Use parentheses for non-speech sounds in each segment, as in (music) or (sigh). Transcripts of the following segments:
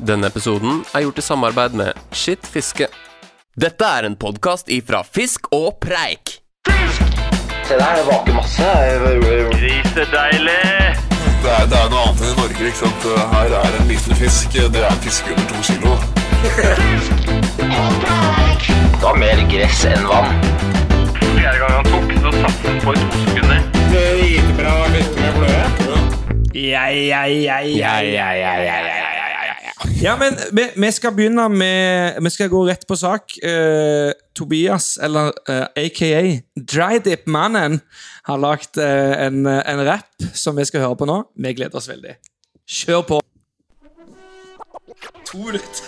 Denne episoden er gjort i samarbeid med Skitt fiske. Dette er en podkast ifra Fisk og Preik. Se der, det vaker masse. Grisedeilig! Det er, det er noe annet enn i Norge. ikke sant? Her er en liten fisk. Det er en fisk under to kilo. Det var mer gress enn vann. Fjerde gang han tok, så satt han på i to sekunder. Ja, ja, ja, ja, ja, ja, ja, ja, ja, men vi, vi skal begynne med Vi skal gå rett på sak. Uh, Tobias, eller uh, aka Drydip-mannen, har lagd uh, en, en rapp som vi skal høre på nå. Vi gleder oss veldig. Kjør på. To minutter.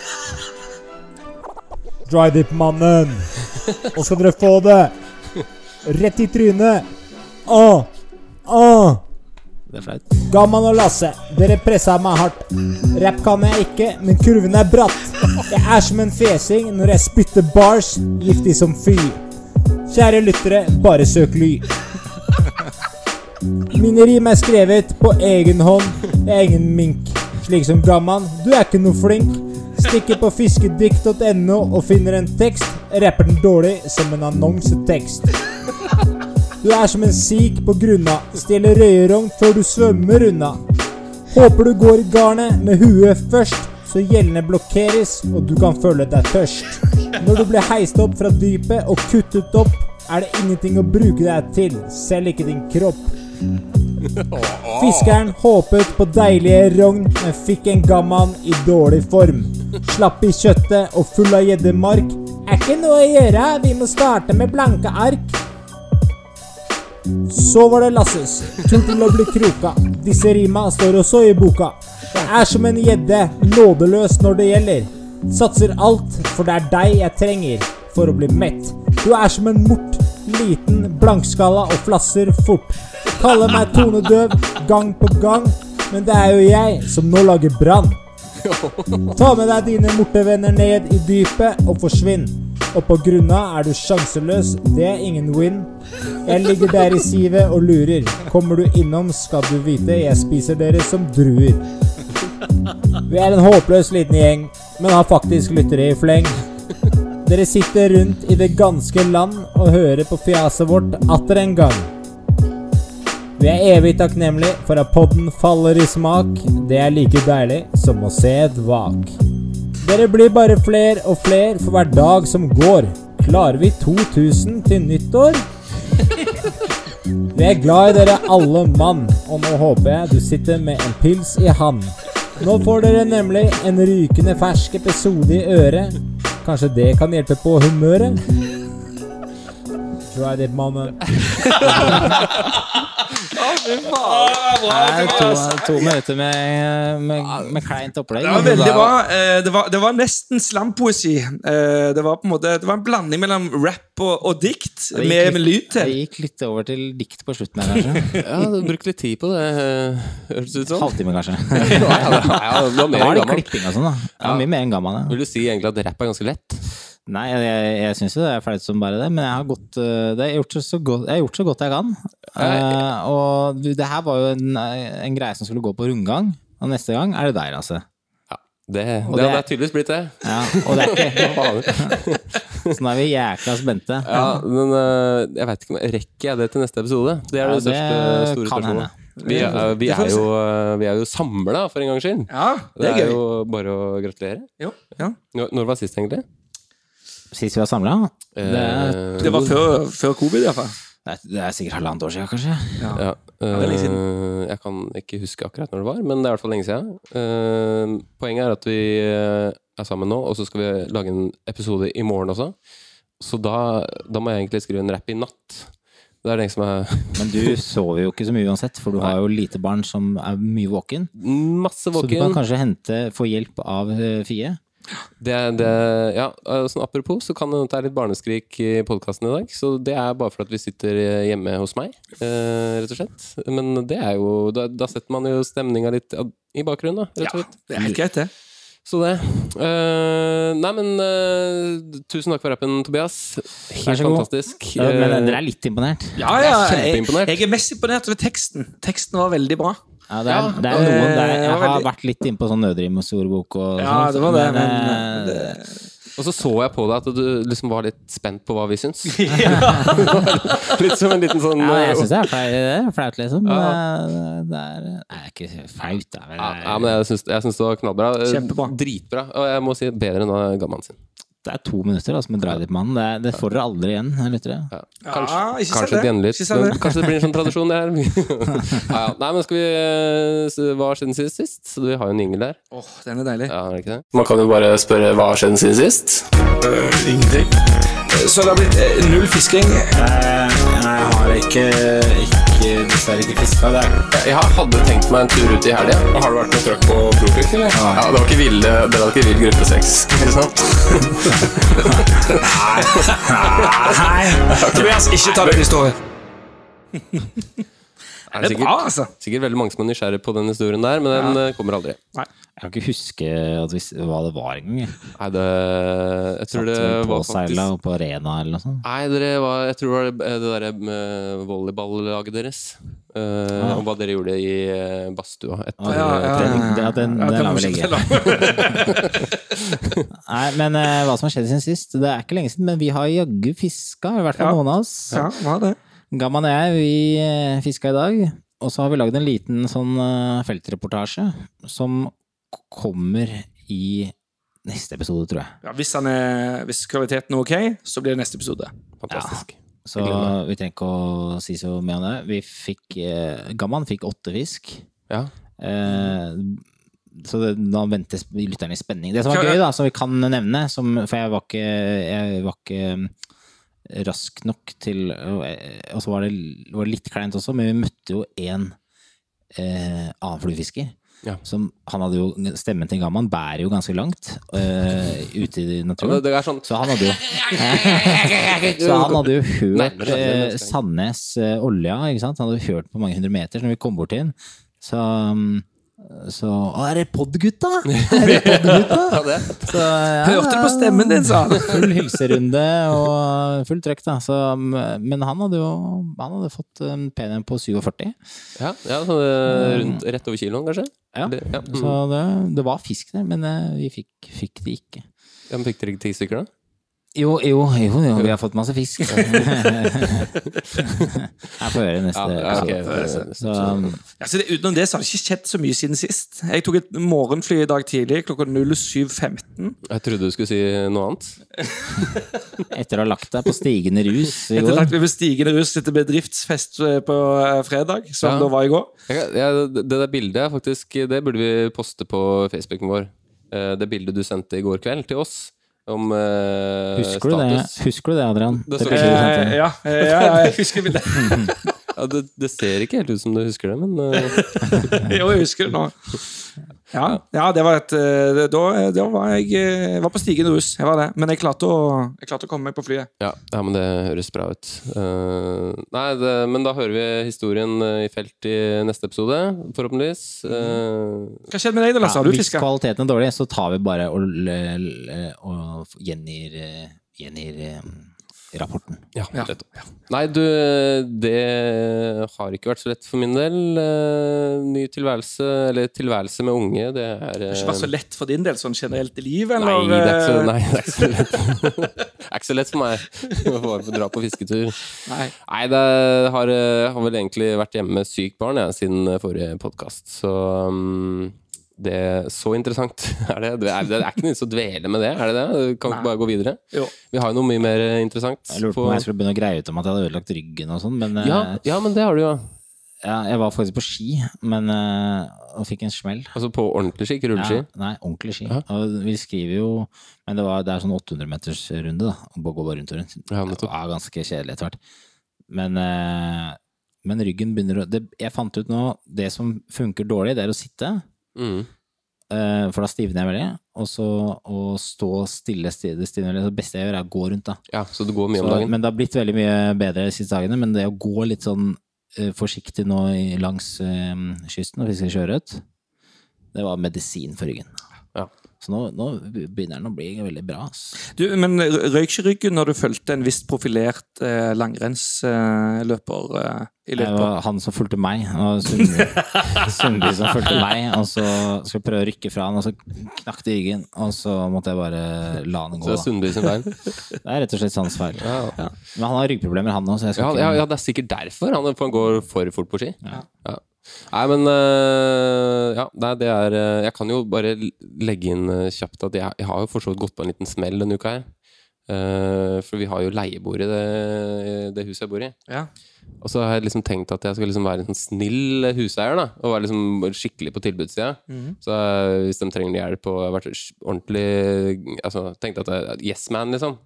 Drydip-mannen. Nå skal dere få det. Rett i trynet. Åh, åh. Det er flaut. Gamman og Lasse, dere pressa meg hardt. Rapp kan jeg ikke, men kurven er bratt. Jeg er som en fesing når jeg spytter bars, giftig som fy. Kjære lyttere, bare søk ly. Mine rim er skrevet på egen hånd, jeg er ingen mink. Slik som Gamman, du er ikke noe flink. Stikker på fiskedikt.no og finner en tekst, rapper den dårlig som en annonsetekst. Du er som en sik på grunna, stjeler røyerogn før du svømmer unna. Håper du går i garnet med huet først, så gjellene blokkeres og du kan føle deg tørst. Når du blir heist opp fra dypet og kuttet opp, er det ingenting å bruke deg til, selv ikke din kropp. Fiskeren håpet på deilige rogn, men fikk en gamman i dårlig form. Slapp i kjøttet og full av gjeddemark. Er ikke noe å gjøre, vi må starte med blanke ark. Så var det Lasses tur til å bli kroka. Disse rima står også i boka. Jeg er som en gjedde, nådeløs når det gjelder. Satser alt, for det er deg jeg trenger for å bli mett. Du er som en mort, liten, blankskalla og flasser fort. Kaller meg tonedøv gang på gang, men det er jo jeg som nå lager brann. Ta med deg dine mortevenner ned i dypet og forsvinn. Og på grunna er du sjanseløs, det er ingen win. Jeg ligger der i sivet og lurer. Kommer du innom, skal du vite, jeg spiser dere som druer. Vi er en håpløs liten gjeng, men har faktisk lyttere i fleng. Dere sitter rundt i det ganske land og hører på fjaset vårt atter en gang. Vi er evig takknemlig for at podden faller i smak. Det er like deilig som å se et vak. Dere blir bare fler og fler for hver dag som går. Klarer vi 2000 til nyttår? Vi er glad i dere alle mann, og nå håper jeg du sitter med en pils i hand. Nå får dere nemlig en rykende fersk episode i øret. Kanskje det kan hjelpe på humøret? Try it, mannen. (laughs) Det er to, to minutter med, med, med kleint opplegg. Det var veldig bra. Eh, Det var, det var nesten slampoesi. Eh, Det var på en måte Det var en blanding mellom rap og, og dikt Det med, litt- med lyd Det gikk litt over til dikt på slutten her, kanskje. (laughs) Ja, du brukte litt tid på det, eh, hørtes det ut som. Halvtime, kanskje. (laughs) Ja, ja, det var Da mer var enn det gammel. klipping og sånn, da. Det var mye mer enn gammel. Ja. Vil du si egentlig at rapp er ganske lett? Nei, jeg, jeg, jeg syns jo det er flaut som bare det, men jeg har, gått, øh, det, jeg har gjort det så godt, jeg har gjort så godt jeg kan. Uh, og du, det her var jo en, en greie som skulle gå på rundgang, og neste gang er det deg, altså. Det, det, det det- er tydeligvis blitt det. Ja, og det er ikke. (laughs) (laughs) Så nå er vi jækla spente. Ja, men uh, jeg vet ikke om Rekker jeg det til neste episode? Det er Ja, det største det store spørsmålet. Vi er, vi er jo, eh, vi er jo samla, for en gangs skyld. Ja, Det det er er gøy. jo bare å gratulere. Jo, ja. Når når var sist, egentlig? Sist vi var samla? Det, Eh, Det var før, før covid, iallfall. det er- det er sikkert halvannet år siden, kanskje. Ja, det lenge eh, jeg kan ikke huske akkurat når det var, men det er i hvert fall lenge siden. Uh, poenget er at vi er sammen nå, og så skal vi lage en episode i morgen også. Så da, da må jeg egentlig skrive en rap i natt. Det er det som er (laughs) Men du sover jo ikke så mye uansett, for du har jo lite barn som er mye våken. masse Så du kan kanskje hente, få hjelp av Fie. Det, det, ja, sånn apropos, så kan det hende det er litt barneskrik i podkasten i dag. Så det er bare for at vi sitter eh, hjemme hos meg, eh, rett og slett. Men det er jo Da, da setter man jo stemninga litt i bakgrunnen, da, rett og slett. Det er helt greit, det. Så det. Uh, nei, men uh, tusen takk for rappen, Tobias. Helt fantastisk. Ja, Men dere er litt imponert? Ja, ja. Jeg er Jeg, jeg er mest imponert over teksten. Teksten var veldig bra. Ja, det er, det er noen der, Jeg har veldig- vært litt innpå sånn Nødrim og Ja, sånt, det var det, men men det, Og så så jeg på deg at du liksom var litt spent på hva vi syns. (laughs) litt som en liten sånn ja, jeg eh, syns det er flaut, det liksom. Ja. det, er, er ikke flaut, da. Men, ja, men jeg syns, det var knallbra. Eh, Kjempebra. Dritbra. Og jeg må si bedre enn gammaen sin. Det er to minutter altså, med Dra dit mannen. Det, det får dere aldri igjen, lyttere. Ja. Ja, Kanskje, si kanskje det. gjenlytt. Ikke si det. Kanskje det blir en sånn tradisjon, det her. (laughs) ja, ja. Nei, men skal vi eh, Hva har skjedd siden sist? Så vi har jo en jingle der. Åh, den er deilig. Ja, er det ikke det? Man kan jo bare spørre hva har skjedd siden sist? Ingenting. Så det har blitt eh, null fisking. Jeg har ikke, dessverre ikke fiska. Jeg hadde tenkt meg en tur ut i helga. Har du vært med trøkk på eller? Ja, det var ikke ville, det var ikke vill gruppe seks, ikke sant? (laughs) Tobias, ikke ta den historien. Er Det det er bra, sikkert, altså. sikkert veldig mange som er nysgjerrig på den historien der, men den ja. kommer aldri. Jeg kan ikke huske at vi, hva det var engang. Nei, det Jeg tror det var Påseila faktisk på arena eller noe sånt. Nei, dere var, jeg tror det var det, derre med volleyballaget deres. eh, Og hva dere gjorde i eh, badstua etter ja, ja. trening. Den, Ja, den lar vi ligge. Nei, men uh, hva som har skjedd siden sist? Det er ikke lenge siden, men vi har jaggu fiska. I hvert fall Ja. noen av oss. Ja, hva er det? Gamman og jeg, vi uh, fiska i dag. Og så har vi lagd en liten sånn eh, feltreportasje som kommer i neste episode, tror jeg. Ja, hvis, han er, hvis kvaliteten er ok, så blir det neste episode. Fantastisk. Så vi trenger ikke å si så mye om det. Vi fikk eh, Gamman fikk åtte fisk. Ja. Eh, så det, da venter lytterne i spenning. Det som var gøy, da, som vi kan nevne, som, for jeg var ikke, jeg var ikke mm, rask nok til Og og så var det, var litt kleint også, men vi møtte jo en eh, annen fluefisker. Ja. Som, han hadde jo, Stemmen til Gamman bærer jo ganske langt uh, ute i naturen. Det, det sånn Så han hadde jo (laughs) Så han hadde jo hørt eh. Sandnes uh, Olja, ikke sant? Han hadde hørt på mange hundre meter. Så når vi kom bort til den, så um, så Å, er det podgutta? (laughs) Er det Pod-gutta? Så, ja, (laughs) Hørte på stemmen din, sa han. (laughs) Full hilserunde og fullt trøkk, da. Så, men han hadde jo han hadde fått en pen på 47. Ja, ja så det, rundt, rett over kiloen, kanskje? Ja. Det, ja. mm. Så det, det var fisk der, men eh, vi fikk, fikk det ikke. ja, men Fikk dere ti stykker, da? Jo, jo, jo, jo, vi har fått masse fisk. (laughs) Jeg får høre neste Ja, ja, ok. episode. Så, um, Ja, så det, utenom det så har det ikke skjedd så mye siden sist. Jeg tok et morgenfly i dag tidlig klokka 07.15. Jeg trodde du skulle si noe annet. (laughs) etter å ha lagt deg på stigende rus i Etter går lagt meg på stigende rus etter bedriftsfest eh, på eh, fredag, som Ja. det var i går. Jeg, det der bildet faktisk Det burde vi poste på Facebooken vår. Eh, Det bildet du sendte i går kveld til oss om uh, Husker du det, status. Husker du det Adrian? Det sendte? Eh, ja, eh, ja, ja, jeg husker bildet. (laughs) Ja, det, det ser ikke helt ut som du husker det, men uh... (laughs) Jo, jeg husker det nå. Ja, ja det var et eh, det- Da, da var jeg, eh, jeg var på stigende rus. Jeg var det. Men jeg klarte å, jeg klarte å komme meg på flyet. ja, ja, men det høres bra ut. Uh, nei, det, men da hører vi historien eh, i felt i neste episode, forhåpentligvis. Uh, Hva skjedde med deg, da, Lasse? Har du hvis kvaliteten er dårlig, så tar vi bare og, og gjengir, eh, gjengir eh, rapporten. ja, Ja. Nei, du, det har ikke vært så lett for min del. Eh, ny tilværelse, eller tilværelse med unge, det er Det har eh, ikke vært så lett for din del sånn generelt i livet? Nei, Eller? det er ikke så, eh, nei, det er ikke så lett. (laughs) (laughs) det er ikke så lett for meg å bare få dra på fisketur. Nei. Nei, det har, eh, har vel egentlig vært hjemme med sykt barn jeg, siden forrige podkast, så um, det Så interessant (laughs) er det. Det er, det er ikke noe vits å dvele med det, er det det? Kan vi ikke bare gå videre? Jo. Vi har jo noe mye mer interessant. Jeg lurte på om jeg skulle begynne å greie ut om at jeg hadde ødelagt ryggen og sånn, men eh, ja, ja, men det har du jo. ja, jeg var faktisk på ski, men eh, og fikk en smell. Altså på ordentlig ski, ikke rulleski. Ja, nei, ordentlig ski. Og vi skriver jo Men det, var, det er sånn 800 meters runde, da. Å gå bare rundt og rundt. Ja, det var er ganske kjedelig etter hvert. Men, eh, men ryggen begynner å det, Jeg fant ut nå Det som funker dårlig, det er å sitte. Mm. Uh, For da stivner jeg veldig. Og så å stå stille, det stivner veldig. Det beste jeg gjør, er å gå rundt, da. Ja, så du går mye om dagen. men det har blitt veldig mye bedre de siste dagene. Men det å gå litt sånn uh, forsiktig nå langs uh, kysten og fiske sjøørret, det var medisin for ryggen. Ja. Så nå, nå begynner den å bli veldig bra. Du, men røyk ikke ryggen når du fulgte en visst profilert eh, langrennsløper eh, i Det var han som fulgte meg, og Sundby (laughs) Sundby som fulgte meg. Og så skulle jeg prøve å rykke fra han, og så knakk det i ryggen. Og så måtte jeg bare la han Så gå. det er Sundby sin feil. (laughs) Det er rett og slett hans feil. Ja. Men han har ryggproblemer, han òg, Ja, ja, ja, det er sikkert derfor han, han går for fort på ski. Ja. Nei, men øh, Ja, nei, det er øh, Jeg kan jo bare legge inn øh, kjapt at jeg, jeg har jo for så vidt gått på en liten smell denne uka her. Uh, for vi har jo leiebord i det, det huset jeg bor i. Ja. Og så har jeg liksom tenkt at jeg skal liksom være en sånn snill huseier, da. Og være liksom skikkelig på tilbudssida. Så eh, hvis de trenger hjelp og har vært ordentlig Altså, tenkte at jeg er yes man, liksom.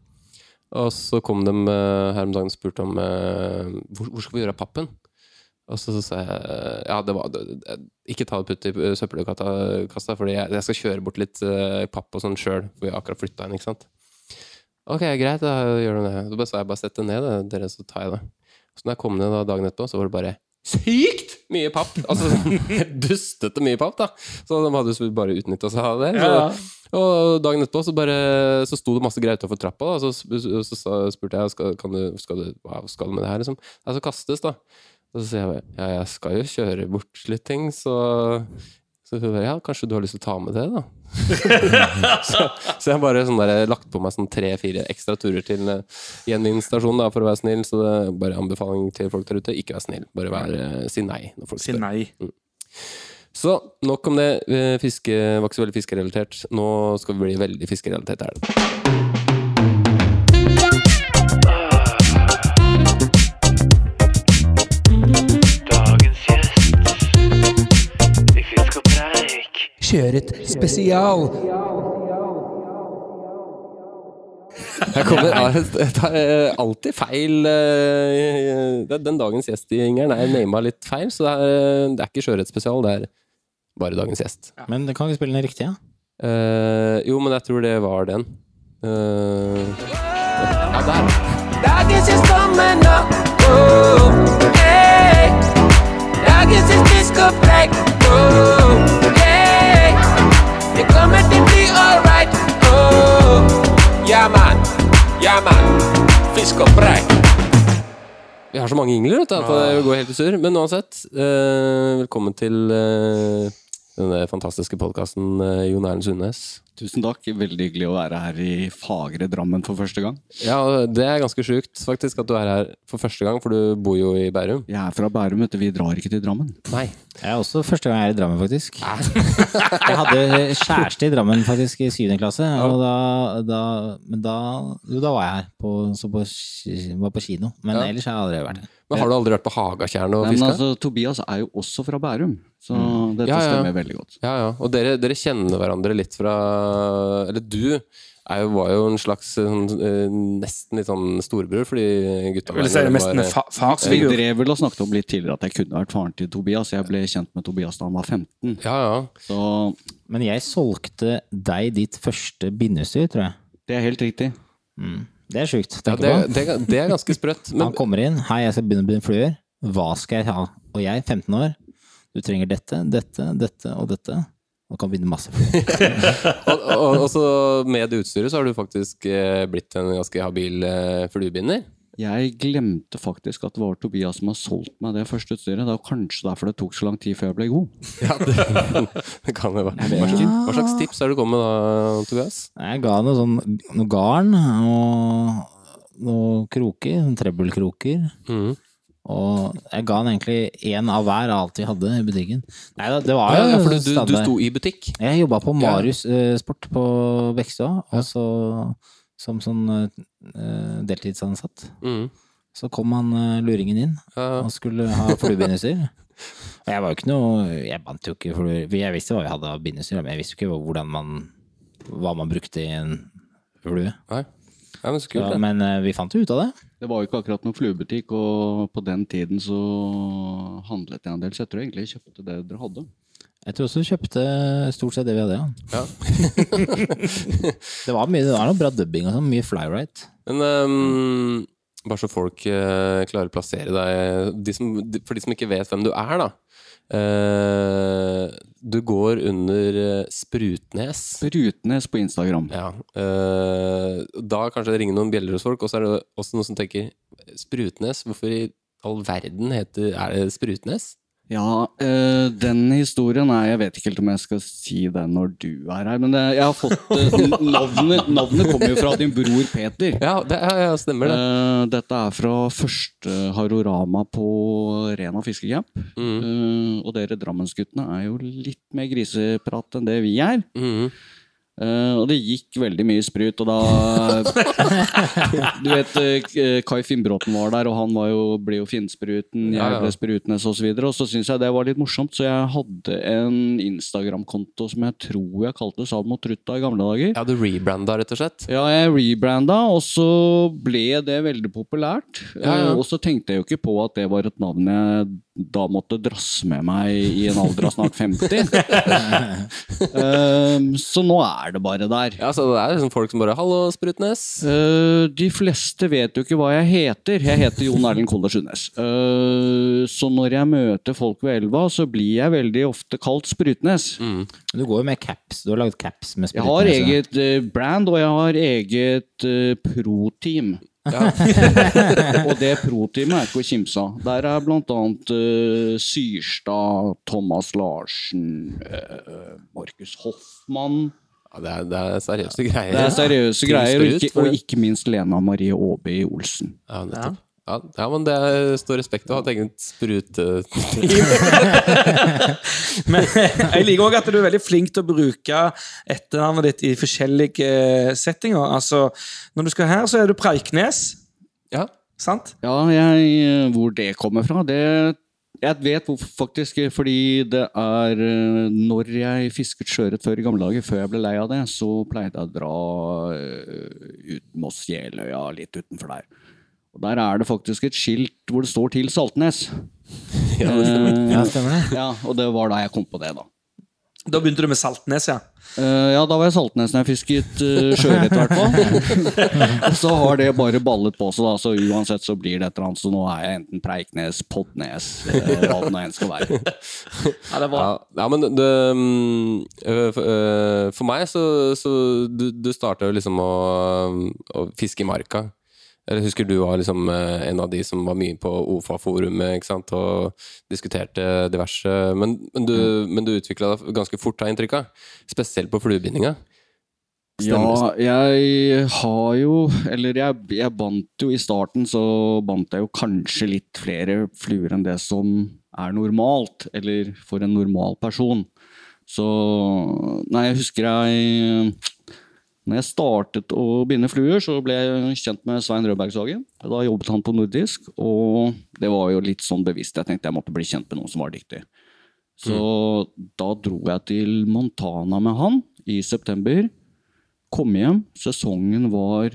Og så kom de her om dagen og spurte om hvor, hvor skal vi gjøre av pappen? Og så sa jeg ja, det var det, det- Ikke ta det putt i søppelkassa, fordi jeg, jeg skal kjøre bort litt eh, papp og sånn sjøl. For vi har akkurat flytta inn, ikke sant. Ok, greit, da gjør du det. Så bare sa jeg bare sett det ned, dere, så tar jeg det. Så når jeg kom ned da, dagen etterpå, så var det bare sykt mye papp! Altså (laughs) dustete mye papp, da. Så de hadde jo bare utnytta seg av det. Så, Og dagen etterpå så bare Så sto det masse greier utafor trappa, da. Så, så, så, spurte jeg skal, kan du, skal du, hva skal du med det her, liksom. er så kastes, da. Og så sier jeg ja, jeg skal jo kjøre bort litt ting, så så hun bare, ja, kanskje du har lyst til å ta med det, da? (laughs) så, så jeg bare sånn der, lagt på meg sånn tre-fire ekstra turer til uh, gjenvinningsstasjonen for å være snill. Så det er bare anbefaling til folk der ute. Ikke vær snill, bare vær, eh, si nei. Når folk Si nei. nei. Så nok om det. Eh, Fiske var ikke så veldig fiskerelatert. Nå skal vi bli veldig fiskerelatert. Er Kjøret spesial. Jeg kommer jeg tar eh, alltid feil eh, det Den dagens gjest i Ingeren er nama litt feil, så det er, det er ikke sjøørretspesial, det er bare dagens gjest. Men kan vi spille den riktige? Eh, jo, men jeg tror det var den. Uh, ja, der. Dagens gjest kommer nå. Oh, hey. Dagens gjest biskop Preik. Oh, hey. Til å bli alright. Oh, ja, man, Ja, man. Fisk og brei. Vi har så mange ingler vet du, at det går helt i surr. Men uansett, eh, velkommen til eh, denne fantastiske podkasten, Jon Erlend Sundnes. Tusen takk. Veldig hyggelig å være her i fagre Drammen for første gang. Ja, det er ganske sjukt faktisk at du er her for første gang, for du bor jo i Bærum. Jeg er fra Bærum, vet du. Vi drar ikke til Drammen. Nei. Jeg er også første gang jeg er i Drammen, faktisk. (laughs) Jeg hadde kjæreste i Drammen faktisk i syvende klasse, og da, da, men da, jo, da var jeg her, på, så på, var på kino. Men Ja. ellers har jeg aldri vært her. Men har du aldri vært på Hagatjern og fiska? altså, Tobias er jo også fra Bærum, så dette Ja, ja, ja. stemmer veldig godt. Ja, ja. Og dere, dere kjenner hverandre litt fra Eller du er jo, var jo en slags sånn, eh, nesten litt sånn storebror for de gutta Jeg vil si det mest en fa Vi drev vel og snakket om litt tidligere at jeg kunne vært faren til Tobias. Jeg ble kjent med Tobias da han var 15. Ja, ja. Så Men jeg solgte deg ditt første bindestyr, tror jeg. det er helt riktig. Det er sjukt. ja det, det, det er ganske sprøtt. (laughs) Men Han kommer inn. 'Hei, jeg skal begynne å binde fluer. Hva skal jeg ha?' Og jeg, 15 år, du trenger dette, dette, dette og dette. Og kan vinne masse (laughs) og, og, og så med det utstyret så har du faktisk eh, blitt en ganske habil eh, fluebinder. Jeg glemte faktisk at det var Tobias som har solgt meg det første utstyret. Det er kanskje derfor det tok så lang tid før jeg ble god. (laughs) Ja, det, det kan det være. Hva slags, hva slags tips har du kommet med da, Tobias? Jeg ga noe sånn noe garn og noe kroker, sånn trebbelkroker. Mhm. Og jeg ga han egentlig én av hver av alt vi hadde i butikken. Nei det var jo ja, for du, du, sto i butikk. Jeg jobba på Marius eh, Sport på Bekkestua, og så som sånn eh, deltidsansatt. Mm. Så kom han eh, luringen inn Ja. og skulle ha fluebindestyr. Og jeg var jo ikke noe Jeg bandt jo ikke fluer. Jeg visste hva vi hadde av bindestyr, men jeg visste jo ikke hvordan man hva man brukte i en flue. Nei. Ja, men så kult, Ja, men eh, vi fant jo ut av det. Det var jo ikke akkurat noen fluebutikk, og på den tiden så handlet jeg en del, så jeg tror egentlig jeg kjøpte det dere hadde. Jeg tror også du kjøpte stort sett det vi hadde, ja. Ja. (laughs) det var mye, det var noe bra dubbing og sånn, mye flyride. Men um, bare så folk uh, klarer å plassere deg de som, For de som ikke vet hvem du er, da. Eh, du går under eh, Sprutnes. Sprutnes på Instagram. Ja. uh, da kanskje det ringer noen bjeller hos folk, og så er det også noen som tenker Sprutnes, hvorfor i all verden heter, er det Sprutnes? Ja, øh, den historien er Jeg vet ikke helt om jeg skal si det når du er her, men det, jeg har fått eh, (laughs) navnet, navnet kommer jo fra din bror Peter. Ja, det er, ja, stemmer det. Uh, dette er fra første Harorama på Rena fiskecamp. Mm. Uh, og dere Drammensguttene er jo litt mer griseprat enn det vi er. Mhm. Eh, og det gikk veldig mye sprut, og da (laughs) Du vet, uh, Kai Finnbråten var der, og han var jo, ble jo Finnspruten, jeg Ja, ja. ble Sprutnes osv. Og, så så syns jeg det var litt morsomt, så jeg hadde en Instagram-konto som jeg tror jeg kalte Salmo Trutta i gamle dager. Ja, du rebranda, rett og slett? Ja, jeg rebranda, og så ble det veldig populært. Ja. Eh, Og så tenkte jeg jo ikke på at det var et navn jeg da måtte drasse med meg i en alder av snart 50. um, (laughs) så nå er det bare der. Ja, så det er liksom folk som bare 'Hallo, Sprutnes'. Uh, de fleste vet jo ikke hva jeg heter. Jeg heter Jon Erlend Kolder Sundnes. Uh, så når jeg møter folk ved elva, så blir jeg veldig ofte kalt Sprutnes. Du går jo med caps. Du har lagd caps med Sprutnes? Jeg har eget uh, brand, og jeg har eget uh, (laughs) og det pro-teamet er ikke å kimse av. Der er blant annet eh, Syrstad, Thomas Larsen, uh, Markus Hoffmann Ja, det, er, det er seriøse greier. Det er seriøse greier, og ikke, og ikke minst Lena Marie Aaby Olsen. Ja, nettopp. Ja. ja, men det står respekt av å ha et eget spruteteam. (laughs) Men jeg liker òg at du er veldig flink til å bruke etternavnet ditt i forskjellige eh, settinger. Altså, når du skal her, så er du Preiknes. Ja. Sant? Ja, jeg, hvor det kommer fra, det Jeg vet faktisk. Fordi det er eh, Når jeg fisket sjøørret før i gamle dager, før jeg ble lei av det, så pleide jeg å dra eh, ut Moss Jeløya, litt utenfor der. Og Der er det faktisk et skilt hvor det står 'Til Saltnes'. (laughs) Ja, det stemmer. Eh, Ja, stemmer det. Ja, og det var da jeg kom på det, da. Da begynte du med Saltnes, ja. Eh, ja, da var jeg Saltnes når jeg fisket uh, sjøørret, i hvert fall. (laughs) Så har det bare ballet på seg, da, så uansett så blir det et eller annet. Så nå er jeg enten Preiknes, Podnes, eh, hva det nå enn skal være. (laughs) Ja, det var Ja, ja men det, øh, for, øh, for meg så, så Du, du starta jo liksom å, å fiske i marka. Jeg husker du var liksom øh, en av de som var mye på OFA-forumet ikke sant? og diskuterte diverse Men, men du, mm. du utvikla deg ganske fort, har jeg inntrykk av. Spesielt på fluebindinga. Ja, jeg har jo Eller jeg, jeg bandt jo i starten, så bandt jeg jo kanskje litt flere fluer enn det som er normalt. Eller for en normal person. Så Nei, jeg husker jeg Når jeg startet å binde fluer, så ble jeg kjent med Svein Rødbergshagen. Da jobbet han på nordisk, og det var jo litt sånn bevisst. Jeg tenkte jeg måtte bli kjent med noen som var dyktig. Så da dro jeg til Montana med han i september. Kom hjem, sesongen var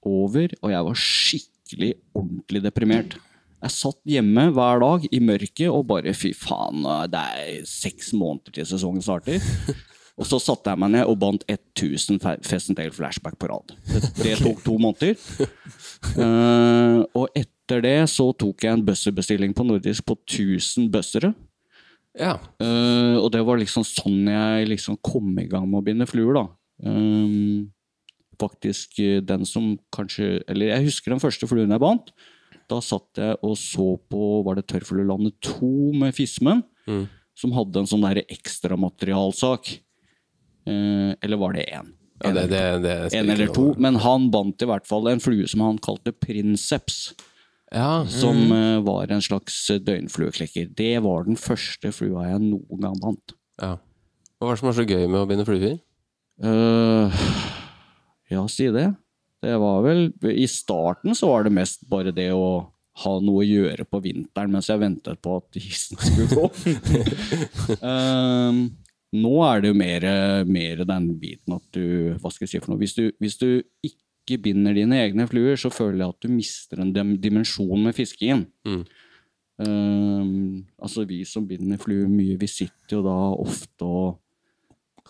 over, og jeg var skikkelig ordentlig deprimert. Jeg satt hjemme hver dag i mørket og bare fy faen, det er seks måneder til sesongen starter. (laughs) Og så satte jeg meg ned og bandt 1000 fe- Fest and flashback på rad. Det, tok to måneder. Uh, og etter det så tok jeg en bøsserbestilling på nordisk på 1000 bøssere. Ja. Uh, og det var liksom sånn jeg liksom kom i gang med å binde fluer, da. Um, faktisk den som kanskje Eller jeg husker den første fluen jeg bandt. Da satt jeg og så på Var det Tørrfluelandet 2 med Fismen? Mm. Som hadde en sånn ekstramaterialsak. Eh, eller var det én? Ja, det, det, det En eller to. Men han bandt i hvert fall en flue som han kalte princeps. Ja, Som mm. Som var en slags døgnflueklekker. Det var den første flua jeg noen gang bandt. ja. Hva var det som var så gøy med å binde fluer? Uh, ja, si det. Det var vel I starten så var det mest bare det å ha noe å gjøre på vinteren mens jeg ventet på at isen skulle gå. (laughs) (laughs) Eh, nå er det jo mer, mer den biten at du Hva skal jeg si for noe? Hvis du, hvis du ikke binder dine egne fluer, så føler jeg at du mister en dimensjon med fiskingen. Mm. Um, altså vi som binder fluer mye, vi sitter jo da ofte og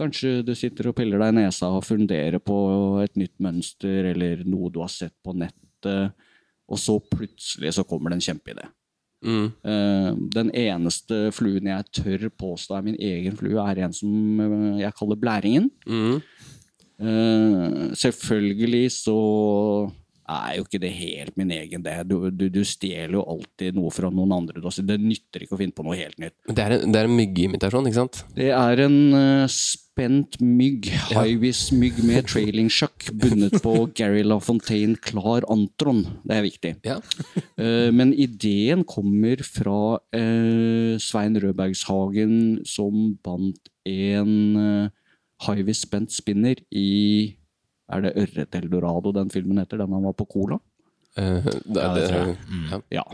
Kanskje du sitter og piller deg i nesa og funderer på et nytt mønster eller noe du har sett på nettet, og så plutselig så kommer det en kjempeidé. Mm. Eh, den eneste fluen jeg tør påstå er min egen flue, er en som eh, jeg kaller blæringen. Mm. Eh, selvfølgelig så er jo ikke det helt min egen, det. Du, du, du stjeler jo alltid noe fra noen andre. Det nytter ikke å finne på noe helt nytt. Det er en, det er en myggeimitasjon, ikke sant? Det er en uh, spent mygg, high-vis-mygg med trailing sjakk bundet på (laughs) Gary LaFontaine Klar Antron. Det er viktig. Ja. uh, (laughs) men ideen kommer fra uh, Svein Rødbergshagen, som bandt en uh, high-vis spent spinner i Er det Ørret Eldorado den filmen heter? Den han var på Cola? Uh, det, Ja, det tror jeg. ja. Ja.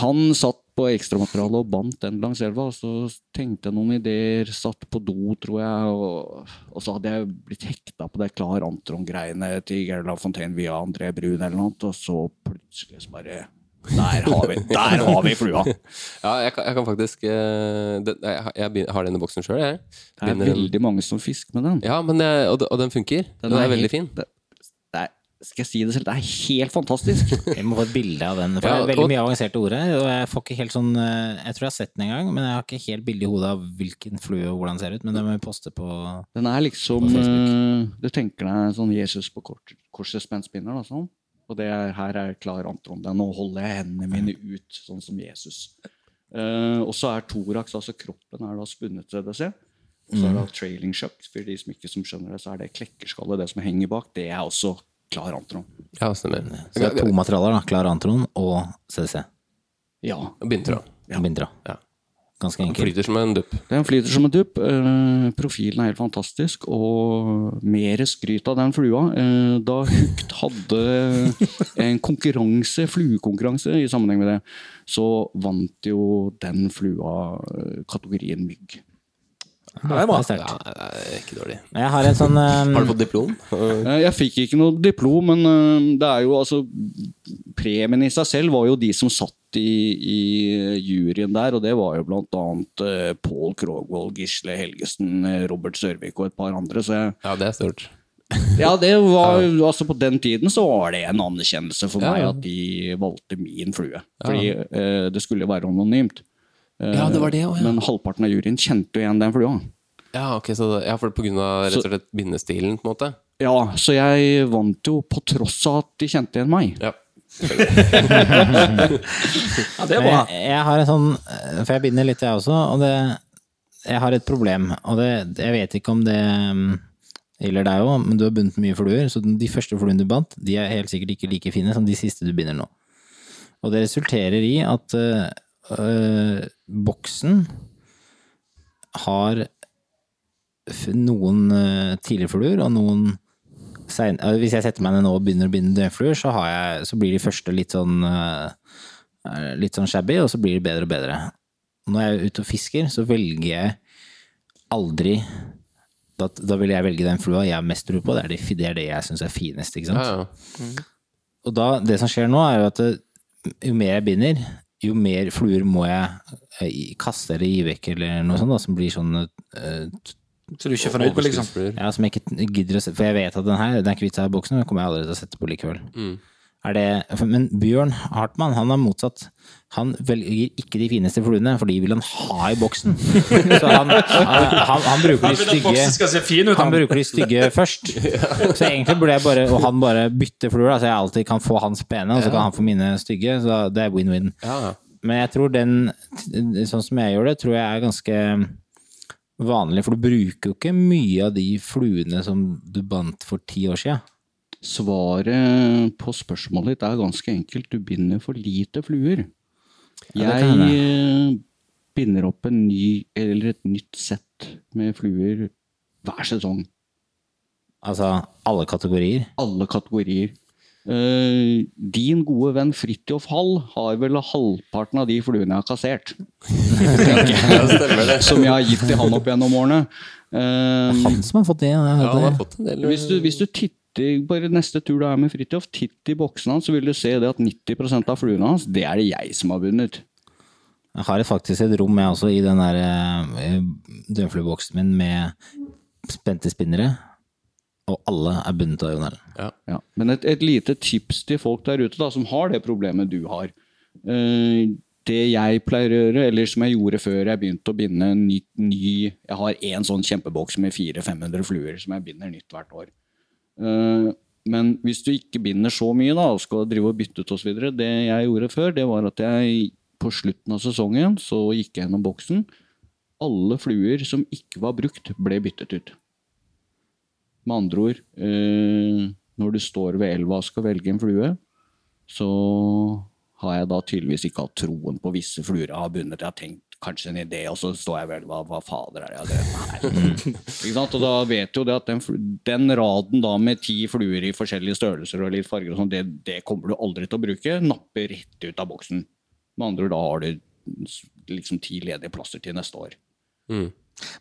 Han satt på ekstramaterialet og bandt den langs elva, og så tenkte jeg noen ideer, satt på do, tror jeg, og, og så hadde jeg blitt hekta på det Klar Antron-greiene til Gerlaf Fontaine via André Brun eller noe, og så plutselig så bare Der har vi, der har vi flua! (laughs) ja jeg, kan, jeg kan faktisk eh, det, jeg, har- jeg har den i boksen sjøl, jeg. Det er Binder veldig mange som fisker med den. Ja, men jeg, og, den- og den funker. Den, er, veldig helt- fin. Det, det er, skal jeg si det selv, det er helt fantastisk! (laughs) Jeg må få et bilde av den. For Ja, det er veldig og- mye avanserte ord her. Og jeg får ikke helt sånn eh, Jeg tror jeg har sett den en gang, men jeg har ikke helt bilde i hodet av hvilken flue og hvordan den ser ut. Men det må vi poste på Den er liksom På eh, Du tenker deg sånn Jesus på kort, korset spent spinner, da, sånn. Og det er, her er klar Anton. Det er nå holder jeg hendene mine ut, sånn som Jesus. Uh, og så er thorax, altså kroppen, er da spunnet til det, se. Og så er det trailing shuck. For de som ikke som skjønner det, så er det klekkerskallet, det som henger bak, det er også klar antron. Ja, stemmer. Så det er to materialer, da. Klar Antron og CDC. Ja. Bindtråd. Bindra. Ja. Ganske enkelt. Flyter som en dupp. Den flyter som en dupp. Eh, profilen er helt fantastisk, og mer skryt av den flua. Eh, da Hugt hadde en konkurranse, fluekonkurranse i sammenheng med det, så vant jo den flua eh, kategorien mygg. Det. Det sterkt. Ja, det er ikke dårlig. Jeg har en sånn um... Har du fått diplom? Eh, Jeg fikk ikke noe diplom, men eh, det er jo altså Premien i seg selv var jo de som satt i, i juryen der, og det var jo blant annet uh, Pål Krogvold, Gisle Helgesen, eh, Robert Sørvik og et par andre. Så jeg, Ja, det er stort. Ja, det var altså På den tiden så var det en anerkjennelse for Ja, meg ja. at de valgte min flue. Fordi uh, det skulle være anonymt. Eh, Ja, det var det også, ja. Men halvparten av juryen kjente jo igjen den flua. Ja, ok, så det, ja, for på grunn av rett og slett bindestilen, på en måte? Ja, så jeg vant jo på tross av at de kjente igjen meg. Ja. (laughs) Ja, det er bra. Jeg, jeg har en sånn eh, For jeg binder litt, jeg også. Og det Jeg har et problem, og det Jeg vet ikke om det mm, gjelder deg òg, men du har bundet mye fluer. Så de første fluene du bandt, de er helt sikkert ikke like fine som de siste du binder nå. Og det resulterer i at øh, boksen har noen øh, tidligere fluer og noen sein, øh, Hvis jeg setter meg ned nå og begynner å binde dødfluer, så, har jeg, så blir de første litt sånn litt sånn shabby, og så blir det bedre og bedre. Når jeg er ute og fisker, så velger jeg aldri da, da vil jeg velge den flua jeg har mest tro på. Det er det, det, er det jeg syns er finest. ikke sant? Ja, ja. Og da, det som skjer nå, er jo at det, jo mer jeg binder, jo mer fluer må jeg eh, kaste eller gi vekk, eller noe sånt, da, som blir sånn uh, Så du er ikke fornøyd med, liksom? Ja, som jeg ikke gidder å se, For jeg vet at den her, den kvitta i boksen, den kommer jeg aldri til å sette på likevel. Er det, men Bjørn Hartmann, han er motsatt. Han velger ikke de fineste fluene, for de vil han ha i boksen. (laughs) Så han, han, han, han bruker de stygge han bruker de stygge (laughs) først. Så egentlig burde jeg bare, og han bare bytte fluer, så jeg alltid kan få hans pene, og så kan han få mine stygge. Så det er win-win. Men jeg tror den, sånn som jeg gjør det, tror jeg er ganske vanlig, for du bruker jo ikke mye av de fluene som du bandt for ti år siden. Svaret på spørsmålet ditt er ganske enkelt. Du binder for lite fluer. Jeg binder opp en ny, eller et nytt sett med fluer hver sesong. Altså alle kategorier. Alle kategorier. Uh, din gode venn Fridtjof Hall har vel halvparten av de fluene jeg har kassert. (laughs) Som jeg har gitt til han opp gjennom årene. Uh, Han som har fått det. ja, ja, han har fått en del hvis, du, hvis du titter bare neste tur du er med Fridtjof, titt i boksen hans, så vil du se det at 90 av fluene hans, det er det jeg som har bundet. Jeg har faktisk et rom jeg også i den der eh, dødflueboksen min med spente spinnere. Og alle er bundet av Jon Erlend. Ja. Men et, et lite tips til folk der ute da, som har det problemet du har. Uh, det jeg pleier å gjøre, eller som jeg gjorde før jeg begynte å binde en ny, ny Jeg har én sånn kjempeboks med 400-500 fluer som jeg binder nytt hvert år. Eh, men hvis du ikke binder så mye da, og skal drive og bytte ut osv. Det jeg gjorde før, det var at jeg på slutten av sesongen så gikk jeg gjennom boksen. Alle fluer som ikke var brukt, ble byttet ut. Med andre ord, eh, når du står ved elva og skal velge en flue, så har jeg da tydeligvis ikke hatt troen på visse fluer jeg har bundet. Jeg har tenkt kanskje en idé, og så står jeg vel hva, hva fader er det jeg har drevet med her? ikke sant? Og da vet du jo det at den, den raden da med ti fluer i forskjellige størrelser og litt farger og sånt, det, det kommer du aldri til å bruke. Napper rett ut av boksen. Med andre ord, da har du liksom ti ledige plasser til neste år.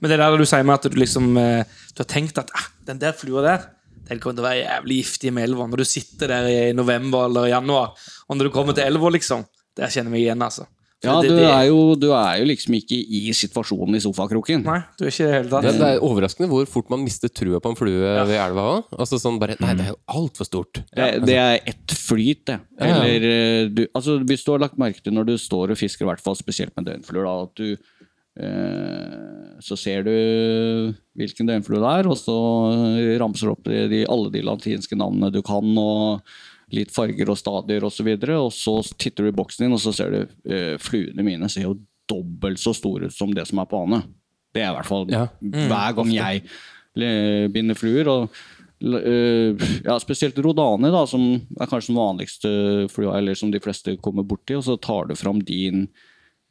Men det der du sier med at du liksom eh, Du har tenkt at ah, den der flua der den kommer til å være jævlig giftig med elva når du sitter der i november eller januar. Og når du kommer til elva, liksom. Der kjenner jeg meg igjen, altså. Ja, du er, jo, du er jo liksom ikke i situasjonen i sofakroken. Nei, du er ikke det hele tatt. Det, det er overraskende hvor fort man mister trua på en flue ved elva òg. Altså sånn bare Nei, det er jo altfor stort. Det, det er ett flyt, det. Ja, ja. Eller eh, du, altså, Hvis du har lagt merke til når du står og fisker, i hvert fall spesielt med døgnfluer, da, at du eh, Så ser du hvilken døgnflue det er, og så ramser du opp de, de, alle de latinske navnene du kan, og litt farger og stadier osv., og, så og så titter du i boksen din, og så ser du eh, fluene mine ser jo dobbelt så store ut som det som er på ane. Det er i hvert fall Ja. hver gang jeg binder fluer. og øh, ja, spesielt Rodani, da, som er kanskje den vanligste flua, eller som de fleste kommer borti, og så tar du fram din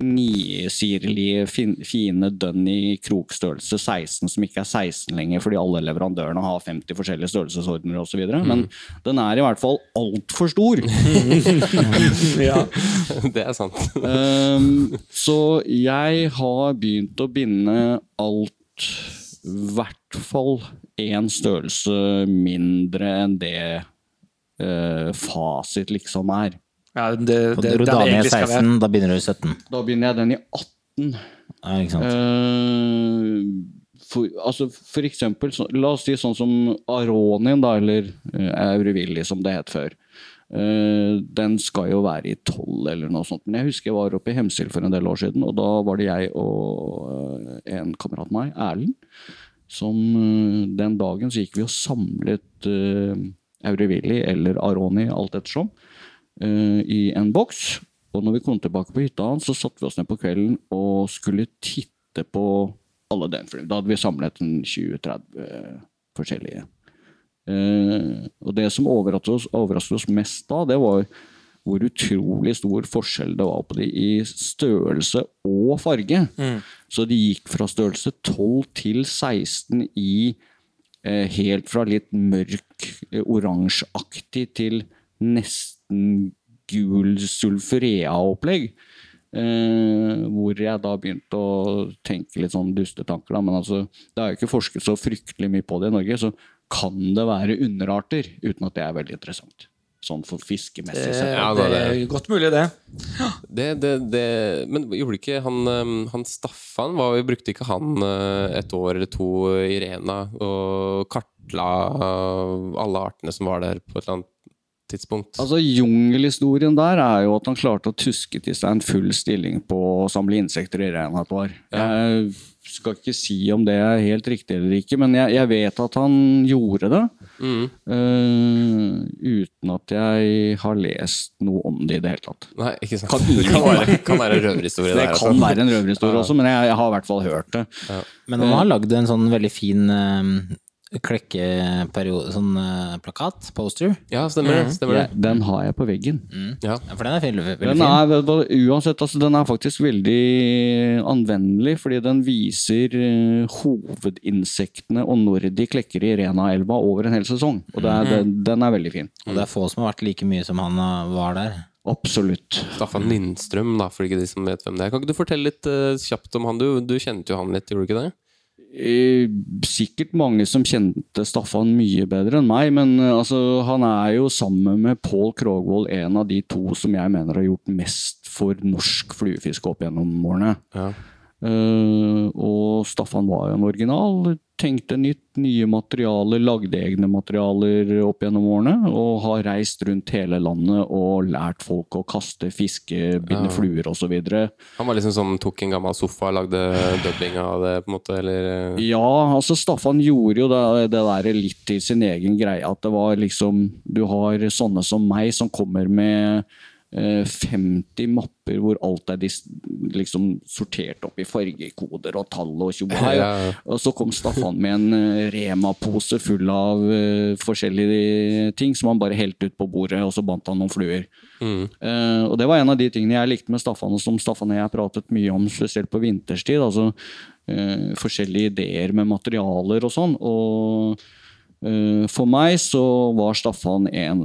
nisirlige, fine dønn i krokstørrelse 16, som ikke er 16 lenger, fordi alle leverandørene har 50 forskjellige størrelsesordener osv. videre Men den er i hvert fall altfor stor. (laughs) Ja. (laughs) Det er sant. um, så jeg har begynt å binde alt i hvert fall én størrelse mindre enn det uh, fasit liksom er. Ja, det, det, du Rodania være. 16, da begynner du i 17. Da begynner jeg den i 18. Ja, ikke sant? Uh, for, altså for eksempel, så, la oss si sånn som Aronien, da, eller uh, Aurevilli, som det het før. Uh, den skal jo være i 12 eller noe sånt. Men jeg husker jeg var oppe i Hemsil for en del år siden, og da var det jeg og uh, en kamerat av meg, Erlend, som eh, den dagen så gikk vi og samlet uh, Aurevilli eller Aroni, alt ettersom, eh, i en boks. Og når vi kom tilbake på hytta hans, så satte vi oss ned på kvelden og skulle titte på alle døgnfluene. Da hadde vi samlet en 20-30 forskjellige. Eh, og det som overrasket oss, overrasket oss mest da, det var hvor utrolig stor forskjell det var på de i størrelse og farge. Så de gikk fra størrelse 12 til 16 i eh, helt fra litt mørk eh, oransjeaktig til nesten gul sulfurea-opplegg. Eh, hvor jeg da begynte å tenke litt sånn dustetanker. Da. Men altså, det er jo ikke forsket så fryktelig mye på det i Norge, så kan det være underarter, uten at det er veldig interessant. Sånn for fiskemessig sett. Ja, det det er godt mulig, det. Det, det, det, men gjorde ikke han, um, han Staffan var, Brukte ikke han uh, et år eller to i Rena og kartla alle artene som var der på et eller annet tidspunkt? Altså Jungelhistorien der er jo at han klarte å tuske til seg en full stilling på å samle insekter i regnet et år. Jeg skal ikke si om det er helt riktig eller ikke, men jeg, jeg vet at han gjorde det. Mm. Uh, uten at jeg har lest noe om det i det hele tatt. Nei, ikke sant. Kan- det (laughs) kan være, kan være en røverhistorie Det der. kan altså. være en røverhistorie også, men jeg, jeg har i hvert fall hørt det. Men han har lagd en sånn veldig fin um, klekkeperiode, sånn eh, plakat, poster. Ja, stemmer det. Stemmer det. Jeg, den har jeg på veggen. Ja. Ja, for den er veldig, veldig Den er, fin. uansett, altså, den er faktisk veldig anvendelig, fordi den viser uh, hovedinsektene og når de klekker i Rena-elva over en hel sesong. Og det er, den, den er veldig fin. Og det er få som har vært like mye som han uh, var der. Absolutt. Staffan Lindstrøm, da, for ikke de som vet hvem det er. Kan ikke du fortelle litt uh, kjapt om han? Du, du kjente jo han litt, gjorde du ikke det? Sikkert mange som kjente Staffan mye bedre enn meg, men eh, altså, han er jo sammen med Pål Krogvold en av de to som jeg mener har gjort mest for norsk fluefiske opp gjennom årene. Ja. Eh, og Staffan var jo en original. Tenkte nytt, nye materialer, lagde egne materialer opp gjennom årene. Og har reist rundt hele landet og lært folk å kaste, fiske, binde Ja. fluer osv. Han var liksom som tok en gammel sofa og lagde dubbing av det, på en måte, eller eh, Ja, altså Staffan gjorde jo det, det der litt til sin egen greie. At det var liksom Du har sånne som meg som kommer med 50 mapper hvor alt er liksom sortert opp i fargekoder og tall og tjo og. (laughs) Ja, ja. Og så kom Staffan med en eh, Rema-pose full av uh, forskjellige ting som han bare helte ut på bordet, og så bandt han noen fluer. Eh, og det var en av de tingene jeg likte med Staffan, og som Staffan og jeg har pratet mye om, spesielt på vinterstid. altså uh, Forskjellige ideer med materialer og sånn. Og eh, for meg så var Staffan en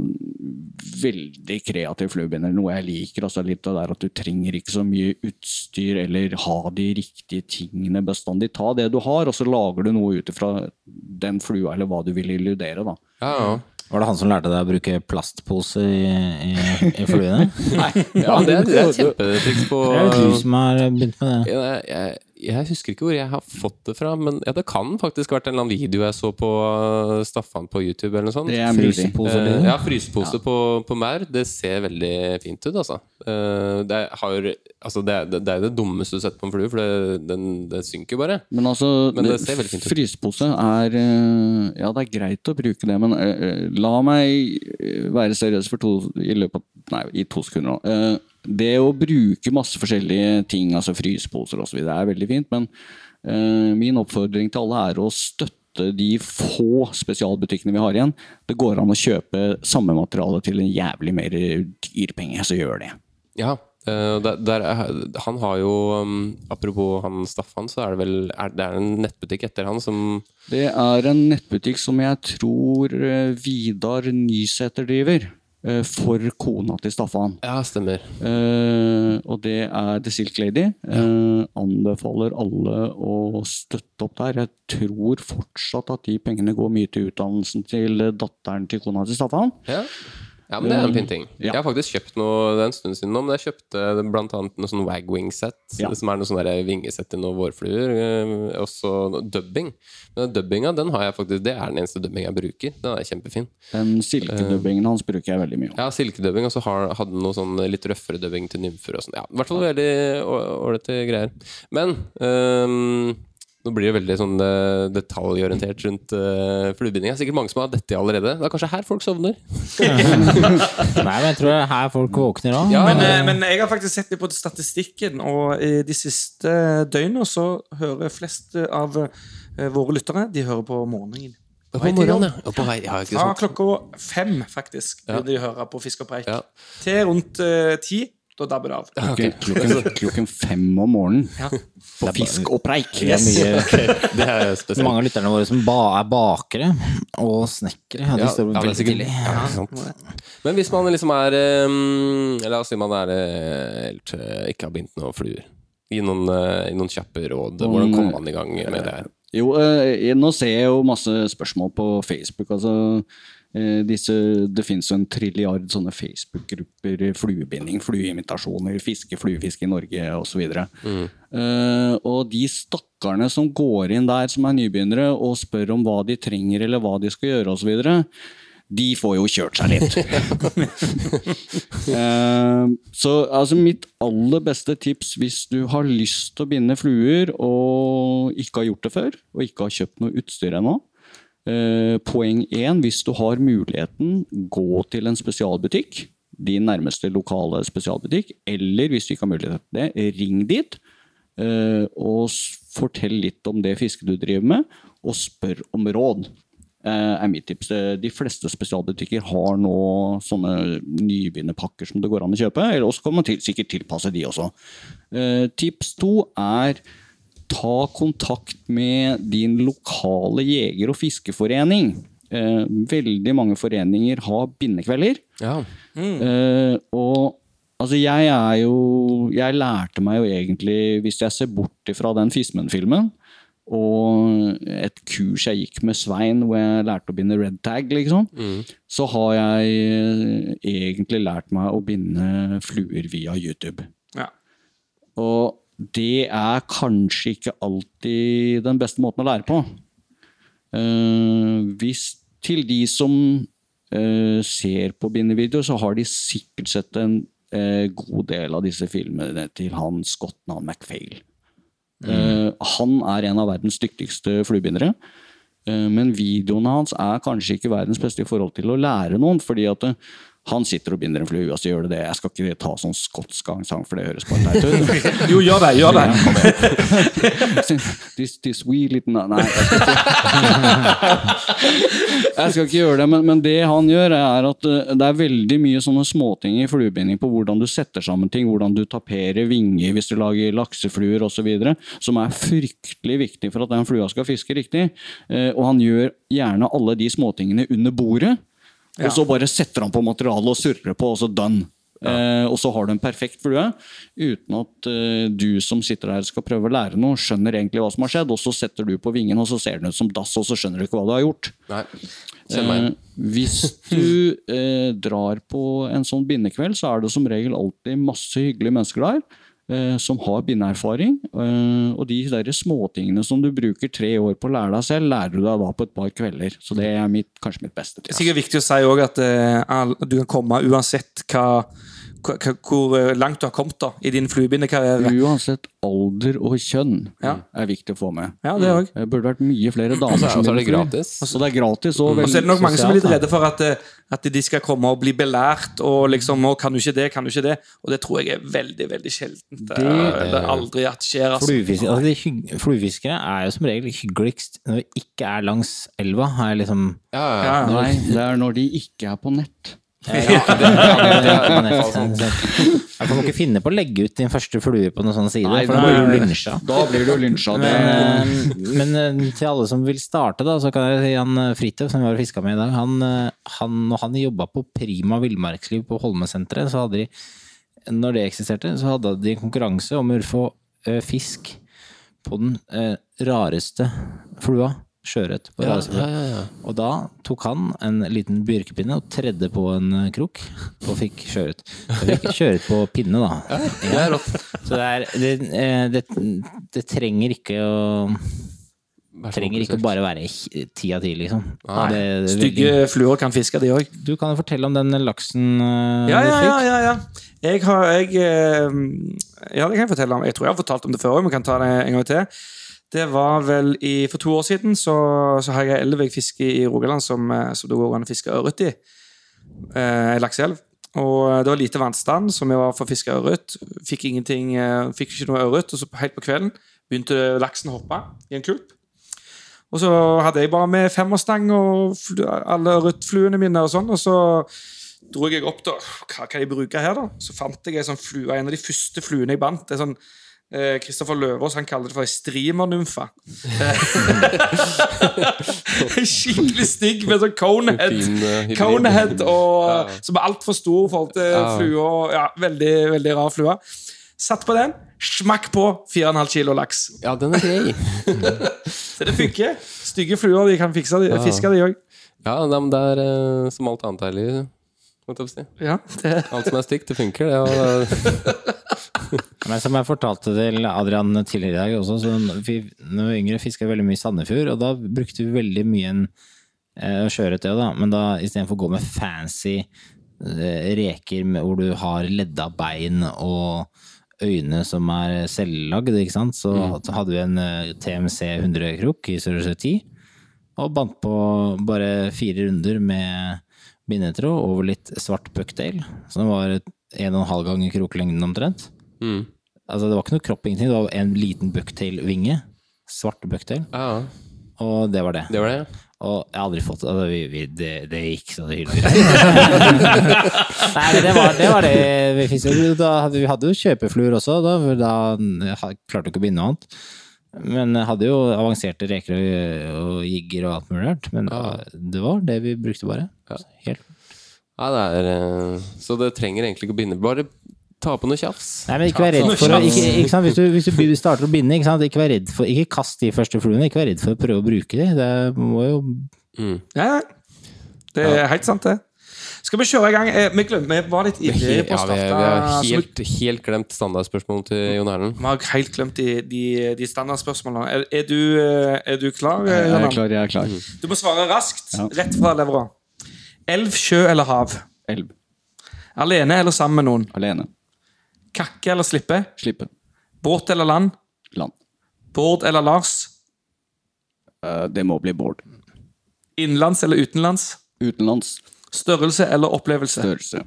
veldig kreativ fluebinder, noe jeg liker. altså litt av det At du trenger ikke så mye utstyr eller ha de riktige tingene bestandig. Ta det du har, og så lager du noe ut ifra den flua eller hva du vil illudere. da. Ja, ja. Var det han som lærte deg å bruke plastpose i, i, i fluene? (laughs) ja det, er, det er et kjempetriks på Det er du som har begynt med det. Ja, jeg, jeg husker ikke hvor jeg har fått det fra, men ja, det kan faktisk ha vært en eller annen video jeg så på uh, Staffan på YouTube. eller noe sånt. Det er. Frysepose, Eh, liksom. ja, frysepose på, på maur. Det ser veldig fint ut, altså. Uh, det, har, altså det, er- det, det er det dummeste du setter på en flue, for det, den, det synker bare. Men altså, Men det ser fint ut. frysepose er eh, Ja, det er greit å bruke det, men eh, eh, la meg eh, være seriøs for to, i løpet av Nei, i to sekunder nå. Eh, det å bruke masse forskjellige ting, altså fryseposer osv., er veldig fint, men uh, min oppfordring til alle er å støtte de få spesialbutikkene vi har igjen. Det går an å kjøpe samme materiale til en jævlig mer dyr penge, så gjør det. Ja, eh, der, der er, han har jo um, Apropos han Staffan, så er det vel er, Det er en nettbutikk etter han som Det er en nettbutikk som jeg tror eh, Vidar Nysæter driver. Eh, For kona til Staffan. Ja, stemmer. Eh, og det er The Silk Lady. Eh, anbefaler alle å støtte opp der. Jeg tror fortsatt at de pengene går mye til utdannelsen til datteren til kona til Staffan. Ja. Ja, men det er en fin ting. Ja. Jeg har faktisk kjøpt noe det er en stund siden nå, men jeg kjøpte annet noe sånn wagwing-sett, Ja. som er noe sånn vingesett til noen vårfluer. eh, Også dubbing. Men dubbinga, den har jeg faktisk, det er den eneste dubbinga jeg bruker. Den er kjempefin. Den silkedubbingen hans bruker jeg veldig mye. Ja, silkedubbing, og så hadde den noe sånn litt røffere dubbing til nymfer og sånn. Ja, i hvert fall veldig ålreite greier. Men øhm, nå blir det veldig sånn eh, detaljorientert rundt uh, fluebinding. Det er sikkert mange som har dette allerede. Det er kanskje her folk sovner. (laughs) Nei, men jeg tror det er her folk våkner òg. Ja, Men, eh, men jeg har faktisk sett det på statistikken, og i de siste døgnene så hører flest av våre lyttere De hører på morgenen. På vei til morgenen, jobb. ja. På vei, ja, ikke Fra klokka fem, faktisk, vil de høre på Fisk og preik. Ja. Til rundt uh, ti. Da dabber det av. Klokken, klokken, (laughs) klokken fem om morgenen. Ja. På fisk og preik. Det er (laughs) Det er spesielt. mange av lytterne våre som ba er bakere og snekkere. Ja, de står ja, veldig tidlig. ja. Men hvis man liksom er um, La oss si man er eh, helt, eh, ikke har bindt noen fluer. Gi noen, eh, gi noen kjappe råd. Hvordan kommer man i gang med det? her? Jo, nå ser jeg jo masse spørsmål på Facebook. altså disse, Det finnes jo en trilliard sånne Facebook-grupper. Fluebinding, flueimitasjoner, fiske, fluefiske i Norge osv. Mm. og de stakkarene som går inn der som er nybegynnere og spør om hva de trenger eller hva de skal gjøre osv., de får jo kjørt seg litt. uh, (laughs) så altså mitt aller beste tips hvis du har lyst til å binde fluer og ikke har gjort det før, og ikke har kjøpt noe utstyr ennå eh, Poeng én, hvis du har muligheten, gå til en spesialbutikk. Din nærmeste lokale spesialbutikk. Eller hvis du ikke har mulighet til det, ring dit. eh, og fortell litt om det fisket du driver med, og spør om råd eh, er mitt tips. Eh, De fleste spesialbutikker har nå sånne nybegynnerpakker som det går an å kjøpe. Eller også kan man til, sikkert tilpasse de også. Eh, tips to er ta kontakt med din lokale jeger- og fiskeforening. Eh, veldig mange foreninger har bindekvelder. Ja. Eh, og altså, jeg er jo Jeg lærte meg jo egentlig, hvis jeg ser bort ifra den Fismen-filmen, og et kurs jeg gikk med Svein hvor jeg lærte å binde red tag, liksom, så har jeg egentlig lært meg å binde fluer via YouTube. Ja. Og det er kanskje ikke alltid den beste måten å lære på. Eh, hvis til de som eh, ser på bindevideoer, så har de sikkert sett en eh, god del av disse filmene til han Scotnan MacPhail. Eh, han er en av verdens dyktigste fluebindere. Men videoene hans er kanskje ikke verdens beste i forhold til å lære noen. fordi at han sitter og binder en flue, og så gjør det det. Jeg skal ikke ta sånn skotsk sang, for det høres bare teit ut. (laughs) Jo, gjør det. Gjør det. (laughs) this, this wee little Nei, jeg skal ikke, (laughs) jeg skal ikke gjøre det. Men, men det han gjør, er at eh, det er veldig mye sånne småting i fluebinding på hvordan du setter sammen ting, hvordan du taperer vinger hvis du lager laksefluer osv., som er fryktelig viktig for at den flua skal fiske riktig. Eh, Og han gjør gjerne alle de småtingene under bordet. Og så bare setter han på materialet og surrer på, og så done. Eh, og så har du en perfekt flue, uten at eh, du som sitter der skal prøve å lære noe, skjønner egentlig hva som har skjedd, og så setter du på vingen, og så ser den ut som dass, og så skjønner du ikke hva du har gjort. Eh, hvis du eh, drar på en sånn bindekveld, så er det som regel alltid masse hyggelige mennesker der. Eh, Som har bindeerfaring. eh, Og de der småtingene som du bruker tre år på å lære deg selv, lærer du deg da på et par kvelder. Så det er mitt, kanskje mitt beste Det er sikkert viktig å si også at eh, du kan komme uansett hva- hvor eh, langt du har kommet da, i din fluebindekarriere. Uansett alder og kjønn Ja. er viktig å få med. Ja, det også. Det burde vært mye flere damer Og så er- som og så er det gratis. Og det er gratis. Og, Og så er det nok mange som er litt redde for at, eh, at de skal komme og bli belært. Og liksom, og kan du ikke det, kan du ikke det? Og det tror jeg er veldig veldig sjeldent. Det, det er aldri at skjer. Altså. Fluefiskere, altså de hygg, fluefiskere er jo som regel hyggeligst når de ikke er langs elva. Er liksom, Ja, ja. Ja, ja. Nei, det er når de ikke er på nett. Ja, det, ja, det, Jeg kan ikke finne på å legge ut din første flue på noen sånn side, Nei, for da blir du lynsja. Da blir du lynsja. Det Men, eh, men eh, til alle som vil starte, da, så kan jeg si han eh, Fridtjof, som vi har fiska med i dag, han, han, når han jobba på Prima villmarksliv på Holmesenteret, så hadde de Når det eksisterte, så hadde de en konkurranse om å få fisk på den rareste flua. Sjøørret. Ja, ja, ja, Og da tok han en liten bjørkepinne og tredde på en eh, krok, og fikk sjøørret. Så Fikk sjøørret på pinne, da. Det er. Så det, er, det, eh, det, det trenger ikke å Trenger ikke bare være ti av ti, liksom. Nei. Det- det Stygge veldig- fluer kan fiske, de òg. Du kan jo fortelle om den laksen eh, Ja, ja, ja. ja, ja. Jeg har jeg, Ja, det kan jeg fortelle om. Jeg tror jeg har fortalt om det før, men kan ta det en gang til. Det var vel i, For to år siden så, så har jeg Elveg fiske i Rogaland som, eh, som det går an å fiske ørret i. Eh, Ei lakseelv. Og det var lite vannstand, så vi var for å fiske ørret. Fikk ingenting, eh, fikk ikke noe ørret. Og så helt på kvelden begynte laksen å hoppe i en kulp. Og så hadde jeg bare med femmerstang og alle ørretfluene mine og sånn, og så dro jeg opp da, hva kan jeg bruke her da? Så fant jeg en sånn flue, en av de første fluene jeg bandt. Det er sånn, eh, Kristoffer Løvaas han kaller det for ei streamernymfe. (laughs) Skikkelig stygg med sånn conehead. Fin, eh. Conehead og, Ja. Som er altfor stor i forhold til Ja. flua. Ja, veldig, veldig rar flue. Satt på den, smakk på 4,5 kilo laks. Ja, den er grei. (laughs) Så det funker. Stygge fluer de kan fikse, de, fiske, de òg. Ja, men det er eh, som alt annet her Ja, det Alt som er stygt, det funker. Det, og, (laughs) Men som jeg fortalte til Adrian tidligere i dag også, så vi, når vi var yngre fiska veldig mye i Sandefjord, og da brukte vi veldig mye en eh, sjøørret, da. Men da istedenfor å gå med fancy eh, reker med, hvor du har ledda bein og øyne som er selvlagd, ikke sant, så hadde vi en eh, TMC 100-krok i størrelse 10, og bandt på bare fire runder med bindetråd over litt svart pucktail, som var en og en halv gang kroklengden omtrent. mm. Altså, det var ikke noe kropp, ingenting. Det var en liten bucktail-vinge. Svart bucktail. ja, Og det var det. det var det. Og jeg har aldri fått altså, vi, vi, det, det gikk så det hyller. (laughs) Nei, det var det, var det vi fikk. Da vi hadde jo kjøpefluer også, da, da jeg klarte vi ikke å binde noe annet. Men hadde jo avanserte reker og, og jigger og alt mulig rart. Men det var det vi brukte bare. Helt. Ja, det er eh, Så det trenger egentlig ikke å binde. Bare ta på noe tjafs. Nei, men ikke vær redd for å ikke, ikke sant? Hvis, du, hvis du starter å binde, ikke, sant? ikke vær redd for Ikke kast de første fluene, ikke vær redd for å prøve å bruke de. Det må jo Mm. Ja, ja. Det er helt sant, det. Skal vi kjøre i gang? Eh, Vi, glemmer, vi var litt ivrige på ja, å vi, har helt, helt glemt standardspørsmålet til Jon Erlend. Vi har helt glemt de, de, de standardspørsmålene. Er, er, du, eh, er du klar? eh, Jeg er klar, jeg er klar. Du må svare raskt. Ja. Rett fra levra. Elv, sjø eller hav? Elv. Alene eller sammen med noen? Alene. Kakke eller slippe? Slippe. Båt eller land? Land. Bård eller Lars? Eh, det må bli Bård. Innenlands eller utenlands? Utenlands. Størrelse eller opplevelse? Størrelse.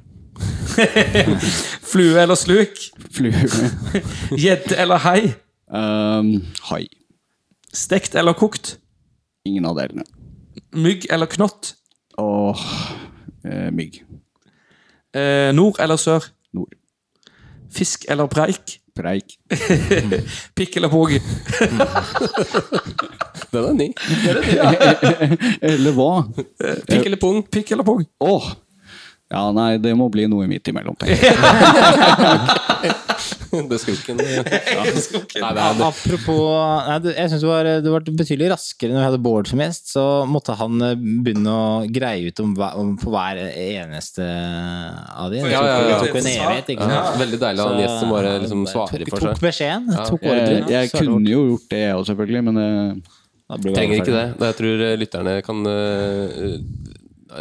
(laughs) Flue eller sluk? Flue. (laughs) Gjedde eller hai? Um, hai. Stekt eller kokt? Ingen av delene. Mygg eller knott? Åh, eh, mygg. Eh, nord eller sør? Nord. Fisk eller preik? Preik. (laughs) Pikk eller påg? (laughs) Den er ny. (laughs) Eller hva? Pikk eller pung? Pikk eller påg? Åh! Ja, nei, det må bli noe midt imellom. tenker jeg. (laughs) Det er skrukken. Ja. Det det. Apropos nei, du, Jeg syns du, var- du var betydelig raskere når vi hadde Bård som gjest. Så måtte han eh, begynne å greie ut om, om på hver eneste av de. Ja, ja, ja. det tok en evighet, ikke Ja, veldig deilig å ha en gjest som bare liksom svarer for for Tok seg. beskjeden. Tok Jeg, ordren. jeg svarte kunne jo gjort det, jeg òg, selvfølgelig, men det Da Trenger ikke det. Jeg tror eh, lytterne kan eh,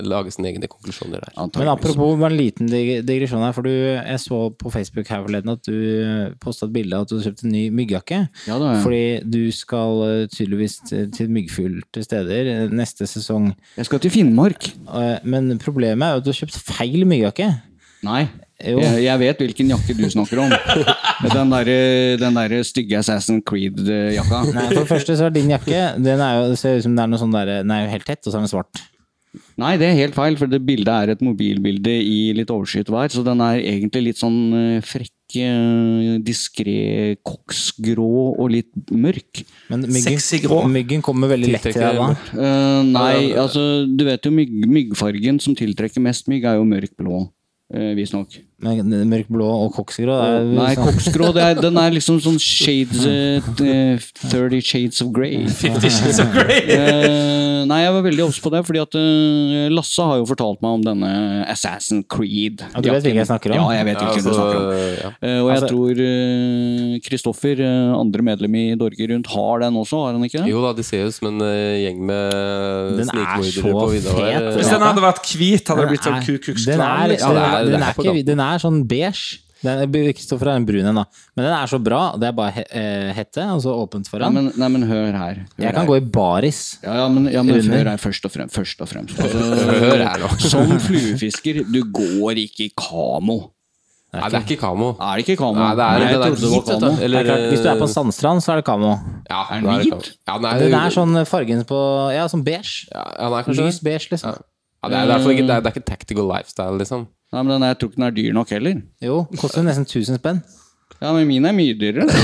lage sine egne konklusjoner der. Men apropos bare en liten dig- digresjon her, for du, jeg så på Facebook her forleden at du posta et bilde av at du hadde kjøpt en ny myggjakke. Ja, da, ja. Fordi du skal eh, tydeligvis til myggfylte steder eh, neste sesong. Jeg skal til Finnmark. Eh, Men problemet er jo at du har kjøpt feil myggjakke. Nei. Jo. Jeg, jeg vet hvilken jakke du snakker om. (laughs) Den derre der stygge Assassin Creed-jakka. Nei, for det første så er din jakke Den er jo, det ser ut som det er noe sånn der, den er jo helt tett, og så er den svart. Nei, det er helt feil, for det bildet er et mobilbilde i litt overskyet vær, så den er egentlig litt sånn eh, frekk, uh, diskré, koksgrå og litt mørk. Men myggen, Sexy grå. myggen kommer veldig lett til deg da. Uh, nei, altså, du vet jo mygg, myggfargen som tiltrekker mest mygg, er jo mørk blå. Uh, Visstnok. Mørk blå og koksgrå det er, Nei, sånn- koksgrå, det er, den er liksom sånn shades uh, eh, 30 shades of grey. Eh, nei, jeg var veldig obs på det, fordi at uh, Lasse har jo fortalt meg om denne Assassin Creed. Ja, du vet hvilken jeg snakker om? Ja, jeg vet Ja, hvilken du altså, snakker om. ja. Uh, og jeg Altså- tror eh, Kristoffer, uh, andre medlem i Dorge Rundt, har den også, har han ikke det? Jo da, de ser ut som en gjeng med Den er snikmordere på vidda der. Hvis den hadde vært hvit, hadde det blitt sånn Ku Klux den Klan. er, liksom. Er- den, er ikke, den er sånn beige. Den er- Kristoffer er en brun en, da. Men den er så bra. Det er bare he eh, hette, og så åpent Nei, foran. men, nei, men hør her. Hør Jeg kan her. gå i baris. Ja, ja, men, ja, men hør her først og fremst. Først og fremst. Altså, (laughs) Hør her da. som fluefisker, du går ikke i kamo. Nei, det er ikke kamo. Er det ikke kamo? Nei, det er, nei, det er det er hvit, kamo. Eller, Det er klart, hvis du er på Sandstrand, så er det kamo. ja, Er den hvit? kamo. Ja, den er, Den er sånn fargen på Ja, sånn beige. ja, ja, er Lys beige, liksom. Ja. Ja, det, er, det, er, ikke, det, er, det er ikke tactical lifestyle, liksom. Nei, men den er, jeg tror ikke den er dyr nok heller. Jo, koster nesten 1000 spenn. Ja, men min er mye dyrere. (laughs)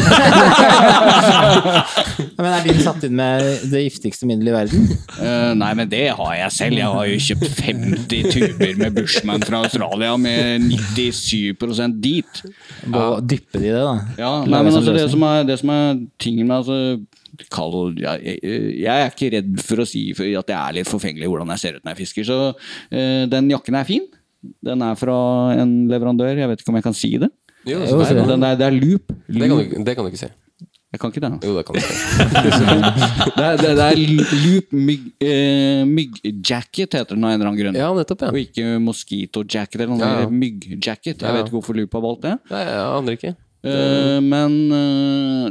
Ja, Men er din satt inn med det giftigste middelet i verden? Uh, nei, men det har jeg selv. Jeg har jo kjøpt 50 tuber med Bushman fra Australia med 97 dit. Må dyppe de i det, da. Ja, nei, men altså, det, som er, det som er tingen med altså, kall, jeg, jeg, jeg er ikke redd for å si at jeg er litt forfengelig hvordan jeg ser ut når jeg fisker. Så uh, den jakken er fin. Den er fra en leverandør. Jeg vet ikke om jeg kan si det. Jo, det, så- det, Den er, det er loop. det, kan du, ikke- det kan du ikke si. Jeg kan ikke det. Jo, det kan du si. (laughs) Det er, det, det er loop mygg, eh, myggjacket, heter den av en eller annen grunn. Ja, nettopp, Og ikke mosquito jacket eller noe. Ja, ja. Ja, Myggjacket. Jeg Ja, ja. vet ikke hvorfor Loop har valgt det. Nei, jeg aner ikke. Eh, men eh,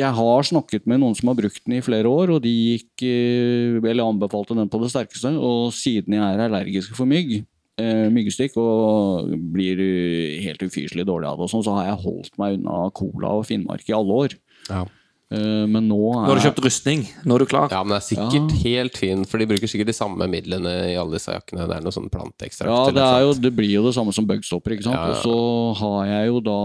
jeg har snakket med noen som har brukt den i flere år, og de gikk eh, Eller anbefalte den på det sterkeste. Og siden jeg er allergisk for mygg, eh, myggstikk, og blir eh, helt ufyselig dårlig av det, og sånn, så har jeg holdt meg unna cola og Finnmark i alle år. Ja. Eh, men nå Nå har du er kjøpt rustning. Nå er du klar. Ja, men det er sikkert helt fin, for de bruker sikkert de samme midlene i alle disse jakkene. Det er noe sånn planteekstrakt. Ja, det, er jo, det blir jo det samme som bugstopper, ikke sant. Ja, ja. Og så har jeg jo da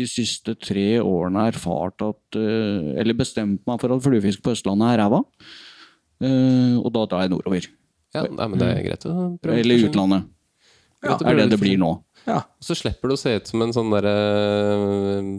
de siste tre årene erfart at eh, Eller bestemt meg for at fluefisk på Østlandet er ræva. Eh, og da drar jeg nordover. Ja, nei, men det er greit å prøve. Eller i utlandet. Ja, er det det blir nå. Ja. Så slipper du å se ut som en sånn derre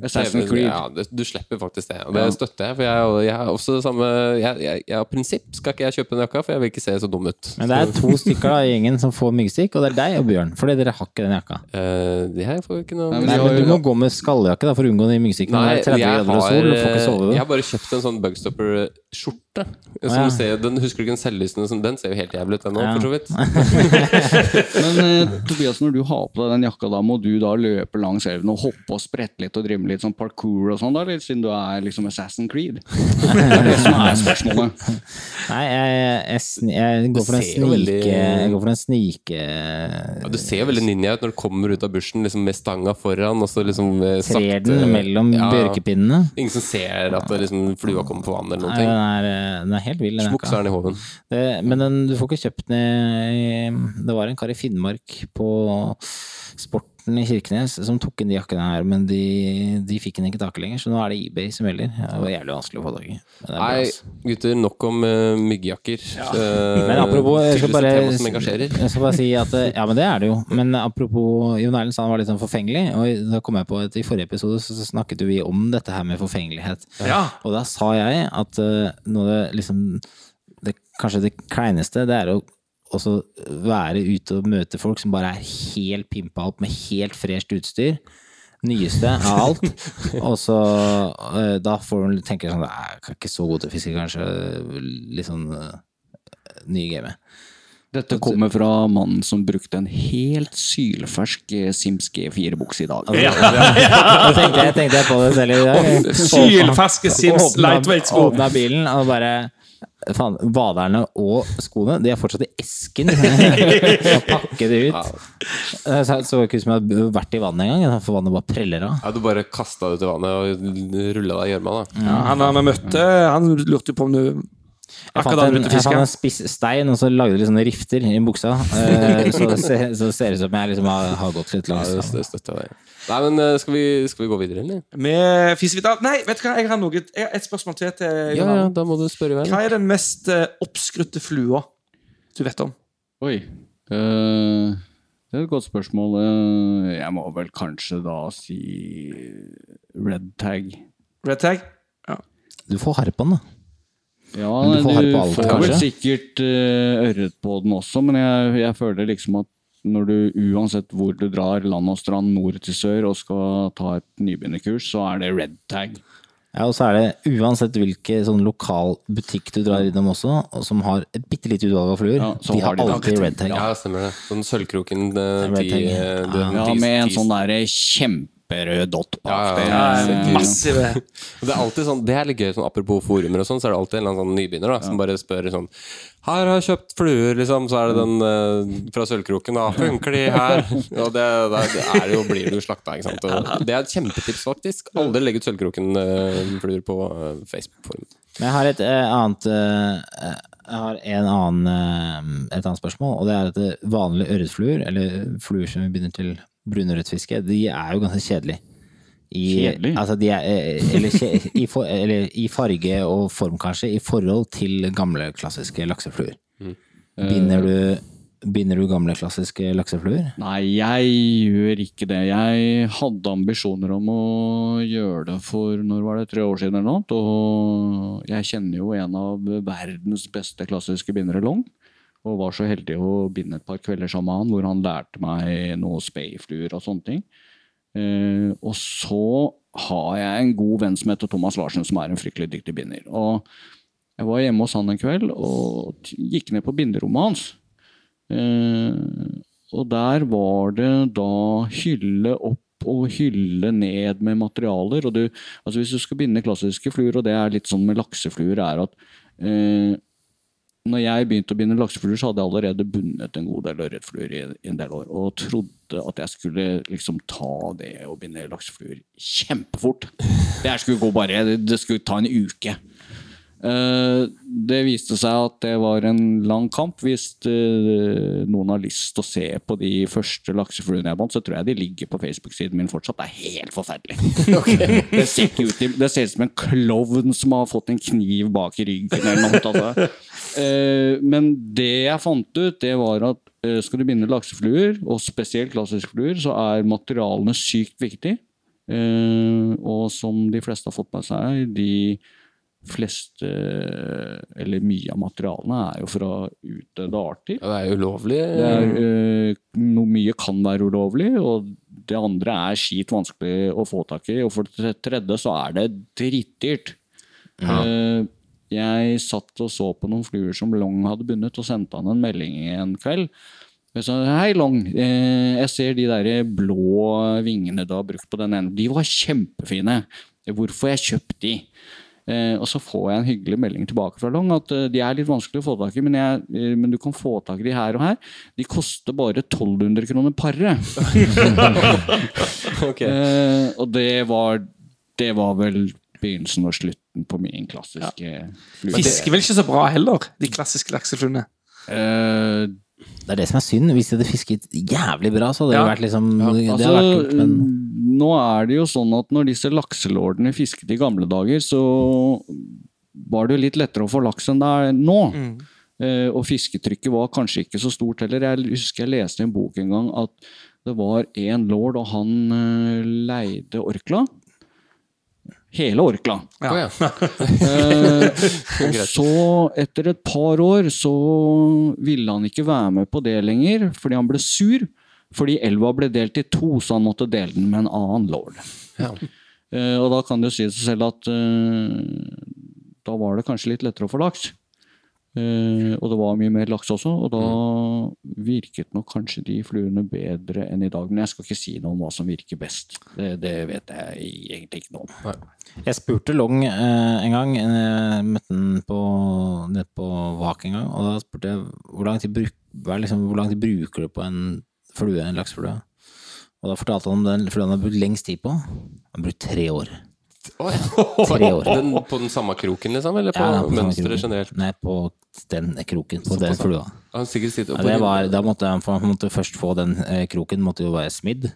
Assassin's Creed. Ja, du, du slipper faktisk det. Og det støtter jeg. For jeg, jeg har også det samme jeg, jeg, jeg, Av prinsipp skal ikke jeg kjøpe den jakka, for jeg vil ikke se så dum ut. Men det er to (laughs) stykker da, i gjengen som får myggstikk, og det er deg og Bjørn. Fordi dere har ikke den jakka. Uh, det her får ikke noe Nei, men har men Du må gå med skalljakke da, for å unngå de myggstikkene. Nei, Det 30 jeg har, sol, jeg har bare kjøpt en sånn Bugstopper-skjorte. Som ja. ser, den, husker du ikke den selvlysende? Den ser jo helt jævlig ut, den òg, Ja. for så vidt. (laughs) Men eh, Tobias, når du har på deg den jakka, da må du da løpe langs elven og hoppe og sprette litt og drive med litt sånn parkour og sånn, da? litt, siden du er liksom Assassin Creed? Det er det som er spørsmålet. (laughs) Nei, jeg, jeg, sni- jeg går for en snike... veldig- Jeg går for en snike Ja, du ser jo veldig ninja ut når du kommer ut av bushen liksom med stanga foran, og så liksom eh, Trer sakte- den mellom Ja. bjørkepinnene. Ingen som ser at det liksom, flua kommer på vannet eller Nei, noen ting. den er, eh, den er helt vill, den er den i hoven. Det, men den, du får ikke kjøpt den i Det var en kar i Finnmark på Sporten i Kirkenes som tok inn de jakkene her, men de, de fikk den ikke tak i lenger, så nå er det eBay som gjelder. Det var jævlig vanskelig å få tak i. Nei, gutter, nok om uh, myggjakker. (laughs) Eh, Men apropos, jeg skal bare, tema som engasjerer. jeg skal bare si at eh, Ja, men det er det jo. Men apropos Jon Erlend sa han var litt sånn forfengelig, og da kom jeg på at i forrige episode så snakket vi om dette her med forfengelighet. Ja. Og da sa jeg at uh, noe det liksom det, Kanskje det kleineste, det er å også være ute og møte folk som bare er helt pimpa opp med helt fresht utstyr. Nyeste av alt. (laughs) Og så eh, da får du tenke sånn Jeg er ikke så god til å fiske, kanskje. Litt sånn uh, ny gamet. Dette kommer fra mannen som brukte en helt sylfersk eh, Sims G4-bukse i dag. Ja, ja, ja. (laughs) jeg, tenkte jeg på det selv i dag. Sylferske Sims lightweight-sko. Åpna bilen og bare Faen, vaderne og skoene, de er fortsatt i esken. (laughs) pakke det ut. Det så så ikke ut som jeg hadde vært i vannet engang, for vannet bare preller av. Ja, du bare kasta det ut i vannet og rulla deg i gjørma, da. Ja, han han møtte, han lurte på om du Jeg fant en, jeg fant en spiss stein, og så lagde de sånne rifter i buksa. Eh, så, det ser, så det ser ut som jeg liksom har, har gått litt langs. det det støtter jeg. Nei, men eh, skal vi, skal vi gå videre, eller? Med fisevita Nei, vet du hva, jeg har noe Jeg har et spørsmål til til Ja, ja, da må du spørre vel. Hva er den mest eh, oppskrytte flua du vet om? Oi. Uh, det er et godt spørsmål. Uh, jeg må vel kanskje da si red tag. Red tag? Ja. Du får harpe den, da. Ja, Men du du får får, vel sikkert uh, ørret på den også, men jeg, jeg føler liksom at når du uansett hvor du drar, land og strand, nord til sør, og skal ta et nybegynnerkurs, så er det red tag. Ja, og så er det uansett hvilken sånn lokal butikk du drar innom også, og som har et bitte lite utvalg av fluer, Ja, de har de alltid red tag. Ja, stemmer det. Sånn Sølvkroken de, de, eh, ja. den Ja, med en sånn derre kjemperød dott bak. Ja, det. ja, ja. Massive. Og Det er alltid sånn, det er litt gøy, sånn, apropos forumer og sånn, så er det alltid en eller annen sånn nybegynner da, som bare spør sånn Her har jeg kjøpt fluer, liksom, så er det den eh, fra Sølvkroken, da. Funker de her? Og det, det, det er jo, blir du slakta, ikke sant. Og det er et kjempetips, faktisk. Aldri legg ut Sølvkroken-fluer på eh, Facebook-forum. Men jeg har et eh, annet eh, Jeg har en annen, eh, et annet spørsmål, og det er at eh, vanlige ørretfluer, eller fluer som vi begynner til brunørretfiske, de er jo ganske kjedelige. I, Kjedelig? Altså de er, eh, eller, i, for, eller i farge og form, kanskje, i forhold til gamle, klassiske laksefluer. Binder du, binder du gamle, klassiske laksefluer? Nei, jeg gjør ikke det. Jeg hadde ambisjoner om å gjøre det for når var det, tre år siden eller noe. Og jeg kjenner jo en av verdens beste klassiske bindere, Long. Og var så heldig å binde et par kvelder sammen med han, hvor han lærte meg noe spayfluer og sånne ting. Uh, og så har jeg en god venn som heter Thomas Larsen, som er en fryktelig dyktig binder. Og jeg var hjemme hos han en kveld og gikk ned på binderommet hans. Uh, og der var det da hylle opp og hylle ned med materialer. Du, altså hvis du skal binde klassiske fluer, og det er litt sånn med laksefluer, er at eh, når jeg begynte å binde laksefluer, så hadde jeg allerede bundet en god del ørretfluer i, i en del år, og trodde at jeg skulle liksom ta det å binde laksefluer kjempefort. Det skulle gå bare Det skulle ta en uke. Eh, det viste seg at det var en lang kamp. Hvis eh, noen har lyst til å se på de første laksefluene jeg bandt, så tror jeg de ligger på Facebook-siden min fortsatt. Det er helt forferdelig. (laughs) det, ser ut, det ser ut som en klovn som har fått en kniv bak i ryggen eller noe. Altså. Eh, men det jeg fant ut, det var at eh, skal du binde laksefluer, og spesielt klassiske fluer, så er materialene sykt viktig. Eh, og som de fleste har fått med seg, de fleste, eller mye av materialene, er jo fra utdødde arter. Ja, det er ulovlig. Det er, eh, no, mye kan være ulovlig, og det andre er skit vanskelig å få tak i. Og for det tredje så er det dritdyrt. Eh, jeg satt og så på noen fluer som Long hadde bundet, og sendte han en melding en kveld. Jeg sa hei, Long. Eh, jeg ser de der blå vingene du har brukt på den ene. De var kjempefine. Hvorfor har jeg kjøpt de? Eh, og så får jeg en hyggelig melding tilbake fra Long at eh, de er litt vanskelig å få tak i, men, jeg, men du kan få tak i de her og her. De koster bare 1200 kroner paret. (laughs) Ok. Eh, og det var, det var vel begynnelsen og slutten på min klassiske flue. Fisker vel ikke så bra heller, de klassiske laksefluene. Uh, Det er det som er synd. Hvis de hadde fisket jævlig bra, så hadde det vært liksom ja, altså, hadde vært kult, men Nå er det jo sånn at når disse lakselordene fisket i gamle dager, så var det jo litt lettere å få laks enn det er nå. Mm. Eh, og fisketrykket var kanskje ikke så stort heller. Jeg husker jeg leste i en bok en gang at det var en lord, og han eh, leide Orkla. Hele Orkla. Ja. (laughs) Eh, og så, etter et par år, så ville han ikke være med på det lenger, fordi han ble sur. Fordi elva ble delt i to, så han måtte dele den med en annen lord. Eh, og da kan det jo si seg selv at eh, da var det kanskje litt lettere å få laks. Eh, og det var mye mer laks også, og da virket nok kanskje de fluene bedre enn i dag. Men jeg skal ikke si noe om hva som virker best. Det, det vet jeg egentlig ikke noe om. Jeg spurte Long eh, en gang, jeg møtte han på, nede på Vak en gang, og da spurte jeg hvor lang tid, bruk, liksom, hvor lang tid bruker du på en flue, en lakseflue? Og da fortalte han om den fluen han har brukt lengst tid på. Han har brukt tre år. (laughs) Tre år. Den, på den samme kroken, liksom? Eller på Ja, på mønsteret generelt? Nei, på den kroken, på den flua. Ja, det var, da måtte han, han måtte først få den eh, kroken, måtte jo være smidd.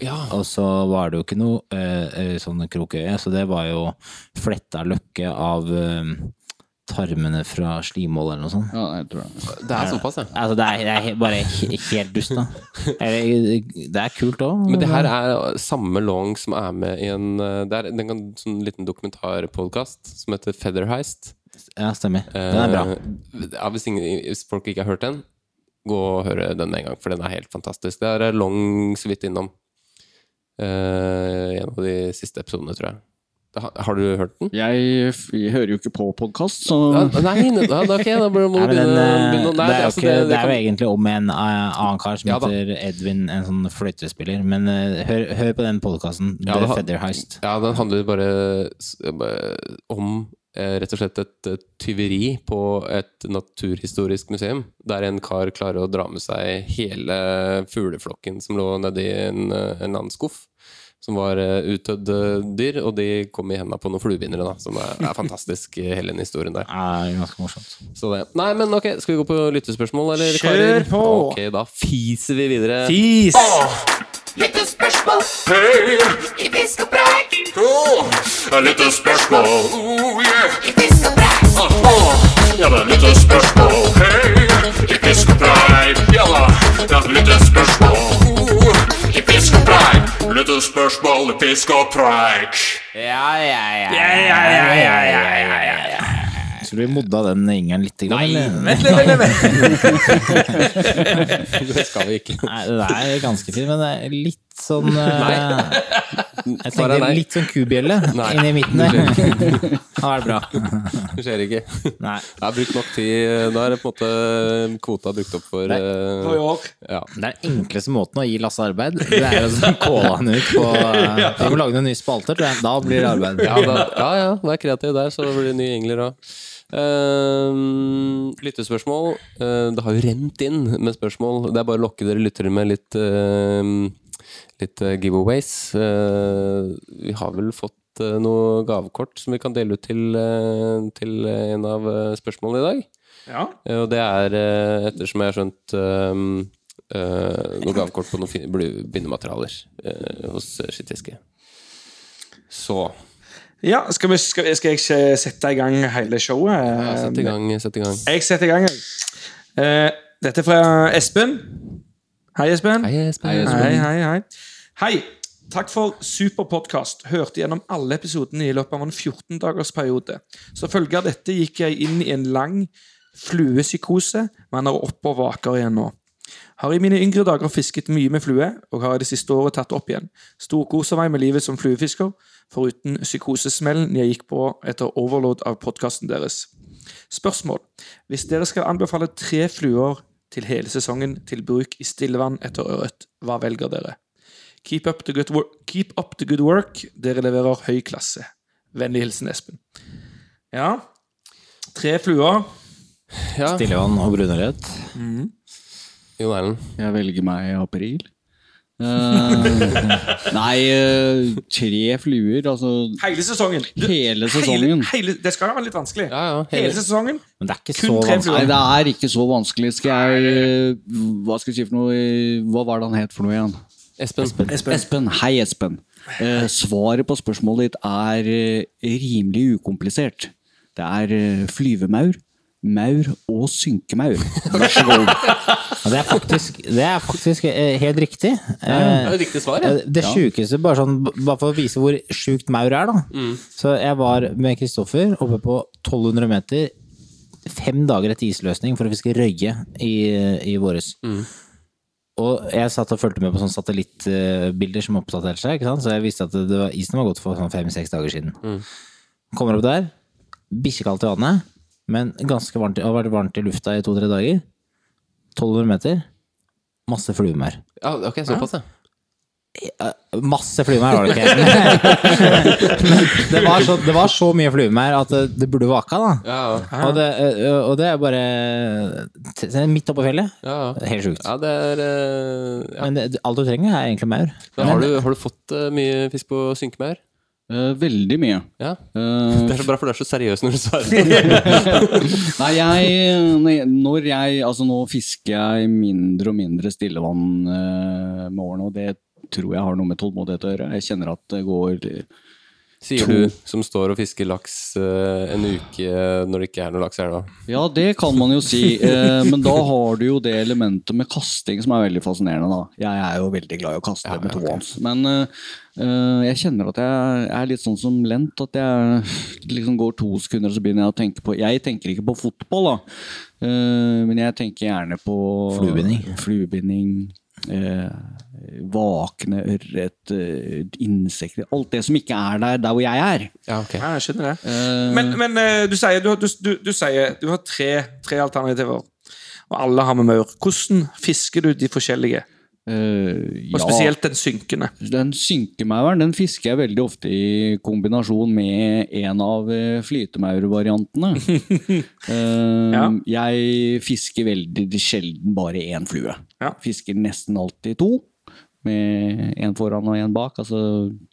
Ja. Og så var det jo ikke noe eh, eh, sånn krokøye, så det var jo fletta løkke av eh, tarmene fra slimål eller noe sånt. Ja, jeg tror det. Det er såpass, ja. Altså, det er, det er bare he- helt dust, da. Det er kult òg. Men det her er samme Long som er med i en eh, Det er en sånn liten dokumentarpodkast som heter Feather Heist. Ja, stemmer. Den er bra. Eh, ja, hvis, ingen, hvis folk ikke har hørt den, gå og høre den med en gang, for den er helt fantastisk. Det er Long så vidt innom. Uh, en av de siste episodene, tror jeg. Har du hørt den? Jeg, jeg hører jo ikke på podkast, så Ja, nei, ne- da, da, ok, da må du begynne, eh, begynne nei, det, er jo altså, ikke, det er jo kan- egentlig om en eh, annen kar som Ja heter Edvin, en sånn fløytespiller. Men uh, hør, hør på den podkasten. Ja, The det Feather Heist. Ja, den handler bare om rett og slett et tyveri på et naturhistorisk museum. Der en kar klarer å dra med seg hele fugleflokken som lå nedi en, en annen skuff. Som var uh, utdødde dyr, og de kom i hendene på noen fluebindere. da, Som er, er fantastisk, i hele den historien der. Nei, ganske morsomt. Så det. Nei, men ok, skal vi gå på lyttespørsmål, eller? Kjør karer? på! Ok, da fiser vi videre. Fis! Lyttespørsmål Hei! i fisk og preik. Oh, det er litt spørsmål. Oh, yeah. I fisk og preik. Åh, ja, det er litt spørsmål. Hei! I fisk og preik. Ja da, det og preik. Litt spørsmål i fisk og preik. Ja, ja, ja. Ja, ja, ja, ja, ja, ja, ja, ja. Skulle vi modda den ingeren litt? Grann, Nei? Vent litt, vent litt. (laughs) Det skal vi ikke. Nei, det er ganske fint, men det er litt sånn (laughs) eh, Jeg tenker litt sånn kubjelle (laughs) inni midten der. (laughs) Det er det bra. Det skjer ikke. Nei. Jeg er brukt nok tid. Da er det på en måte kvota brukt opp for Nei. eh, For i år. ja. Det er den enkleste måten å gi Lasse arbeid. Det er å sånn kåle han ut på eh, Vi må lage noen nye spalter, tror jeg. Da blir det arbeid. Ja, da, ja, ja, vær kreativ der, så blir det nye engler òg. lyttespørsmål. Uh, det har jo rent inn med spørsmål. Det er bare å lokke dere lyttere med litt, eh, litt eh, giveaways. Eh, vi har vel fått uh, noe gavekort som vi kan dele ut til, eh, til en av eh, spørsmålene i dag. Ja. Eh, Og det er, eh, ettersom jeg har skjønt, eh, noe gavekort på noen bindematerialer eh, hos Skittiske. Så Ja, skal, vi, skal, skal jeg sette i gang hele showet? Ja, sett i gang. Sett i gang. Jeg setter i gang. Eh, dette er fra Espen. Hei, Espen. Hei, Espen. Hei, hei, hei. Hei. Takk for super podkast. Hørte gjennom alle episodene i løpet av en 14-dagersperiode. Så følge av dette gikk jeg inn i en lang fluepsykose, men er oppe og vaker igjen nå. Har i mine yngre dager fisket mye med flue, og har i det siste året tatt opp igjen. Storkoser meg med livet som fluefisker, foruten psykosesmellen jeg gikk på etter overload av podkasten deres. Spørsmål. Hvis dere skal anbefale tre fluer til hele sesongen til bruk i stillevann etter ørret, hva velger dere? Keep up the good work. Keep up the good work. Dere leverer høy klasse. Vennlig hilsen Espen. Ja, tre fluer. Ja, Stillevann og brunørret. Jon Erlend. Jeg velger meg i april. Eh, nei, eh, tre fluer, altså Hele sesongen. Du, Hele sesongen. Hele, hele, det skal være litt vanskelig. Ja, ja. Hele Hele, sesongen. Men det er ikke Kun så tre vanskelig. Nei, det er ikke så vanskelig. Skal jeg eh, Hva skal jeg si for noe? Hva var det han het for noe igjen? Espen. Espen. Hei, Espen. Eh, svaret på spørsmålet ditt er rimelig ukomplisert. Det er flyvemaur, maur og synkemaur. Vær så god. Det er faktisk, det er faktisk eh, helt riktig. Det Eh, er riktig svar, ja. Eh, Det sjukeste, bare, sånn, bare for å vise hvor sjukt maur er, da. Mm. Så jeg var med Kristoffer oppe på 1200 meter fem dager etter isløsning for å fiske røye i, i våres. Mm. Og jeg satt og fulgte med på sånne satellittbilder som oppdaterte seg, ikke sant? så jeg visste at det var, isen var gått for sånn fem-seks dager siden. Mm. Kommer opp der, bikkjekaldt i vannet, men ganske varmt, det har vært varmt i lufta i to-tre dager. 1200 meter, masse fluemær. ja. Ok, såpass, ja. Masse fluemær var det ikke. (laughs) Men det var, så, det var så mye fluemær at det, det burde vaka, da. Ja, ja. Og det, og det er bare midt oppå fjellet. ja, ja. Helt sjukt. ja det er eh, ja. Men alt du trenger, er egentlig maur. Har du, har du fått eh, mye fisk på synkemaur? Eh, veldig mye. Ja. Uh, Det er så bra, for du er så seriøs når du svarer. (laughs) Nei, jeg, når jeg Altså, nå fisker jeg mindre og mindre stillevann uh, med årene, og det tror jeg har noe med tålmodighet å gjøre. Jeg kjenner at det går Sier du som står og fisker laks en uke når det ikke er noe laks i elva. Ja, det kan man jo si, men da har du jo det elementet med kasting som er veldig fascinerende, da. Jeg er jo veldig glad i å kaste Ja, med ja, ok. tohånds. Men jeg kjenner at jeg er litt sånn som Lent, at jeg liksom går to sekunder, og så begynner jeg å tenke på Jeg tenker ikke på fotball, da, Eh, men jeg tenker gjerne på Fluebinding. Fluebinding. eh, vakne ørret, eh, insekter Alt det som ikke er der der hvor jeg er. Ja, okay. Ja, jeg skjønner det. Uh, Men, men eh, du sier du, du, du sier du har tre, tre alternativer, og alle har med maur. Hvordan fisker du de forskjellige? Eh, Og ja. spesielt den synkende. Den synkemauren den fisker jeg veldig ofte i kombinasjon med en av eh, flytemaurvariantene. uh, (laughs) Ja. Jeg fisker veldig sjelden bare én flue. Ja. Fisker nesten alltid to, med en foran og en bak. Altså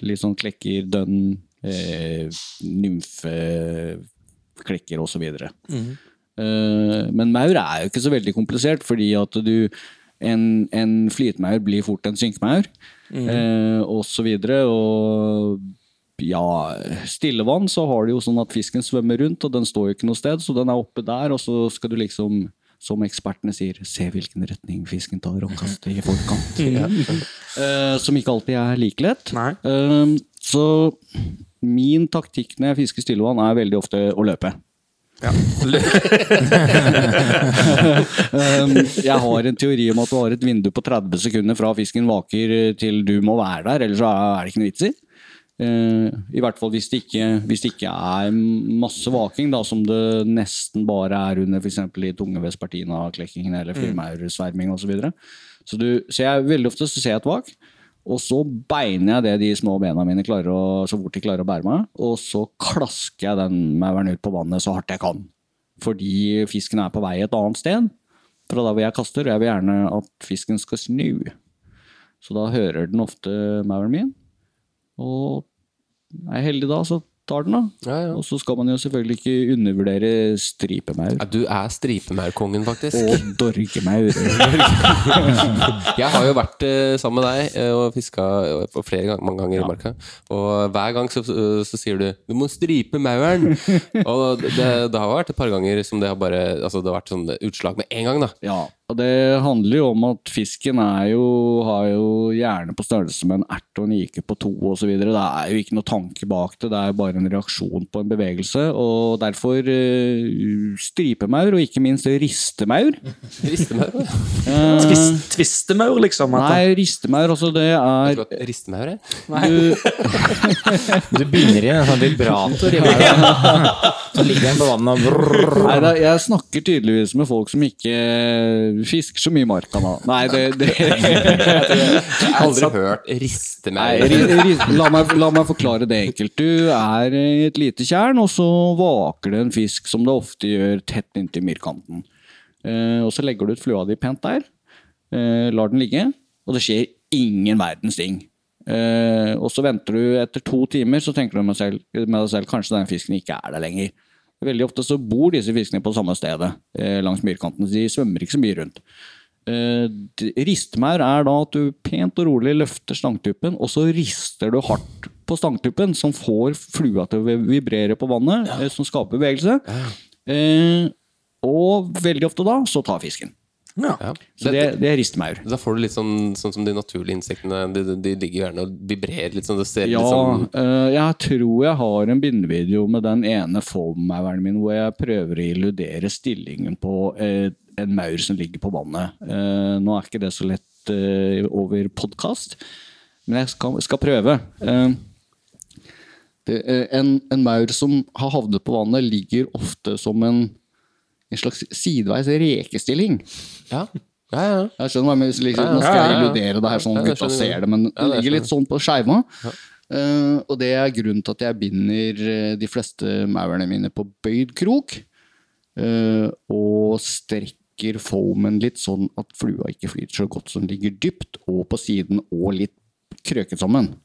litt sånn klekker, dønn, eh, nymfeklekker osv. Mm. Uh, men maur er jo ikke så veldig komplisert, fordi at du en, en flytmaur blir fort en synkemaur, eh, og så videre. Og ja, stillevann så har du jo sånn at fisken svømmer rundt, og den står jo ikke noe sted, så den er oppe der, og så skal du liksom, som ekspertene sier, se hvilken retning fisken tar, og kaste i forkant. (laughs) Eh, som ikke alltid er like lett. Eh, så min taktikk når jeg fisker stillevann, er veldig ofte å løpe. Ja. (laughs) Um, jeg har en teori om at du har et vindu på 30 sekunder fra fisken vaker eh, til du må være der, ellers er det ikke noe vits i. Uh, I hvert fall hvis det ikke, hvis det ikke er masse vaking, da, som det nesten bare er under f.eks. i tungevespartina-klekkingen eller firmaursverming osv. Så, videre. så, du- så jeg, veldig ofte så ser jeg et vak, og så beiner jeg det de små bena mine klarer å, så fort de klarer å bære meg, og så klasker jeg den mauren ut på vannet så hardt jeg kan. Fordi fisken er på vei et annet sted fra der hvor jeg kaster, og jeg vil gjerne at fisken skal snu. Så da hører den ofte mauren min, og er jeg heldig da, så tar den, da. Ja, ja. Og så skal man jo selvfølgelig ikke undervurdere stripemaur. Ja, du er stripemaurkongen, faktisk. Og dorgemaur. (laughs) Jeg har jo vært eh, sammen med deg eh, og fiska eh, flere ganger, mange ganger i marka. Og hver gang så, så sier du 'du må stripe mauren'. (laughs) og det, det har vært et par ganger som det har bare Altså det har vært sånn utslag med en gang, da. Og det handler jo om at fisken er jo, har jo hjerne på størrelse med en ert og en IQ på to osv. Det er jo ikke noe tanke bak det, det er bare en reaksjon på en bevegelse. Og derfor uh, stripemaur, og ikke minst ristemaur. (laughs) Ristemaur? uh, Twist, tvistemaur, liksom. At Nei, ristemaur, altså det er Ristemaur, ja? du, (laughs) Du binder i en sånn vibrator i (laughs) meg. Så ligger den på vannet og brrr. Nei, da, jeg snakker tydeligvis med folk som ikke fisker så mye i marka nå. Nei, det, det (laughs) Jeg har aldri hørt riste meg. Nei, la, meg, la meg forklare det enkelt. Du er i et lite tjern, og så vaker det en fisk, som det ofte gjør, tett inntil myrkanten. Eh, og så legger du ut flua di pent der, eh, lar den ligge, og det skjer ingen verdens ting. Eh, og så venter du etter to timer, så tenker du med, selv, med deg selv kanskje den fisken ikke er der lenger. Veldig ofte så bor disse fiskene på samme stedet eh, langs myrkanten, de svømmer ikke så mye rundt. Eh, Ristmaur er da at du pent og rolig løfter stangtuppen, og så rister du hardt på stangtuppen, som får flua til å vibrere på vannet, eh, som skaper bevegelse. Eh, og veldig ofte da, så tar fisken. Ja. Ja. Så det, det rister ristmaur. Da får du litt sånn, sånn som de naturlige insektene. De, de, ligger gjerne og vibrerer litt sånn. Det ser Ja, litt sånn uh, jeg tror jeg har en bindevideo med den ene foam-mauren min hvor jeg prøver å illudere stillingen på uh, en maur som ligger på vannet. Uh, nå er ikke det så lett over podkast, men jeg skal, skal prøve. En, en maur som har havnet på vannet, ligger ofte som en, en slags sideveis rekestilling. Ja, ja, ja. Jeg skjønner hva jeg liksom, Nå skal jeg illudere det her sånn gutta ser det, men det ligger litt sånn på skeiva. Uh, og det er grunnen til at jeg binder eh, de fleste maurene mine på bøyd krok. Uh, og strekker foamen litt sånn at flua ikke flyter så godt som ligger dypt, og på siden og litt krøket sammen.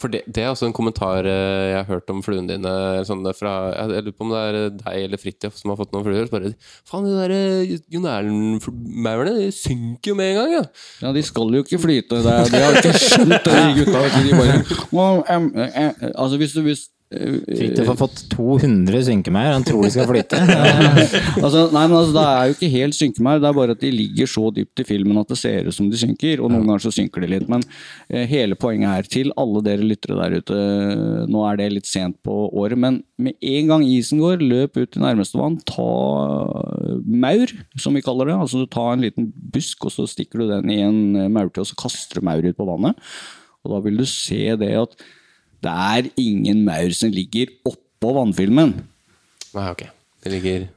For det, det er også en kommentar eh, jeg har hørt om fluene dine. Sånn fra, jeg, lurer på om det er eh, deg eller Fridtjof som har fått noen fluer. Bare, Faen, de der eh, Jon Erlend-maurene synker jo med en gang, ja! Ja, de skal jo ikke flyte. Det de har ikke skjønt det, de gutta. De bare, «Well, um, uh, eh», altså hvis du hvis, eh, Fridtjof har fått 200 synkemeier, han tror de skal flytte. (laughs) altså, nei, men altså, Det er jo ikke helt synkemeier, det er bare at de ligger så dypt i filmen at det ser ut som de synker. Og noen ganger så synker de litt. Men eh, hele poenget her, til alle dere lyttere der ute Nå er det litt sent på året, men med en gang isen går, løp ut til nærmeste vann. Ta maur, som vi kaller det. Altså Du tar en liten busk, og så stikker du den i en maurtue, og så kaster du maur ut på vannet. Og da vil du se det at det er ingen maur som ligger oppå vannfilmen. Nei, ok. Det ligger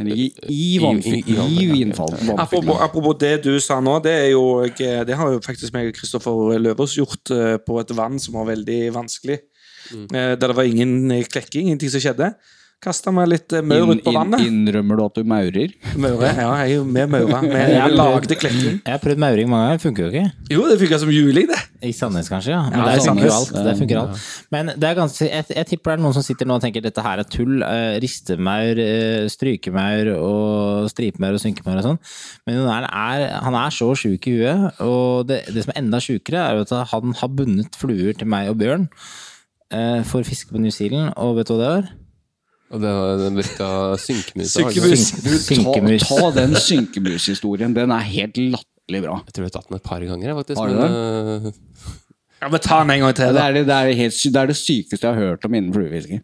Den ligger i I- i- i vannfilmen, ja. Apropos, apropos det du sa nå, det, er jo, det har jo faktisk meg og Kristoffer Løvaas gjort eh, på et vann som var veldig vanskelig. Mm. Der det var ingen eh, klekking, ingenting som skjedde. Kasta meg litt eh, maur ut på vannet. innrømmer du at du maurer? Møre, ja, jeg er jo med maura. (laughs) Vi lagde klekking. Jeg har prøvd mauring mange ganger, funker jo ikke. Jo, det funka som juling, det. I Sandnes kanskje, ja. Men Ja, der funker jo alt. Det funker alt. Men det er ganske, jeg, jeg tipper det er noen som sitter nå og tenker dette her er tull. Eh, ristemaur, eh, strykemaur og stripemaur og synkemaur og sånn. Men han er, han er så sjuk i huet, og det, det som er enda sjukere, er at han har bundet fluer til meg og Bjørn eh, for fiske på New Zealand, og vet du hva det var? Og det den virka synkemusa. Synkemus! Synkemus. ta, ta den synkemushistorien. Den er helt latterlig bra. Jeg tror jeg har tatt den et par ganger, faktisk. Har du men, uh... Ja, men Ta den en gang til, Det er det, det, er helt, det er det sykeste jeg har hørt om innen fluefiske.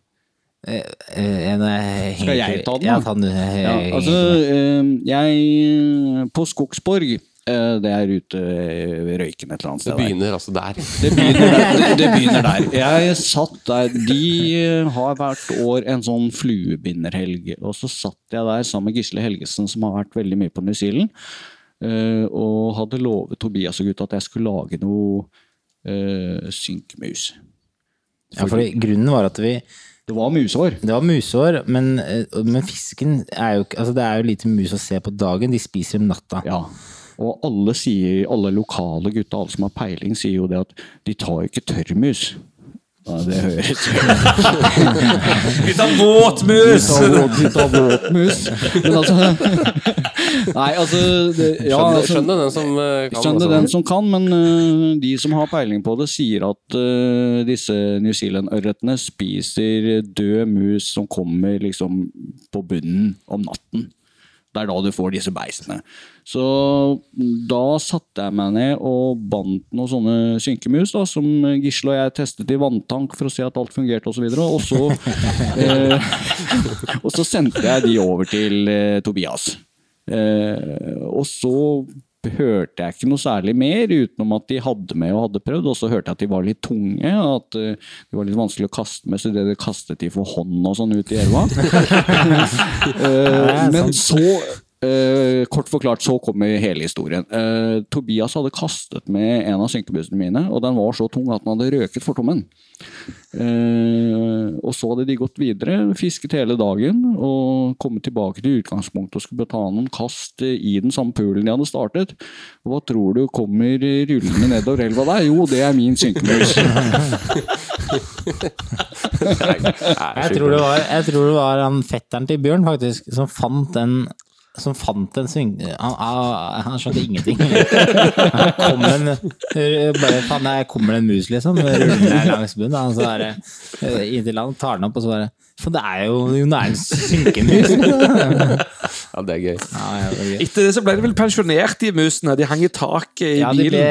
Eh, eh, Skal jeg ta den, da? Ja, ta den. eh, Ja, altså, eh, jeg På Skogsborg, eh, det er ute ved Røyken et eller annet det sted. der. begynner altså der. Det begynner der. Det, det begynner der. Jeg satt der. De har hvert år en sånn fluebinderhelg. Og så satt jeg der sammen med Gisle Helgesen, som har vært veldig mye på New Zealand. eh, Og hadde lovet Tobias og gutta at jeg skulle lage noe uh, synkemus. Ja, for grunnen var at vi Det var musehår. Det var musehår, men, eh, men fisken er jo ikke altså Det er jo lite mus å se på dagen. De spiser om natta. Ja. Og alle, sier, alle lokale gutta, alle som har peiling, sier jo det at de tar jo ikke tørrmus. Ja, det høres Vi (laughs) tar våtmus! Vi tar våtmus. Men altså (laughs) Nei, altså det, ja, Skjønner, altså, skjønner den som eh, kan. Skjønner altså. den som kan, men uh, de som har peiling på det, sier at uh, disse New Zealand-ørretene spiser død mus som kommer liksom på bunnen om natten. Det er da du får disse beistene. Så da satte jeg meg ned og bandt noen sånne synkemus, da, som Gisle og jeg testet i vanntank for å se at alt fungerte osv. Og, så, (laughs) eh, og så sendte jeg de over til eh, Tobias. Eh, og så hørte jeg ikke noe særlig mer, utenom at de hadde med og hadde prøvd. Og så hørte jeg at de var litt tunge, at eh, de var litt vanskelig å kaste med, så det de kastet de for hånd og sånn ut i elva. (laughs) Eh, men så eh, Kort forklart så kommer hele historien. Eh, Tobias hadde kastet med en av synkebussene mine, og den var så tung at den hadde røket fortommen. Eh, og så hadde de gått videre, fisket hele dagen og kommet tilbake til utgangspunktet og skulle ta noen kast eh, i den samme poolen de hadde startet. Og hva tror du kommer rullende nedover elva der? Jo, det er min synkebuss. (laughs) Jeg tror det var, jeg tror det var han fetteren til Bjørn, faktisk, som fant den som fant en sving... Han, han, skjønte ingenting. (laughs) Han kom en, bare, faen, der kommer en mus, liksom. Ruller langs bunnen. Han så bare, eh, inntil han tar den opp, og så bare For det er jo, jo det er en synkemus. Ja, det er gøy. Ja, ja, det er gøy. Etter det så ble de vel pensjonert, de musene. De hang i taket i Ja, de ble,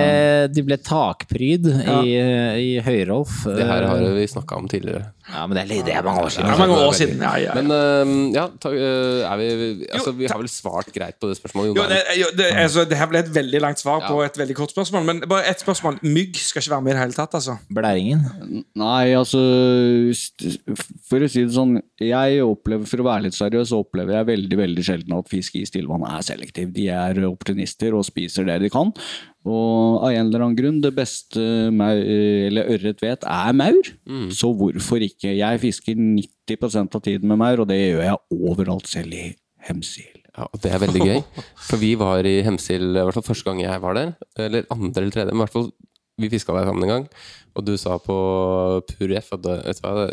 de ble takpryd i, i Høyrolf. Det her har vi snakka om tidligere. Ja, men det er, det er mange år siden. Ja, mange år siden. Ja, ja. Men uh, ja, ta, uh, er vi Altså, vi har vel svart greit på det spørsmålet. Jo, det, jo, det, altså, det her ble et veldig langt svar på et veldig kort spørsmål. Men bare ett spørsmål. Mygg skal ikke være med i det hele tatt, altså. Blæringen. Nei, altså For å si det sånn, jeg opplever, for å være litt seriøs, så opplever jeg veldig veldig sjelden at fisk i stillvann er selektiv. De er opportunister og spiser det de kan. Og av en eller annen grunn, det beste ørret vet, er maur. Så hvorfor ikke? Jeg fisker 90% av tiden med maur, og det gjør jeg overalt, selv i Hemsil. Ja, og det er veldig gøy. (laughs) For vi var i Hemsil, i hvert fall første gang jeg var der. Eller andre eller tredje, men i hvert fall vi fiska der sammen en gang. Og du sa på Pur F at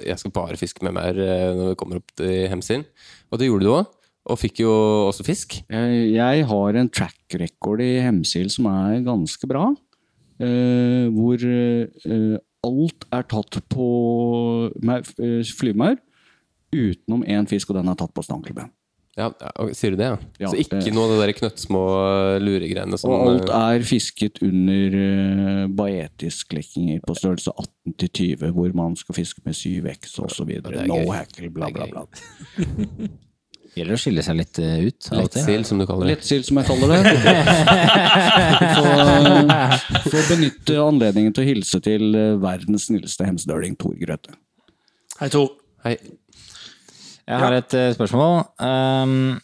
jeg skal bare fiske med maur eh, når vi kommer opp til Hemsil. Og det gjorde du òg. Og fikk jo også fisk. Jeg, har en track record i Hemsil som er ganske bra. eh, hvor eh, alt er tatt på eh, flymaur, utenom én fisk, og den er tatt på stankelben. Ja, Sier du det, ja? Ja, Så ikke det- noe av det der knøttsmå luregreiene som Og alt er fisket under baetisk-lekkinger på størrelse 18 til 20, hvor man skal fiske med 7X osv. det er No hackle, bla, bla, bla. (laughs) Gjelder å skille seg litt eh, ut. Lettsild, som du kaller det. Lettsild, som jeg kaller det. (laughs) Få få benytte anledningen til å hilse til eh, verdens snilleste hemsedøling, Tor Grøthe. Hei, Tor. Hei. Jeg har et eh, spørsmål. Um,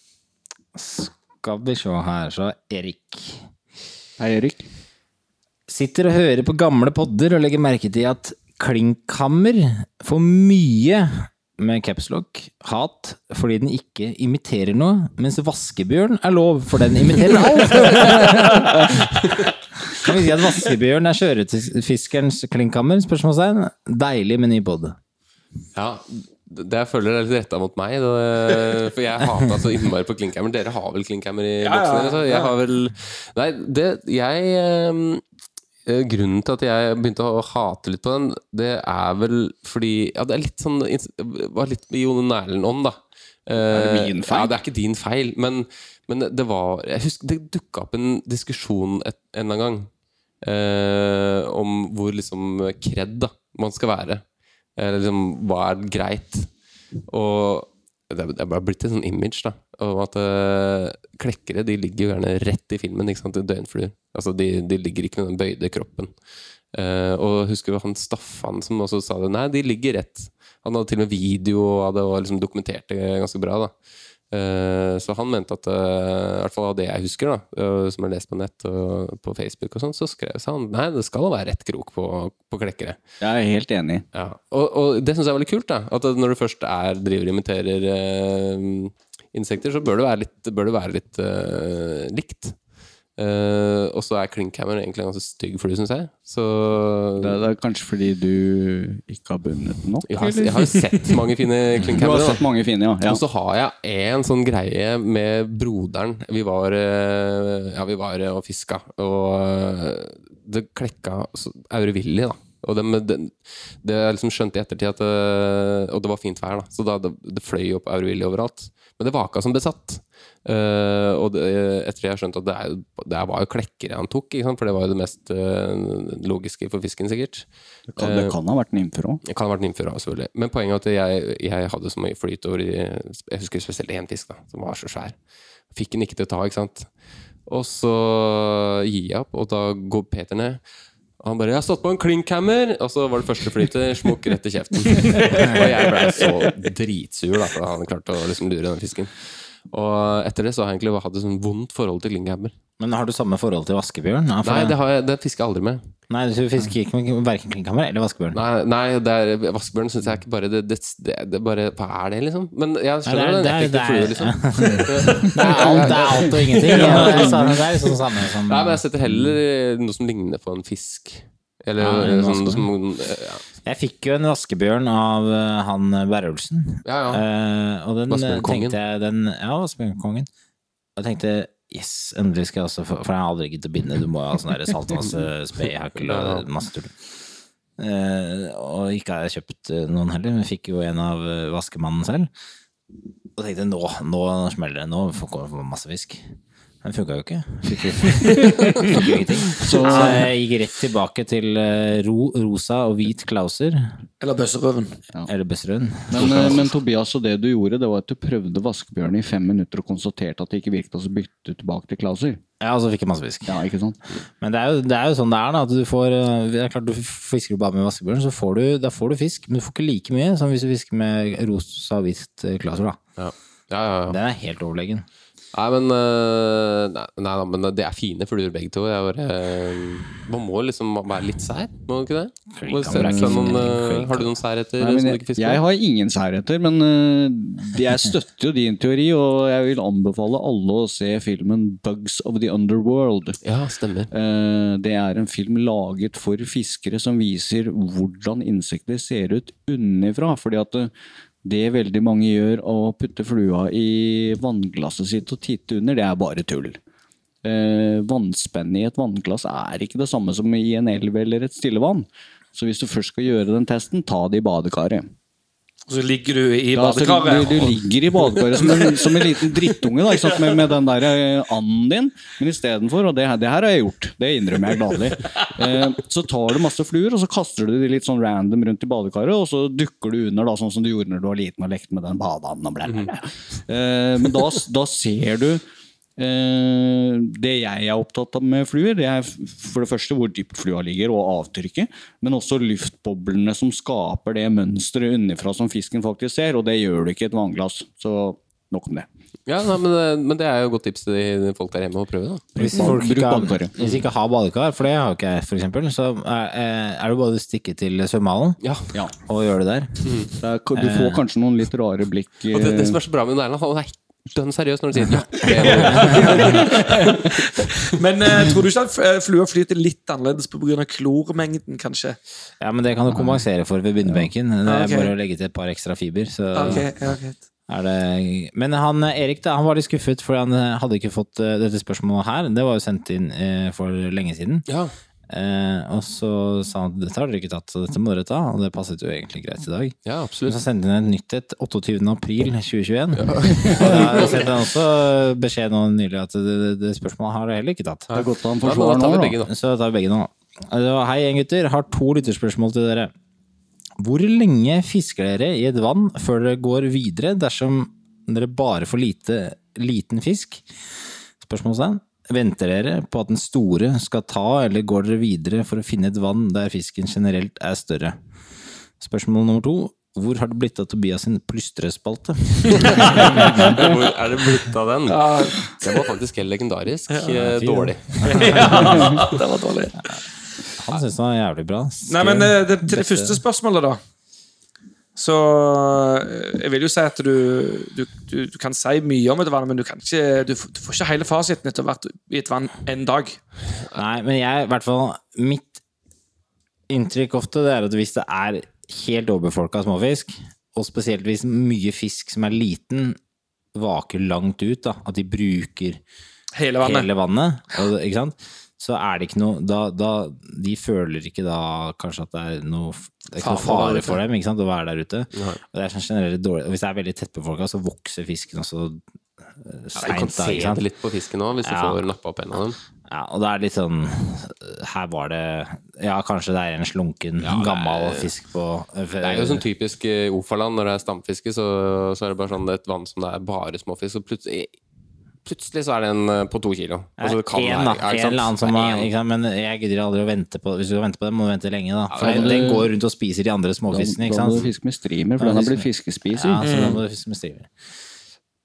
skal vi se her, så Erik. Hei, Erik. Sitter og hører på gamle podder og legger merke til at Klinkhammer får mye med capslock hat fordi den ikke imiterer noe, mens Vaskebjørn er lov, for den imiterer (laughs) alt. kan vi si at Vaskebjørn er sjøørretfiskerens klinkhammer? Spørsmålstegn. Deilig med ny pod. Ja, det jeg føler er litt retta mot meg. Det, for jeg hata så innmari på klinkhammer. Dere har vel klinkhammer i Ja, ja, boksen deres? så Jeg har vel Nei, det Jeg eh, Grunnen til at jeg begynte å hate litt på den, det er vel fordi Ja, det er litt sånn Var litt i Jone Nælen-ånd, da. Er det min feil? Ja, det er ikke din feil, men, men det var Jeg husker det dukka opp en diskusjon et, en eller annen gang eh, om hvor liksom kred da, man skal være. Eller liksom, hva er greit? Og det er- blitt en sånn image da om at uh, klekkere de ligger jo gjerne rett i filmen. ikke sant, Døgnfluer. Altså, de, de ligger ikke med den bøyde kroppen. Uh, og husker du han Staffan som også sa det? Nei, de ligger rett. Han hadde til og med video av det og liksom dokumenterte ganske bra. da Så han mente at, eh, i hvert fall av det jeg husker, da eh, som jeg har lest på nett og på Facebook, og sånn, så skrev han nei, det skal være rett krok på, på klekkere. Jeg er helt enig. Ja. Og, og det syns jeg er veldig kult. da At når du først er driver og imiterer eh, insekter, så bør det være litt, bør det være litt eh, likt. Eh, og så er klinkhammer egentlig en ganske stygg flue, syns jeg. Så Det er, det er kanskje fordi du ikke har bundet den nok? jeg har, jeg har sett mange fine (laughs) Du har klinkhammer. sett mange fine, ja. ja. Og så har jeg en sånn greie med broderen. Vi var, eh, ja, vi var eh, og fiska, og det klekka aurevillig, da. Og det, med det, det jeg liksom skjønte i ettertid at Og det var fint vær, da. Så da, det, det fløy opp aurevillig overalt. Men det vaka som besatt. Uh, og det, etter jeg skjønte at det, er, det var jo klekkere han tok, ikke for det var jo det mest uh, logiske for fisken, sikkert. Det kan, det kan ha vært nymfer òg. Det kan ha vært nymfer også, selvfølgelig. Men poenget er at jeg, jeg hadde så mye flyt over i Jeg husker spesielt én fisk, da, som var så svær. Fikk den ikke til å ta, ikke sant. Og så gir jeg opp, og da går Peter ned. Og han bare 'Jeg har stått på en klinkhammer!' Og så var det første flytet smokk rett i kjeften. (laughs) og jeg ble så dritsur, da, for han klarte å liksom lure den fisken. Og etter det så har jeg egentlig hatt et sånn vondt forhold til klinkhammer. Men har du samme forhold til vaskebjørn? Ja, Nei, det, har jeg, det fisker jeg aldri med. Nei, du fisker ikke med verken klinkhammer eller vaskebjørn? Nei, nei det er, vaskebjørn syns jeg ikke bare det, det, det, bare, Hva er det, liksom? Men jeg skjønner det, det er det, er- flue, det er- liksom. (laughs) (laughs) Det er alt, det er alt og ingenting. Ja, det er liksom samme som Nei, men jeg setter heller noe som ligner på en fisk. Eller Ja, en sånn som ja. Jeg fikk jo en vaskebjørn av eh, han Berrulsen. Ja, ja. Eh, og den eh, Vaskebjørnkongen. tenkte jeg den, Ja, vaskebjørnkongen. Og jeg tenkte yes, endelig skal jeg også få For jeg har aldri giddet å binde. Du må ha sånn der saltvannsspredhakkel (laughs) og masse tull. Uh, og ikke har jeg kjøpt eh, noen heller, men fikk jo en av eh, vaskemannen selv. Og tenkte nå, nå smeller det, nå får jeg masse fisk. Den funka jo ikke. (laughs) Fikk jo, ingenting. Så, jeg gikk rett tilbake til eh, ro, rosa og hvit klauser. Eller bøsserøven. Eller bøsserøven. Men, eh, men Tobias, og det du gjorde, det var at du prøvde vaskebjørn i fem minutter og konstaterte at det ikke virket, og så byttet du tilbake til Klauser. Ja, og så fikk jeg masse fisk. Ja, ikke sant? Men det er, jo, det er jo sånn det er, da. At du får eh, Det er klart du fisker du bare med vaskebjørn, så får du, da får du fisk, men du får ikke like mye som hvis du fisker med rosa og hvitt eh, klauser, da. Ja. Ja, ja, ja. Den er helt overlegen. Nei, men, øh, nei, nei, men det er fine fluer begge to. Jeg bare, øh, man må liksom være litt sær, må man ikke det? Må Klinkhammer se- ikke noen, øh, har du noen særheter Nei, som du jeg, ikke fisker jeg har ingen særheter, men jeg støtter jo din teori, og jeg vil anbefale alle å se filmen 'Bugs of the Underworld'. Ja, stemmer. Eh, Det er en film laget for fiskere som viser hvordan insekter ser ut unnifra. Fordi at det, veldig mange gjør, å putte flua i vannglasset sitt og titte under, det er bare tull. Eh, vannspennet i et vannglass er ikke det samme som i en elv eller et stillevann. Så hvis du først skal gjøre den testen, ta det i badekaret. Og så ligger du i Ja, badekaret. Du, du ligger i badekaret som en, som en liten drittunge da, sant? Med, med den der eh, anden din. Men istedenfor, og det, her- det her har jeg gjort, det innrømmer jeg gladelig, eh, så tar du masse fluer og så kaster du de litt sånn random rundt i badekaret, og så dukker du under, da, sånn som du gjorde når du var liten og lekte med den badeanden. Eh, men da, da ser du det jeg er opptatt av med fluer, det er for det første hvor dypt flua ligger, og avtrykket, men også luftboblene som skaper det mønsteret underfra som fisken faktisk ser, og det gjør du ikke i et vannglass. Så nok om det. Ja, nei, men, det- men det er jo et godt tips til de folk der hjemme å prøve. da Hvis folk ikke har, hvis ikke har badekar, for det har jo ikke jeg, for eksempel, så er, eh, er det bare å stikke til svømmehallen Ja, Ja. og gjøre det der. Det er, du får kanskje noen litt rare blikk. Og det, det eh, som er så bra med Erland, han er dønn seriøs når du sier det. (laughs) Men uh, tror du ikke at eh, flua flyter litt annerledes pga. klormengden, kanskje? Ja, men det kan du kompensere for ved bindebenken. Det er Ah, bare å legge til et par ekstra fiber. Så Ok, ja, er det Men han eh, Erik da, han var litt skuffet, fordi han hadde ikke fått dette spørsmålet her. Det var jo sendt inn for lenge siden. Ja. Eh, og så sa han at dette har dere ikke tatt, så dette må dere ta. Og det passet jo egentlig greit i dag. ja, Men absolutt. så sendte han et nytt et 28. april 2021. (laughs) Og da sendte han også beskjed nå nylig at det, det, det spørsmålet har dere heller ikke tatt. Det er godt han Ja, da tar vi nå, begge, da. da. Så tar vi begge nå. Altså, Hei igjen, gutter. Har to lytterspørsmål til dere. Hvor lenge fisker dere i et vann før dere går videre dersom dere bare får lite, liten fisk? Spørsmålstegn. Venter dere på at den store skal ta, eller går dere videre for å finne et vann der fisken generelt er større? Spørsmål nummer to. Hvor har det blitt av Tobias sin plystrespalte? (laughs) Hvor er det blitt av den? Det var faktisk helt legendarisk ja, dårlig. (laughs) ja, Det var dårlig. Han syns den var jævlig bra. Nei, men det, det, det første spørsmålet, da. Så eh, jeg vil jo si at du, du, du, du kan si mye om et vann, men du, ikke, du, du får ikke hele fasiten etter å ha vært i et vann en dag. Nei, men jeg, i hvert fall Mitt inntrykk ofte det er at hvis det er helt overbefolka småfisk, og spesielt hvis mye fisk som er liten, vaker langt ut, da, at de bruker Hele vannet. hele vannet, så er det ikke noe da, da, De føler ikke da kanskje at det er noe det er ikke noe Fare for dem ikke sant, å være der ute. Og det er sånn generelt dårlig og Hvis det er veldig tettbefolka, så vokser fisken også eh, Du kan se det litt på fisken òg, hvis Ja. du får nappa opp en av dem. Ja, og det er litt sånn Her var det Ja, kanskje det er en slunken, gammel fisk på Det er jo sånn typisk eh, Ofaland, når det er stamfiske, så, så er det bare sånn et vann som det er bare småfisk, og plutselig, plutselig så er den eh, på to kilo. Altså, det kan en, være- da. ja, en eller annen som er ikke sant? Men jeg gidder aldri å vente på Hvis du skal vente på den, må du vente lenge. da For Ja, den, den går rundt og spiser de andre småfiskene. ikke da må du fiske med streamer, for den har blitt fiskespiser. Ja, så da må du fiske med streamer.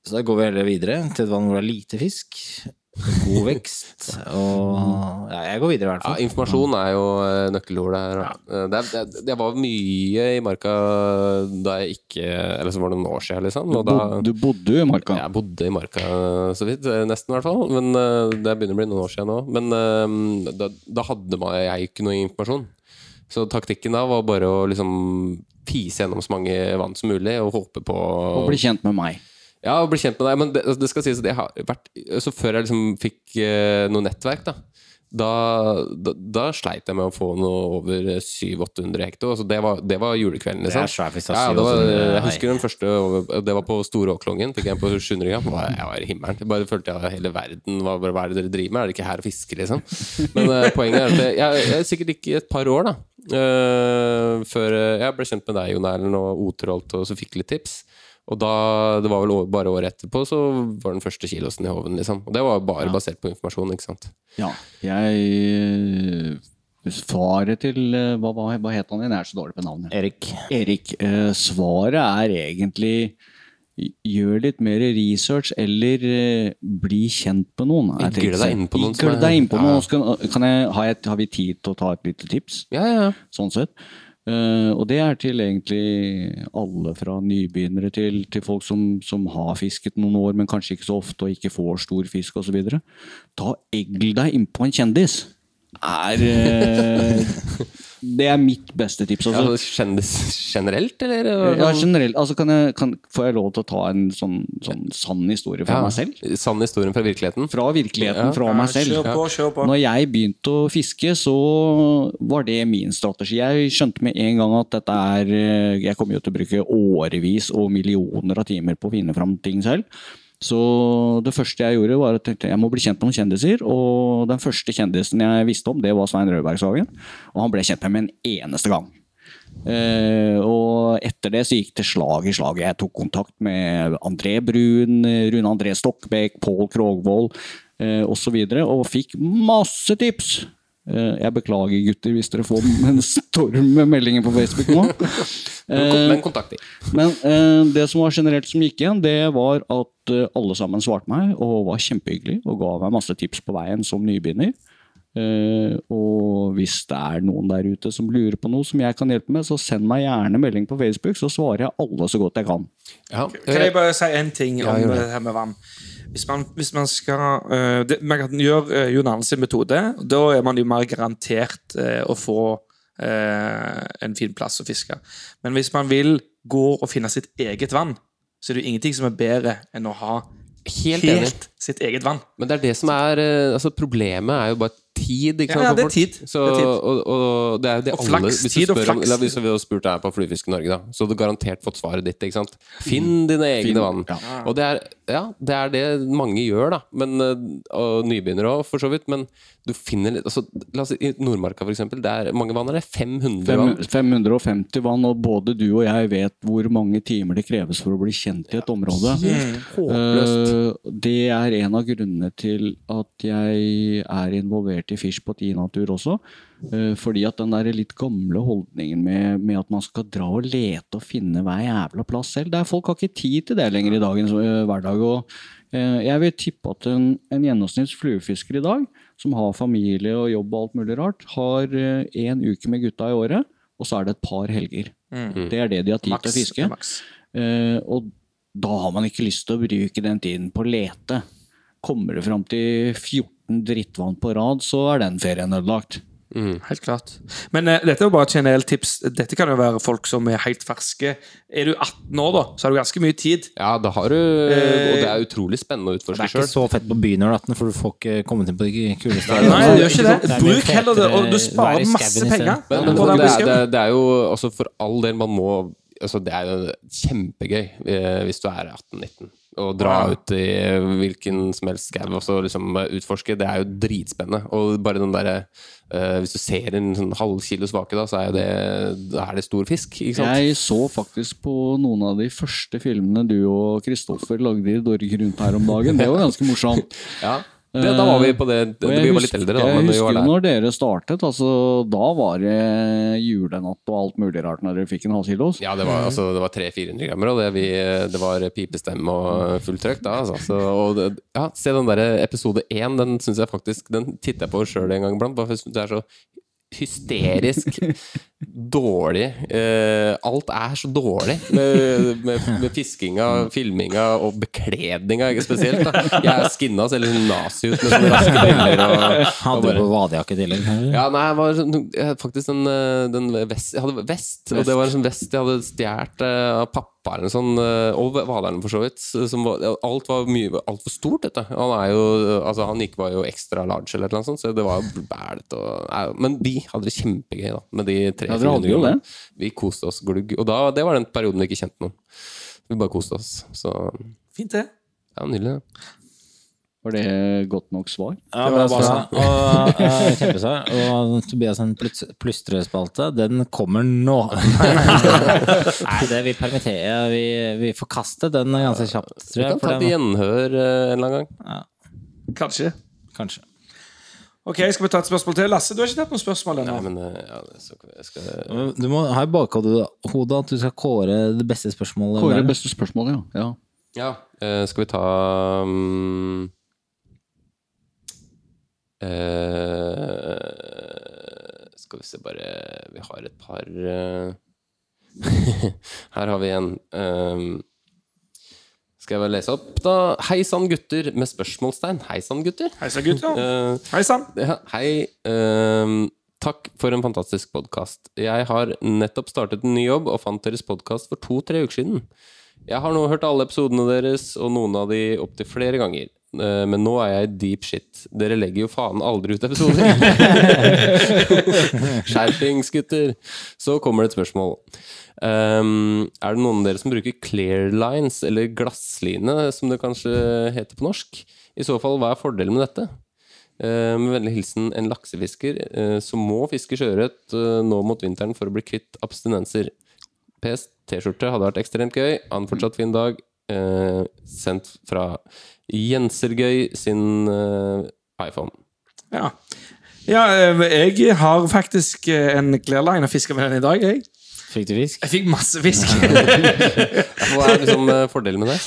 Så da går vi heller videre til et vann hvor det er lite fisk. God vekst. Og ja, jeg går videre, i hvert fall. Ja, informasjon er jo nøkkelordet her. Ja. Eh, Det, det, det var mye i marka da jeg ikke Eller så var det noen år siden, liksom. Da, du bodde jo i marka. jeg bodde i marka så vidt, eh, nesten i hvert fall. Men eh, det begynner å bli noen år siden nå. Men eh, da, da hadde man, jeg ikke noe informasjon. Så taktikken da var bare å liksom pise gjennom så mange vann som mulig og håpe på Og bli kjent med meg. Ja, og bli kjent med deg. Men det, altså, det skal sies at jeg har vært Så før jeg liksom fikk eh, noe nettverk, da da, da, da sleit jeg med å få noe over 700-800 hekto. Altså det, var, det var julekvelden, liksom. Det er svært fisk, Ja, altså, det var, jeg husker den første over- Det var på Storåklongen. Fikk jeg en på 700 gram. Jeg var i himmelen. Jeg bare følte jeg hele verden var bare, Hva er det dere driver med? Er dere ikke her og fisker, liksom? Men uh, poenget er at jeg, jeg, jeg er sikkert ikke et par år, da. Uh, før eh, jeg ble kjent med deg, Jon Erlend, og Oterholt, og så fikk litt tips. Og da, det var vel bare året etterpå, så var den første kilosen i hoven, liksom. Og det var bare basert på informasjon, ikke sant. Ja, jeg Svaret til eh, Hva, hva, hva het han igjen? Jeg er så dårlig på navnet. Erik. Erik, eh, svaret er egentlig Gjør litt mer research, eller eh, bli kjent med noen. er deg inn på noen som er- deg inn på noen. Ja. kan jeg, har, jeg, har vi tid til å ta et lite tips? Ja, ja, ja. sånn sett. Eh, og det er til egentlig alle fra nybegynnere til, til folk som, som har fisket noen år, men kanskje ikke så ofte og ikke får stor fisk osv. Ta egl deg innpå en kjendis. Er eh, (laughs) Det er mitt beste tips. ja Altså. kjendis generelt, eller? Ja, generelt, altså kan jeg, kan, Får jeg lov til å ta en sånn, sånn sann historie fra Ja, meg selv? Sann historie fra virkeligheten. Fra virkeligheten, Ja. fra meg selv. Kjør på, kjør på. Når jeg begynte å fiske, så var det min strategi. Jeg skjønte med en gang at dette er eh, Jeg kommer jo til å bruke årevis og millioner av timer på å finne fram ting selv. Så det første jeg gjorde, var at jeg må bli kjent med noen kjendiser. Og den første kjendisen jeg visste om, det var Svein Rødbergshagen. Og han ble kjent med med en eneste gang. Uh, og etter det så gikk det slag i slag. Jeg tok kontakt med André Brun, Rune André Stokkbekk, Pål Krogvold uh, osv. Og, så videre, og fikk masse tips. Eh, jeg beklager, gutter, hvis dere får (laughs) en storm med meldinger på Facebook nå. (laughs) Eh, Men kontakt men eh, det som var generelt som gikk igjen, det var at eh, alle sammen svarte meg og var kjempehyggelig og ga meg masse tips på veien som nybegynner. Eh, og hvis det er noen der ute som lurer på noe som jeg kan hjelpe med, så send meg gjerne melding på Facebook, så svarer jeg alle så godt jeg kan. Ja. Kan jeg bare si en ting om Ja, det. det her med vann? Hvis man, hvis man skal uh, det, Man kan gjøre uh, Jon Arne sin metode. Da er man jo mer garantert uh, å få en fin plass å fiske. Men hvis man vil gå og finne sitt eget vann, så er det jo ingenting som er bedre enn å ha Helt helt, sitt eget vann. Men det er det som er altså Problemet er jo bare tid. Ikke sant, Ja, ja, det er tid. Så, Det er tid. Og, og det er det Og alle flaks. hvis du Tid og spør om- Hvis vi hadde spurt deg på Fluefiske Norge, da, så hadde du garantert fått svaret ditt. ikke sant? Finn dine egne Finn- vann. ja. Og det er, ja, det er det mange gjør, da. Men, eh, og nybegynnere òg, for så vidt. Men du finner litt altså, La oss si i Nordmarka, for eksempel. Det er, mange vann er det 500 vann. 550 vann, og både du og jeg vet hvor mange timer det kreves for å bli kjent i et område. Håpløst. Uh, det er en av grunnene til at jeg er involvert i Fish på Tinatur også. Eh, fordi at den der litt gamle holdningen med, med at man skal dra og lete og finne hver jævla plass selv det er Folk har ikke tid til det lenger i dagens eh, hverdag. og eh, jeg vil tippe at en, en gjennomsnitts fluefisker i dag, som har familie og jobb og alt mulig rart, har én uke med gutta i året, og så er det et par helger. Det er det de har tid max, til å fiske. Eh, og da har man ikke lyst til å bruke den tiden på å lete. Kommer du fram til 14 drittvann på rad, så er den ferien ødelagt. Helt klart. Men uh, dette er jo bare et generelt tips. Dette kan jo være folk som er helt ferske. Er du 18 år, da, så har du ganske mye tid. Ja, det har du Og det er utrolig spennende å Det er ikke selv. så fett på byen når du er 18, for du får ikke kommet inn på de kule Nei, stedene. det gjør ikke det. Bruk heller det, og du sparer masse penger. Men, men på det, er, det, er, det er jo altså for all del man må altså Det er jo kjempegøy eh, hvis du er 18-19 og dra Ja. ut i hvilken som helst skau og liksom utforske. Det er jo dritspennende. Og bare den derre uh, Hvis du ser en sånn halv kilo svake, da, så er det Da er det stor fisk. Jeg så faktisk på noen av de første filmene du og Kristoffer lagde i Dorg rundt her om dagen. Det var ganske morsomt. (laughs) Ja. Det, da var vi på det det Vi var litt husker, eldre, da. jeg husker jo når dere startet. Altså, da var det julenatt og alt mulig rart når dere fikk en halvkilos. Ja, det var, altså, var 300-400 grammer, og det, vi, det var pipestemme og fullt trøkk da. Altså. Så, og ja, se den der episode én, den syns jeg faktisk Den titter jeg på sjøl en gang iblant. Det er så hysterisk (laughs) dårlig. Eh, alt er så dårlig med, med, med fiskinga, filminga og bekledninga, ikke spesielt. Da. Jeg er skinna, ser litt sånn nazi ut med sånne raske briller. (laughs) Hadde bare- du på vadejakke i tillegg? ja, nei, jeg var sånn- jeg hadde faktisk den, eh, den vest, Jeg hadde vest, og det var en sånn vest jeg hadde stjålet eh, av pappa sånt, eh, og vaderne, for så vidt. Som var, alt var mye altfor stort, dette. Han er jo Altså, han gikk var jo ekstra large eller noe sånt, så det var jo bælete Men vi hadde det kjempegøy, da, med de tre Ja, dere hadde jo det. Vi koste oss glugg. Og da, det var den perioden vi ikke kjente noen. Vi bare koste oss. Så Fint, det. ja, nydelig. det. Var det godt nok svar? Ja, Det var bare sånn. (laughs) Og, uh, kjempesvar. Og Tobias en plystrespalte, den kommer nå. (laughs) Nei, det vi permitterer, vi, vi forkaster den ganske kjapt, tror Vi kan ta et den, gjenhør eh, en eller annen gang. Kanskje. kanskje. Ok, Skal vi ta et spørsmål til? Lasse, du har ikke tatt noen spørsmål ennå. Nei, men eh, ja, det skal, Du må ha i bakhodet hodet at du skal kåre det beste spørsmålet. Kåre det beste spørsmålet, ja. ja. Ja, Uh, skal vi ta um, uh... Skal vi se bare Vi har et par uh... (laughs) Her har vi en. Um, skal jeg vel lese opp, da? Hei sann, gutter, med spørsmålstegn. Hei sann, gutter. Hei sann, gutter. (laughs) Eh, Hei sann. (laughs) ja, hei. Uh, takk for en fantastisk podkast. Jeg har nettopp startet en ny jobb og fant deres podkast for to-tre uker siden. Jeg har nå hørt alle episodene deres, og noen av de opptil flere ganger. Eh, Men nå er jeg i deep shit. Dere legger jo faen aldri ut episoder. (laughs) Skjerpings, gutter. Så kommer det et spørsmål. Um, er det noen av dere som bruker clear lines, eller glassline, som det kanskje heter på norsk? I så fall, hva er fordelen med dette? Uh, med vennlig hilsen en laksefisker uh, som må fiske sjøørret uh, nå mot vinteren for å bli kvitt abstinenser. PS T-skjorte hadde vært ekstremt gøy. Ha en fortsatt fin dag. Eh, sendt fra Jensergøy sin eh, iPhone. Ja. ja, eh, jeg har faktisk eh, en clearline og fisker med den i dag, jeg. Fikk du fisk? Jeg fikk masse fisk. (laughs) Hva er liksom fordelen med det?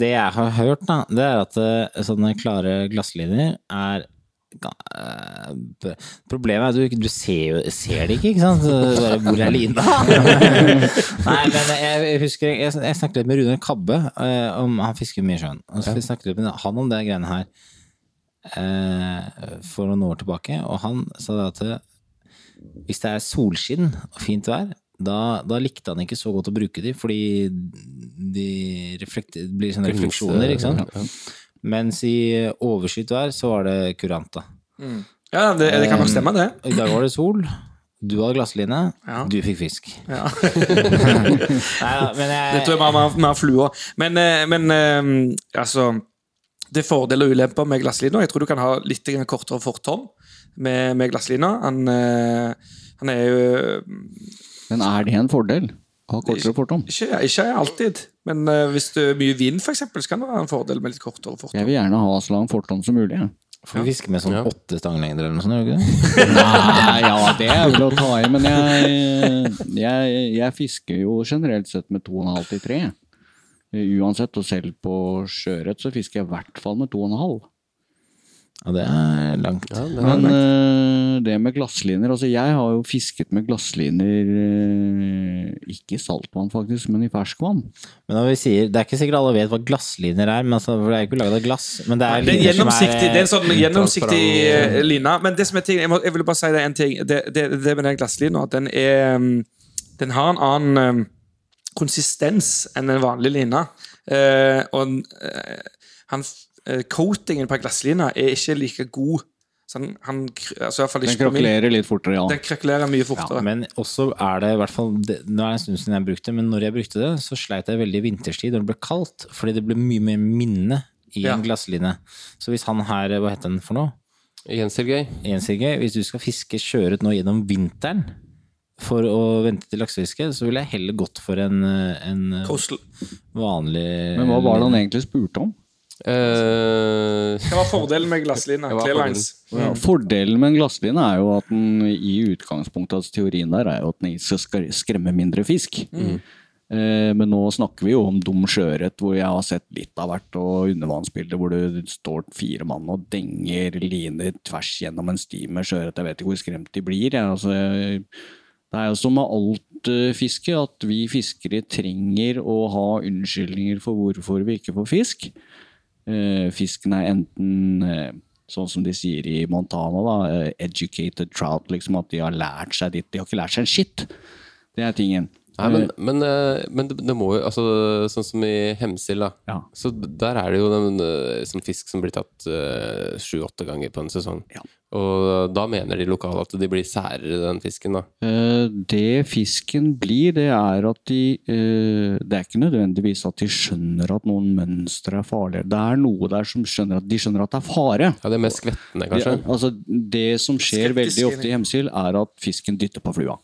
Det jeg har hørt, da, det er at sånne klare glasslinjer er Problemet er at du, du ser, ser det ikke, ikke sant? Bare, hvor er lina? (laughs) Nei, men jeg husker Jeg, jeg snakket litt med Rune Kabbe, eh, om, han fisker mye i sjøen. Og så snakket litt med han om det greiene her eh, for noen år tilbake, og han sa det at eh, hvis det er solskinn og fint vær, da, da likte han ikke så godt å bruke de, fordi de reflekter, blir sånne refleksjoner, ikke sant? Mens i overskyet vær så var det kuranta. Ja, det, det kan nok stemme, det. I dag var det sol, du hadde glassline, Ja. du fikk fisk. Ja. (laughs) Neida, men Det tror jeg mer, mer flua. Men, eh, men eh, altså Det er fordeler og ulemper med glasslina. Jeg tror du kan ha litt kortere fortom med, med glasslina. Han, eh, han er jo Men er det en fordel? Ha kortere fortom? ikke, ikke alltid, men uh, hvis det er mye vind, eksempel, så kan det være en fordel med litt kortere fortom. Jeg vil gjerne ha så lang fortom som mulig. Ja. får vi fiske med sånn Ja. åtte stanglengder eller noe sånt, er ikke det? (laughs) Nei, ja, det er vel å ta i, men jeg, jeg, jeg fisker jo generelt sett med 2,5 til 3. Uansett, og selv på sjøørret så fisker jeg i hvert fall med 2,5. Og det er langt. Ja, det er Men langt. eh, det med glassliner Altså, jeg har jo fisket med glassliner eh, ikke i saltvann, faktisk, men i ferskvann. Men når vi sier, Det er ikke sikkert alle vet hva glassliner er, men altså, for det er ikke laget av glass. Men det er, Det er gjennomsiktig, det er en sånn gjennomsiktig eh, line. Men det som er ting, jeg, må, jeg vil bare si det en ting. Det, det, det med den glasslina, den er mm, Den har en annen mm, konsistens enn en vanlig line. Eh, og han, coatingen på glasslina er ikke like god. Så han, han altså i hvert fall Den min. litt fortere, ja. Den krakulerer mye fortere. Men også er det i hvert fall det, Nå er det en stund siden jeg brukte det, men når jeg brukte det, så sleit jeg veldig i vinterstid når det ble kaldt, fordi det ble mye mer minne i Ja. en glassline. Så hvis han her, hva heter den for noe? Jens Sergej. Hvis du skal fiske kjøret nå gjennom vinteren for å vente til laksefiske, så ville jeg heller gått for en, eh, en eh, vanlig Men hva var det han egentlig spurte om? Eh, Hva var fordelen med glasslina? (laughs) Hva var Ja, fordelen med en glassline er jo at den i utgangspunktet, altså teorien der, er jo at den skal skremme mindre fisk. Eh, men nå snakker vi jo om dum sjøørret, hvor jeg har sett litt av hvert, og undervannsbilder hvor det står fire mann og denger liner tvers gjennom en sti med sjøørret. Jeg vet ikke hvor skremt de blir. Jeg. Altså, det er jo som med alt eh, fiske, at vi fiskere trenger å ha unnskyldninger for hvorfor vi ikke får fisk. Eh, fisken er enten eh, sånn som de sier i Montana, da, eh, educated trout, liksom at de har lært seg ditt. De har ikke lært seg en shit. Det er tingen. Nei, men, men, men det, det må jo altså, Sånn som i Hemsil, da. Ja. Så der er det jo den, som fisk som blir tatt sju-åtte ganger på en sesong. Ja. Og da mener de lokale at de blir særere, den fisken, da. Eh, Det fisken blir, det er at de eh, Det er ikke nødvendigvis at de skjønner at noen mønstre er farlige. Det er noe der som skjønner at de skjønner at det er fare. Ja, det er mest skvettende, Det, altså, det som skjer Skeptisk veldig ofte i Hemsil, er at fisken dytter på flua.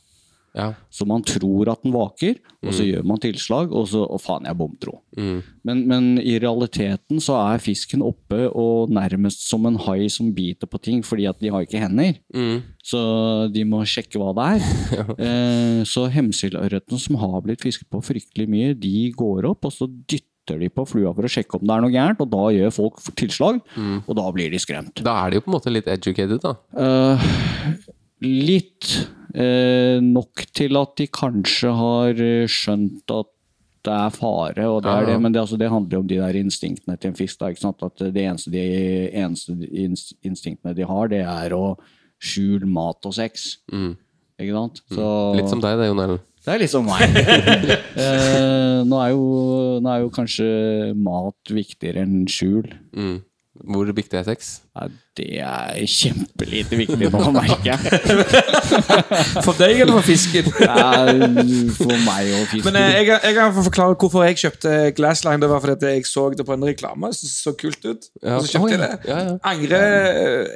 Ja. Så man tror at den vaker, og så gjør man tilslag, og så Å, faen, jeg bomtro. Mm. Men, men i realiteten så er fisken oppe og nærmest som en hai som biter på ting, fordi at de har ikke hender. Mm. Så de må sjekke hva det er. (laughs) eh, så hemsilørreten som har blitt fisket på fryktelig mye, de går opp, og så dytter de på flua for å sjekke om det er noe gærent, og da gjør folk tilslag, og da blir de skremt. Da er de jo på en måte litt educated, da. Eh, litt. Eh, nok til at de kanskje har eh, skjønt at det er fare, og det er det, men det, altså, det handler jo om de der instinktene til en fisk. Da? At det eneste, de, eneste instinktene de har, det er å skjule mat og sex. Mm. Ikke sant? Så, Litt som deg, det, Jon Erlend. Det er litt som meg. (laughs) eh, nå, er jo, nå er jo kanskje mat viktigere enn skjul. Mm. Hvor viktig er sex? Ja, det er kjempelite viktig nå, (laughs) merker jeg. For deg eller for fisken? For meg og fisken. Men eh, jeg, jeg kan forklare hvorfor jeg kjøpte Glassline. Det var fordi jeg så det på en reklame. Det så kult ut. Og så kjøpte jeg det. ja, ja.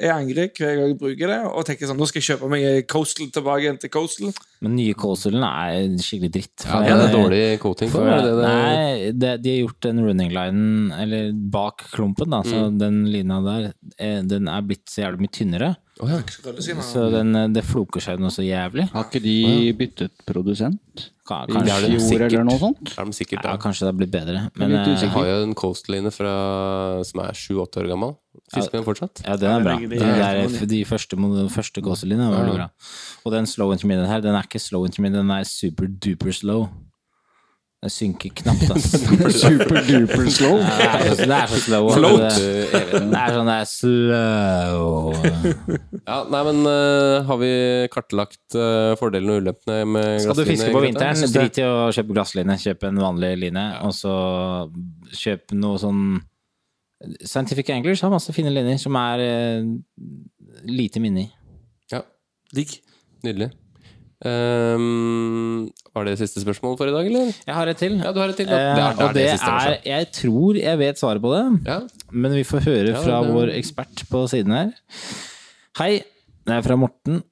Jeg angrer hver gang jeg bruker det, og tenker sånn Nå skal jeg kjøpe meg Coastal tilbake igjen til Coastal. Men nye Coastalen er skikkelig dritt. Ja, det er dårlig coating på. For, det det? nei, det, de har gjort den running linen, eller bak klumpen, da, så Mm. den lina der, eh, den er blitt så jævlig mye tynnere. Oh, ja. Så den, eh, det floker seg noe så jævlig. Har ikke de byttet produsent? Ka- Kanskje, det I sikkert. eller noe sånt? Er de sikkert, ja, da. kanskje det har blitt bedre. Men eh, Jeg har jo en coastline fra, som er sju-åtte år gammel. Fisker den fortsatt? ja, den er bra. Den er- der, de første, første coastlinene var veldig bra. Og den slow intermediate her, den er ikke slow intermediate, den er super duper slow. Den synker knapt, ass. (laughs) Super duper slow. Ja, det, er så, det er så slow. Float. Det, det er sånn det er slow. Ja, nei, men uh, har vi kartlagt uh, fordelene og ulempene med Skal du fiske på vinteren, Jeg drit i å kjøpe glassline. Kjøp en vanlig line, og så kjøp noe sånn Scientific Anglers har masse fine linjer som er uh, lite minne i. Ja, Digg. nydelig. Ehm, var det siste spørsmål for i dag, eller? Jeg har et til. Ja, du har et til. Ja. Eh, Det er, det er det siste. er. Jeg tror jeg vet svaret på det, Ja. men vi får høre Ja, fra det- vår ekspert på siden her. Hei, det er fra Morten.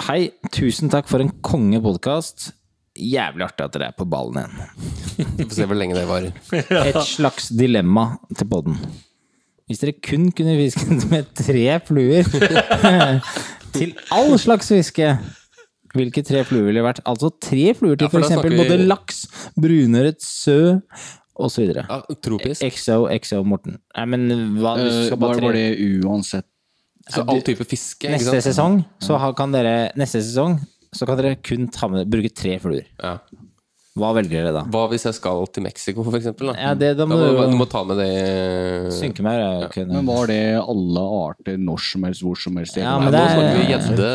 Hei, tusen takk for en kongepodkast. Jævlig artig at dere er på ballen igjen. (laughs) Vi får se hvor lenge det varer. (laughs) Et slags dilemma til podden. Hvis dere kun kunne fisket med tre fluer (laughs) til all slags fiske, hvilke tre fluer ville det vært? Altså tre fluer til Ja, eksempel vi- både laks, brunøret, sø osv. Ja, tropisk. XO, XO, Morten. Nei, men hva du Eh, skal bare tre... var det uansett Så all type fiske, ikke Neste sant? sesong så kan dere Neste sesong så kan dere kun ta med, bruke tre fluer. Ja. Hva velger dere da? Hva hvis jeg skal til Mexico, for eksempel? Da? Ja, det, da Da må du du må ta med det Synke er ja. ikke Men var det alle arter når som helst, hvor som helst? Ja, men det er- gjedde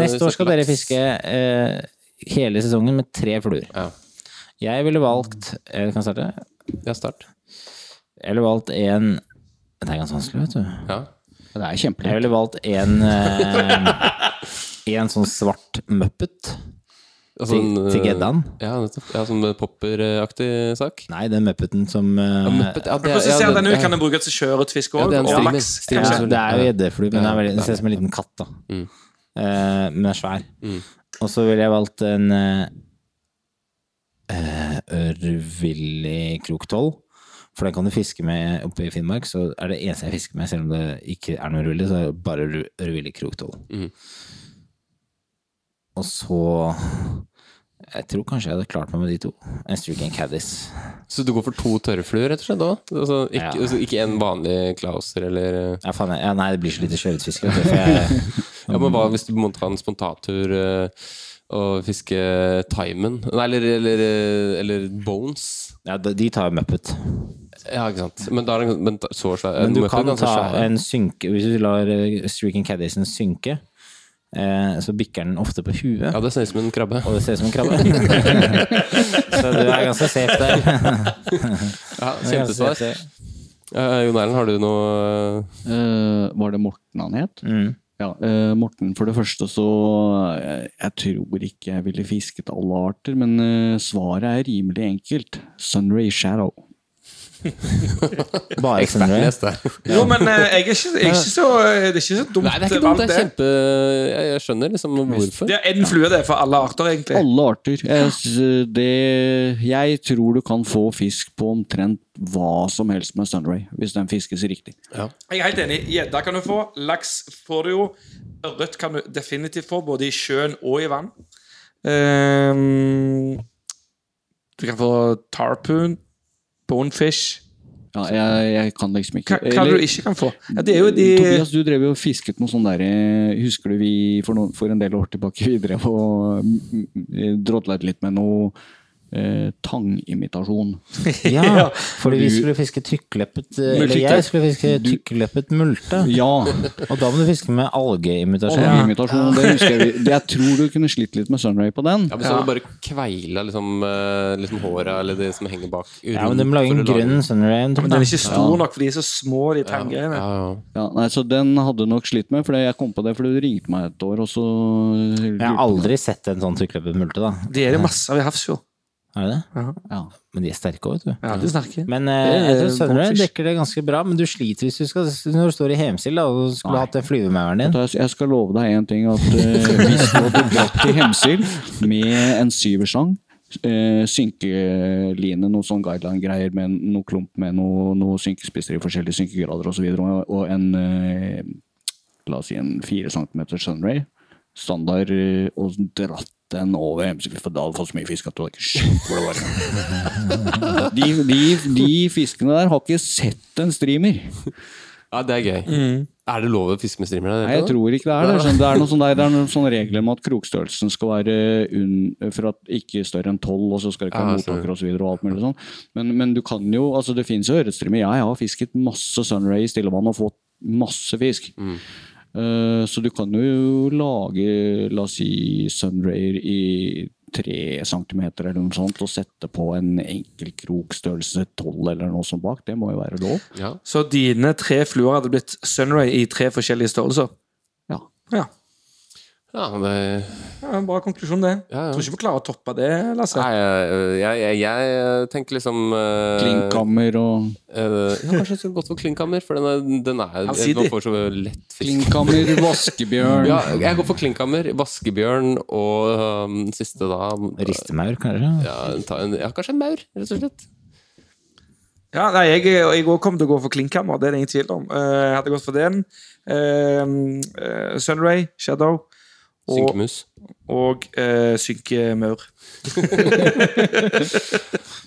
Neste år skal dere fiske eh, hele sesongen med tre fluer. Ja. Jeg ville valgt Jeg kan starte. Ja, start. Jeg ville valgt en Det er ganske vanskelig, vet du. Ja. Det er Jeg ville valgt en eh, (laughs) En sånn svart muppet Altså, til, en, til geddaen. Ja. Ja, Sånn popperaktig sak. Nei, den muppeten som eh, Ja, Muppet, ja, det, ja, ser den ut? ja. Kan den brukes til sjøørretfiske Ja, òg? det er en ja. Det er jo gjeddeflue, men den, er den ser ut som en liten katt. da Mm. Uh, Men den er svær. Mm. Og så ville jeg valgt en uh, eh, ørvillig kroktoll. For den kan du fiske med oppe i Finnmark. Så er det eneste jeg fisker med, selv om det ikke er noe ørvillig, så er det bare ør- ørvillig kroktoll. Mm. Og så Jeg tror kanskje jeg hadde klart meg med de to. En Streaking Caddis. Så du går for to tørrfluer, rett og slett? da? Altså, ikke, Ja. altså, ikke en vanlig Klauser eller eh, Ja, faen, ja, nei, det blir så lite sjøørretfiske. (laughs) Ja, men hva hvis du måtte ha en spontantur eh, og fiske Timen? Nei, eller, eller, eh, eller Bones? Ja, de tar tar Muppet. Ja, ikke sant. Men, da er den, men så svær Men du kan ta svær. en synke Hvis du lar Streaking Caddisen synke, så bikker den ofte på huet. Ja, det ser ut som en krabbe. Og det ser ut som en krabbe. (laughs) så du er ganske safe der. (laughs) Ja, Kjempesvar. Uh, Jon Erlend, har du noe uh, var det Morten han het? Mm. Ja, uh, Morten, for det første så Jeg, Jeg tror ikke jeg ville fisket alle arter, men eh, svaret er rimelig enkelt. Sunray Shadow. (laughs) Bare Sunray. Les. Jo, men eh, jeg er ikke, jeg er ikke så, det er ikke så dumt. Nei, det er ikke dumt. Det er kjempe Jeg, jeg skjønner liksom hvorfor. Det er én flue, det, er for alle arter, egentlig. Alle arter. Jeg, det, jeg tror du kan få fisk på omtrent hva som helst med Sunray, hvis den fiskes riktig. Jeg er helt enig. Gjedda kan du få. Laks får du jo. Ørret kan du definitivt få, både i sjøen og i vann. Um, du kan få tarpoon, bonefish Ja, jeg, jeg kan liksom ikke Hva, hva Eller- du ikke kan få? Ja, det er jo de Tobias, du drev jo og fisket noe sånn der Husker du vi for, noen, for en del år tilbake (laughs) vi drev og mm, mm, drodlet litt med noe eh, tangimitasjon? (laughs) Ja, fordi vi skulle fiske tykkleppet eh, Eller jeg skulle fiske tykkleppet multe. Ja, Og da må du fiske med algeimitasjon. algeimitasjon. Det husker jeg. Det, jeg tror du kunne slitt litt med Sunray på den. Ja, men så ja. du bare kveila liksom, eh, liksom håra eller det som henger bak. Ja, men du må lage en grønn sunray. Men den er ikke stor nok, for de er så små, de Ja, tanggreiene. ja. Ja, nei, så den hadde du nok slitt med, for jeg kom på det fordi du ringte meg et år, og så Jeg har aldri sett en sånn tykkleppet multe, da. Det er det masse av i Hafrsfjord. Er det det? Ja. Men de er sterke òg, vet du. Ja, de snakker. Men eh, er jeg tror Sunray dekker det ganske bra, men du sliter hvis du skal Når du står i Hemsil da, og skulle Nei. hatt den flyvemauren din. Jeg skal love deg en ting, at eh, hvis du hadde dratt til Hemsil med en syverslang eh, synkeline, noe sånn guideline-greier med noe klump med noe, noe synkespisser i forskjellige synkegrader osv., og, og en eh, la oss si en fire centimeter sunray, standard, eh, og dratt den over Hemsil, for da hadde du fått så mye fisk at du hadde ikke skjønt hvor det var. De, de, de fiskene der har ikke sett en streamer. ja, det er gøy. Er det lov å fiske med streamer? Nei, jeg tror ikke det er det. Sånn, det er noen sånne, der, det er noen sånne regler om at krokstørrelsen skal være un, for at ikke større enn 12, og så skal det ikke ha Ah, mottaker og så videre og alt mulig sånn. Men, men du kan jo, altså det finnes jo ørretstrimmer. Jeg har fisket masse sunray i stillevann og fått masse fisk. Eh, så du kan jo lage, la oss si, sunrayer i tre centimeter eller noe sånt, og sette på en enkel krokstørrelse 12 eller noe sånt bak. Det må jo være lov. Ja. Så dine tre fluer hadde blitt Sunray i tre forskjellige størrelser? Ja. Ja. Ja, det ja en bra konklusjon, det. Ja, ja. Tror ikke vi klarer å toppe det, Lasse. Nei, jeg, jeg, jeg, jeg tenker liksom uh, Klinkhammer og ja, kanskje jeg skulle gått for klinkhammer, for den er, den er. Man får så lett fisk. Klinkhammer, (laughs) vaskebjørn Ja, jeg går for klinkhammer, vaskebjørn og um, siste da Ristemaur, kanskje? ja, ta en, ja, kanskje en maur, rett og slett. Ja, nei, jeg, jeg kom til å gå for Klinkhammer, det er det ingen tvil om. Uh, jeg hadde gått for den. Uh, eh, Sunray, Shadow. Synkemus. og eh, synkemaur. (laughs)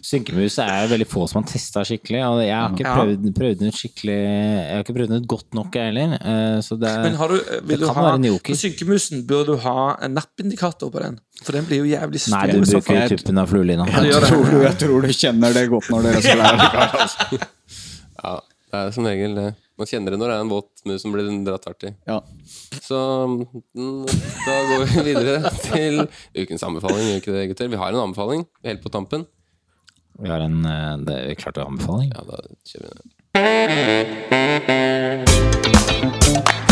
Synkemus er veldig få som har testa skikkelig. Og jeg har ikke Ja. prøvd, prøvd den ut skikkelig Jeg har ikke prøvd den ut godt nok, jeg heller. Eh, Så det, Men har du, eh, vil det du kan ha være en joker. På synkemusen bør du ha en nappindikator på den. For den blir jo jævlig Nei, du bruker jo tuppen av fluelina. Jeg tror, du, (laughs) jeg tror du kjenner det godt når dere skal (laughs) lære det. Ja, det er som regel det. Man kjenner det når det er en våt mus som blir dratt hardt i. Ja. Så mm, da går vi videre til ukens anbefaling. Ikke det, gutter? Vi har en anbefaling helt på tampen. Vi har en eh, Det er klart det er anbefaling. Ja, da kjører vi den.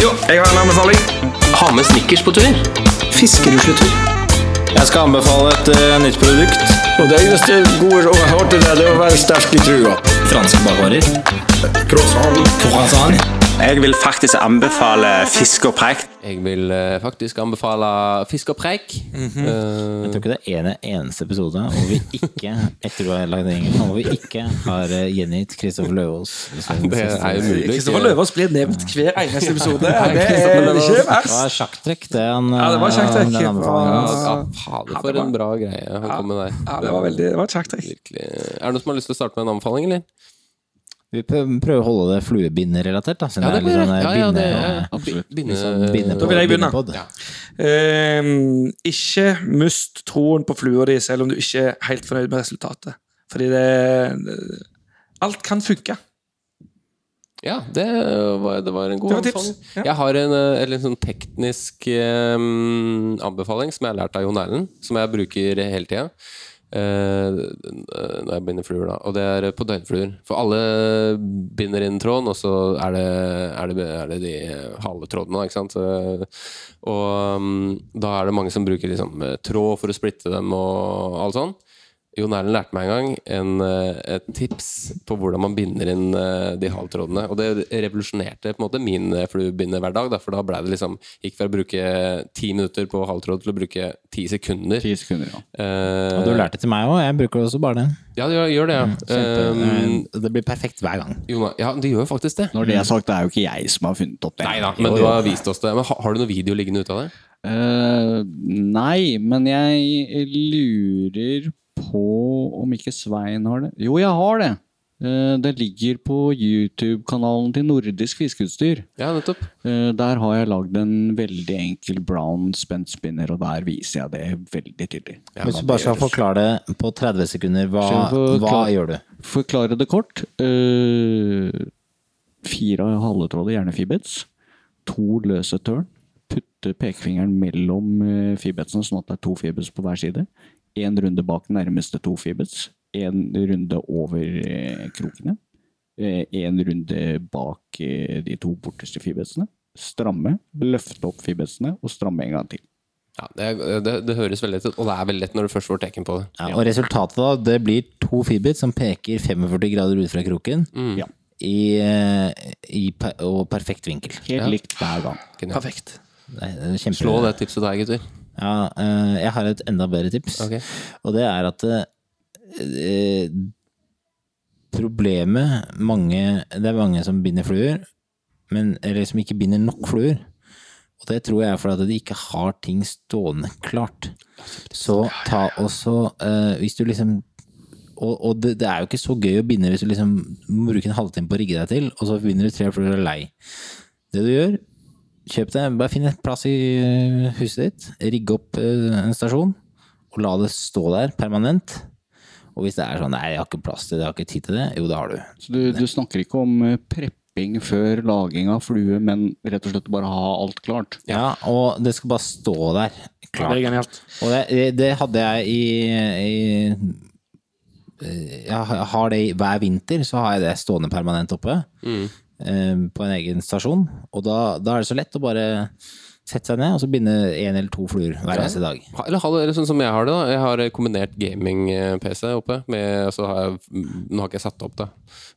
Jo, jeg har en anbefaling. Ha med snickers på tur. Fiskerusletur. Jeg skal anbefale et uh, nytt produkt. Og det eneste gode jeg har til deg, det er å være sterk i trua. Franske bakvarer. Croissant. Jeg vil faktisk anbefale fisk og preik. Jeg vil eh, faktisk anbefale fisk og preik. Jeg Eh, tror ikke det er en eneste episode hvor vi ikke etter du har lagd ingen, hvor vi ikke har eh, gjengitt Kristoffer Løvaas. det er umulig. å Kristoffer Løvaas blir nevnt hver eneste episode. Det er ikke. Det var verst. sjakktrekk, det han Ja, det var eh, sjakktrekk. den Ja, anbefalingen. ja, fader, for en bra greie han kom med der. Ja, det var veldig, det var et. Virkelig. Er det noen som har lyst til å starte med en anbefaling, eller? Vi prøver å holde det fluebinderelatert, da. Ja, det det blir sånn det. Ja, ja, det binde- er-. Binde, sånn binde- Da vil jeg begynne. Ja. Uh, ikke mist troen på flua di, selv om du ikke er helt fornøyd med resultatet. Fordi det, Alt kan funke. Ja, det var, det var en god anbefaling. Ja. Jeg har en, eh, en sånn teknisk um, anbefaling som jeg har lært av Jon Erlend, som jeg bruker hele tida. Når jeg binder fluer, da. Og det er på døgnfluer. For alle binder inn tråden, og så er det, er det, er det de halve trådene, da, ikke sant. Og mm, da er det mange som bruker liksom eh, tråd for å splitte dem og alt sånn. Jon Erlend lærte meg en gang en, eh, et tips på hvordan man binder inn eh, de halvtrådene. Og det revolusjonerte på en måte min eh, fluebinderhverdag, da, for da ble det liksom Gikk fra å bruke ti minutter på halvtråd til å bruke ti sekunder. Ti sekunder, ja. Uh, Og du lærte til meg òg. Jeg bruker også bare den. Ja, det gjør, gjør det, ja. Mm, Eh, det blir perfekt hver gang. Jona, ja, det gjør faktisk det. Når det er sagt, det er jo ikke jeg som har funnet opp det. Nei da, men du har vist oss det. Men har, har du noe video liggende ute av det? Uh, nei, men jeg lurer på om ikke Svein har det. Jo, jeg har det! Eh, det ligger på YouTube-kanalen til Nordisk Fiskeutstyr. Ja, nettopp. Eh, der har jeg lagd en veldig enkel brown spent spinner, og der viser jeg det veldig tydelig. Hvis du bare skal forklare det på 30 sekunder, hva, hva gjør du? Forklare det kort. eh, fire halvetråder, gjerne fibets. To løse tørn. Putte pekefingeren mellom fibetsene, sånn at det er to fibets på hver side. Én runde bak nærmeste to fibets. Én runde over eh, krokene. Én runde bak eh, de to borteste fibetsene. Stramme, løfte opp fibetsene og stramme en gang til. Ja, det, det, det høres veldig lett ut, og det er veldig lett når du først får teken på det. Ja, og resultatet da, det blir to fibets som peker 45 grader ut fra kroken. Ja. I, eh, i, per- og perfekt vinkel. Helt likt hver gang. Perfekt. Perfekt. Det er. Slå det tipset der, gutter. Ja, eh, jeg har et enda bedre tips. Okay. Og det er at eh, Problemet mange Det er mange som binder fluer, men, eller som ikke binder nok fluer. Og det tror jeg er fordi at de ikke har ting stående klart. Så ta også eh, Hvis du liksom og, og det, det er jo ikke så gøy å binde hvis du liksom må bruke en halvtime på å rigge deg til, og så binder du tre fluer og er lei. Det du gjør, kjøp det, bare finn et plass i eh, huset ditt, rigg opp eh, en stasjon, og la det stå der permanent. Og hvis det er sånn, nei, jeg har ikke plass til det, jeg har ikke tid til det, jo, det har du. Så du, du snakker ikke om eh, prepping før laging av flue, men rett og slett bare ha alt klart? Ja, og det skal bare stå der, Klart. Det er genialt. Og det, det hadde jeg i, i Jeg har det hver vinter, så har jeg det stående permanent oppe. eh, På en egen stasjon. Og da, da er det så lett å bare sette seg ned og så binde én eller to fluer hver eneste dag. Eller, ha det, eller sånn som jeg har det, da. Jeg har eh, kombinert gaming-PC oppe. Med, så har jeg, nå har ikke jeg satt opp det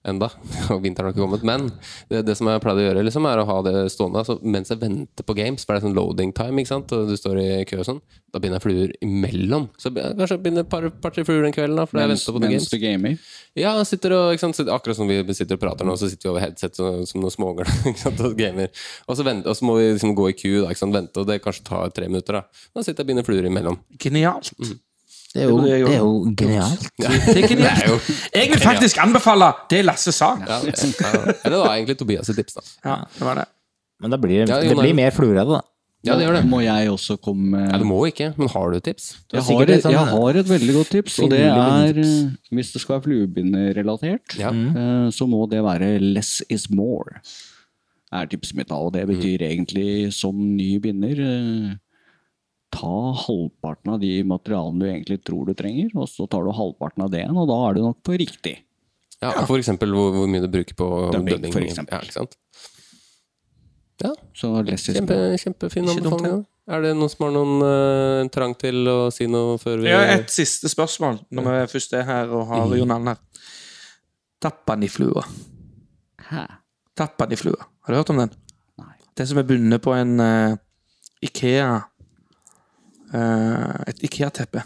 enda, (laughs) og vinteren har ikke kommet. Men det, det som jeg pleide å gjøre, liksom, er å ha det stående altså, mens jeg venter på games. For det er sånn loading time, ikke sant? og du står i kø og sånn. Da binder jeg fluer imellom. Så jeg kanskje binder et par, par tre fluer den kvelden, da, fordi jeg venter på mens games. du gamer? Ja, sitter og, ikke sant, sitter, akkurat som vi sitter og prater nå, så sitter vi over headset som, som noen (laughs) sant, og gamer. Og så, venter, og så må vi liksom gå i queue, da, ikke sant? Sant, vente, og det kanskje tar tre minutter. Da Da sitter jeg og binder fluer imellom. Genialt. Det er jo, det er jo genialt. Det er genialt. Det er jo Jeg vil faktisk anbefale det Lasse sa. ja, det, ja. Det var egentlig Tobias sitt tips, da. Ja, det var det. Men det blir, Ja, det blir mer fluer av det, da. Ja, det gjør det. Må jeg også komme med Ja, du må ikke, men har du et tips? Du jeg, har et, sånn- jeg har et veldig godt tips, og det er eh, Hvis det skal være fluebinderelatert, Ja. eh, så må det være 'less is more'. Er tipsmetall. det betyr egentlig som ny binder eh, Ta halvparten av de materialene du egentlig tror du trenger, og så tar du halvparten av det igjen, og da er du nok på riktig. Ja, For eksempel hvor, hvor mye du bruker på dubbing. for eksempel. Ja, ikke sant? Ja, kjempe, kjempefin anbefaling. Er det noen som har noen uh, trang til å si noe før vi Ja, et siste spørsmål når vi først er her og har Jon Arne her. Tappaniflua. Hæ? Tappaniflua. Har du hørt om den? Nei. Den som er bundet på en uh, Ikea uh, Et Ikea-teppe.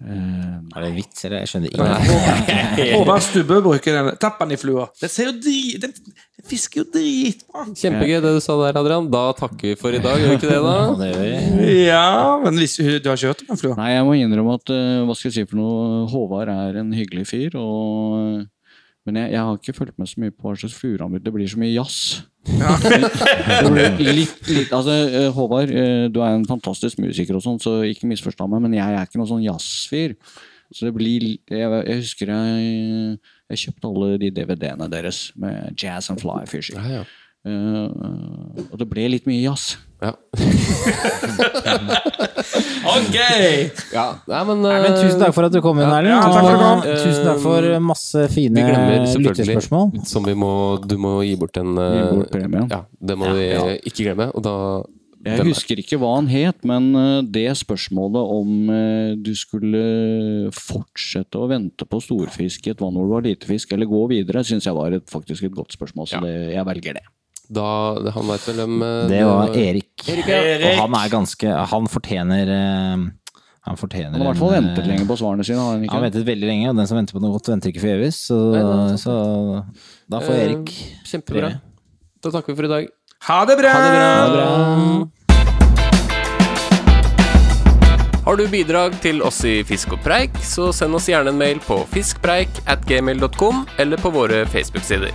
Uh, Er det en vits, eller? Jeg skjønner ingenting. (laughs) Håvard Stubbe bruker den. Tapp Den ser jo drit... Den den fisker jo dritbra. Kjempegøy det du sa der, Adrian. Da takker vi for i dag, gjør vi ikke det, (laughs) Ja, da? det gjør vi. Ja, men hvis, du har ikke hørt om den flua? Nei, jeg må innrømme at hva skal jeg si for noe, Håvard er en hyggelig fyr, og men jeg, jeg har ikke fulgt med så mye på hva slags fluer han bruker. Det blir så mye jazz. (laughs) Det blir litt, litt, altså, eh, Håvard, eh, du er en fantastisk musiker, og sånn, så ikke misforstå meg, men jeg er ikke noen sånn jazzfyr. Så det blir Jeg, jeg husker jeg, jeg kjøpte alle de DVD-ene deres med Jazz and Fly Fishing. Ja, ja. Eh, og det ble litt mye jazz. Ja. (laughs) Ok! ja. Nei, men, Nei, men tusen takk for at du kom inn, Erlend. Ja, takk for du kom. Tusen takk for masse fine lyttespørsmål. Som vi må Du må gi bort en eh, Gi bort. Ja, det må vi Ja. ikke glemme. Og da Jeg er- husker ikke hva han het, men eh, det spørsmålet om eh, du skulle fortsette å vente på storfisk i et vann hvor det var lite fisk, eller gå videre, syns jeg var et, faktisk et godt spørsmål, så Ja. det, jeg velger det. Da Han veit vel hvem eh, Det var Erik. Erik, ja. Og han er ganske Han fortjener eh, Han fortjener Han har i hvert fall ventet lenge på svarene sine. Han har ventet veldig lenge, og den som venter på noe godt, venter ikke forgjeves. Så, så da får Eh, Erik Kjempebra. Da takker vi for i dag. Ha det bra! Ha det bra. Har du bidrag til oss i Fisk og preik, så send oss gjerne en mail på fiskpreik at gmail.com eller på våre Facebook-sider.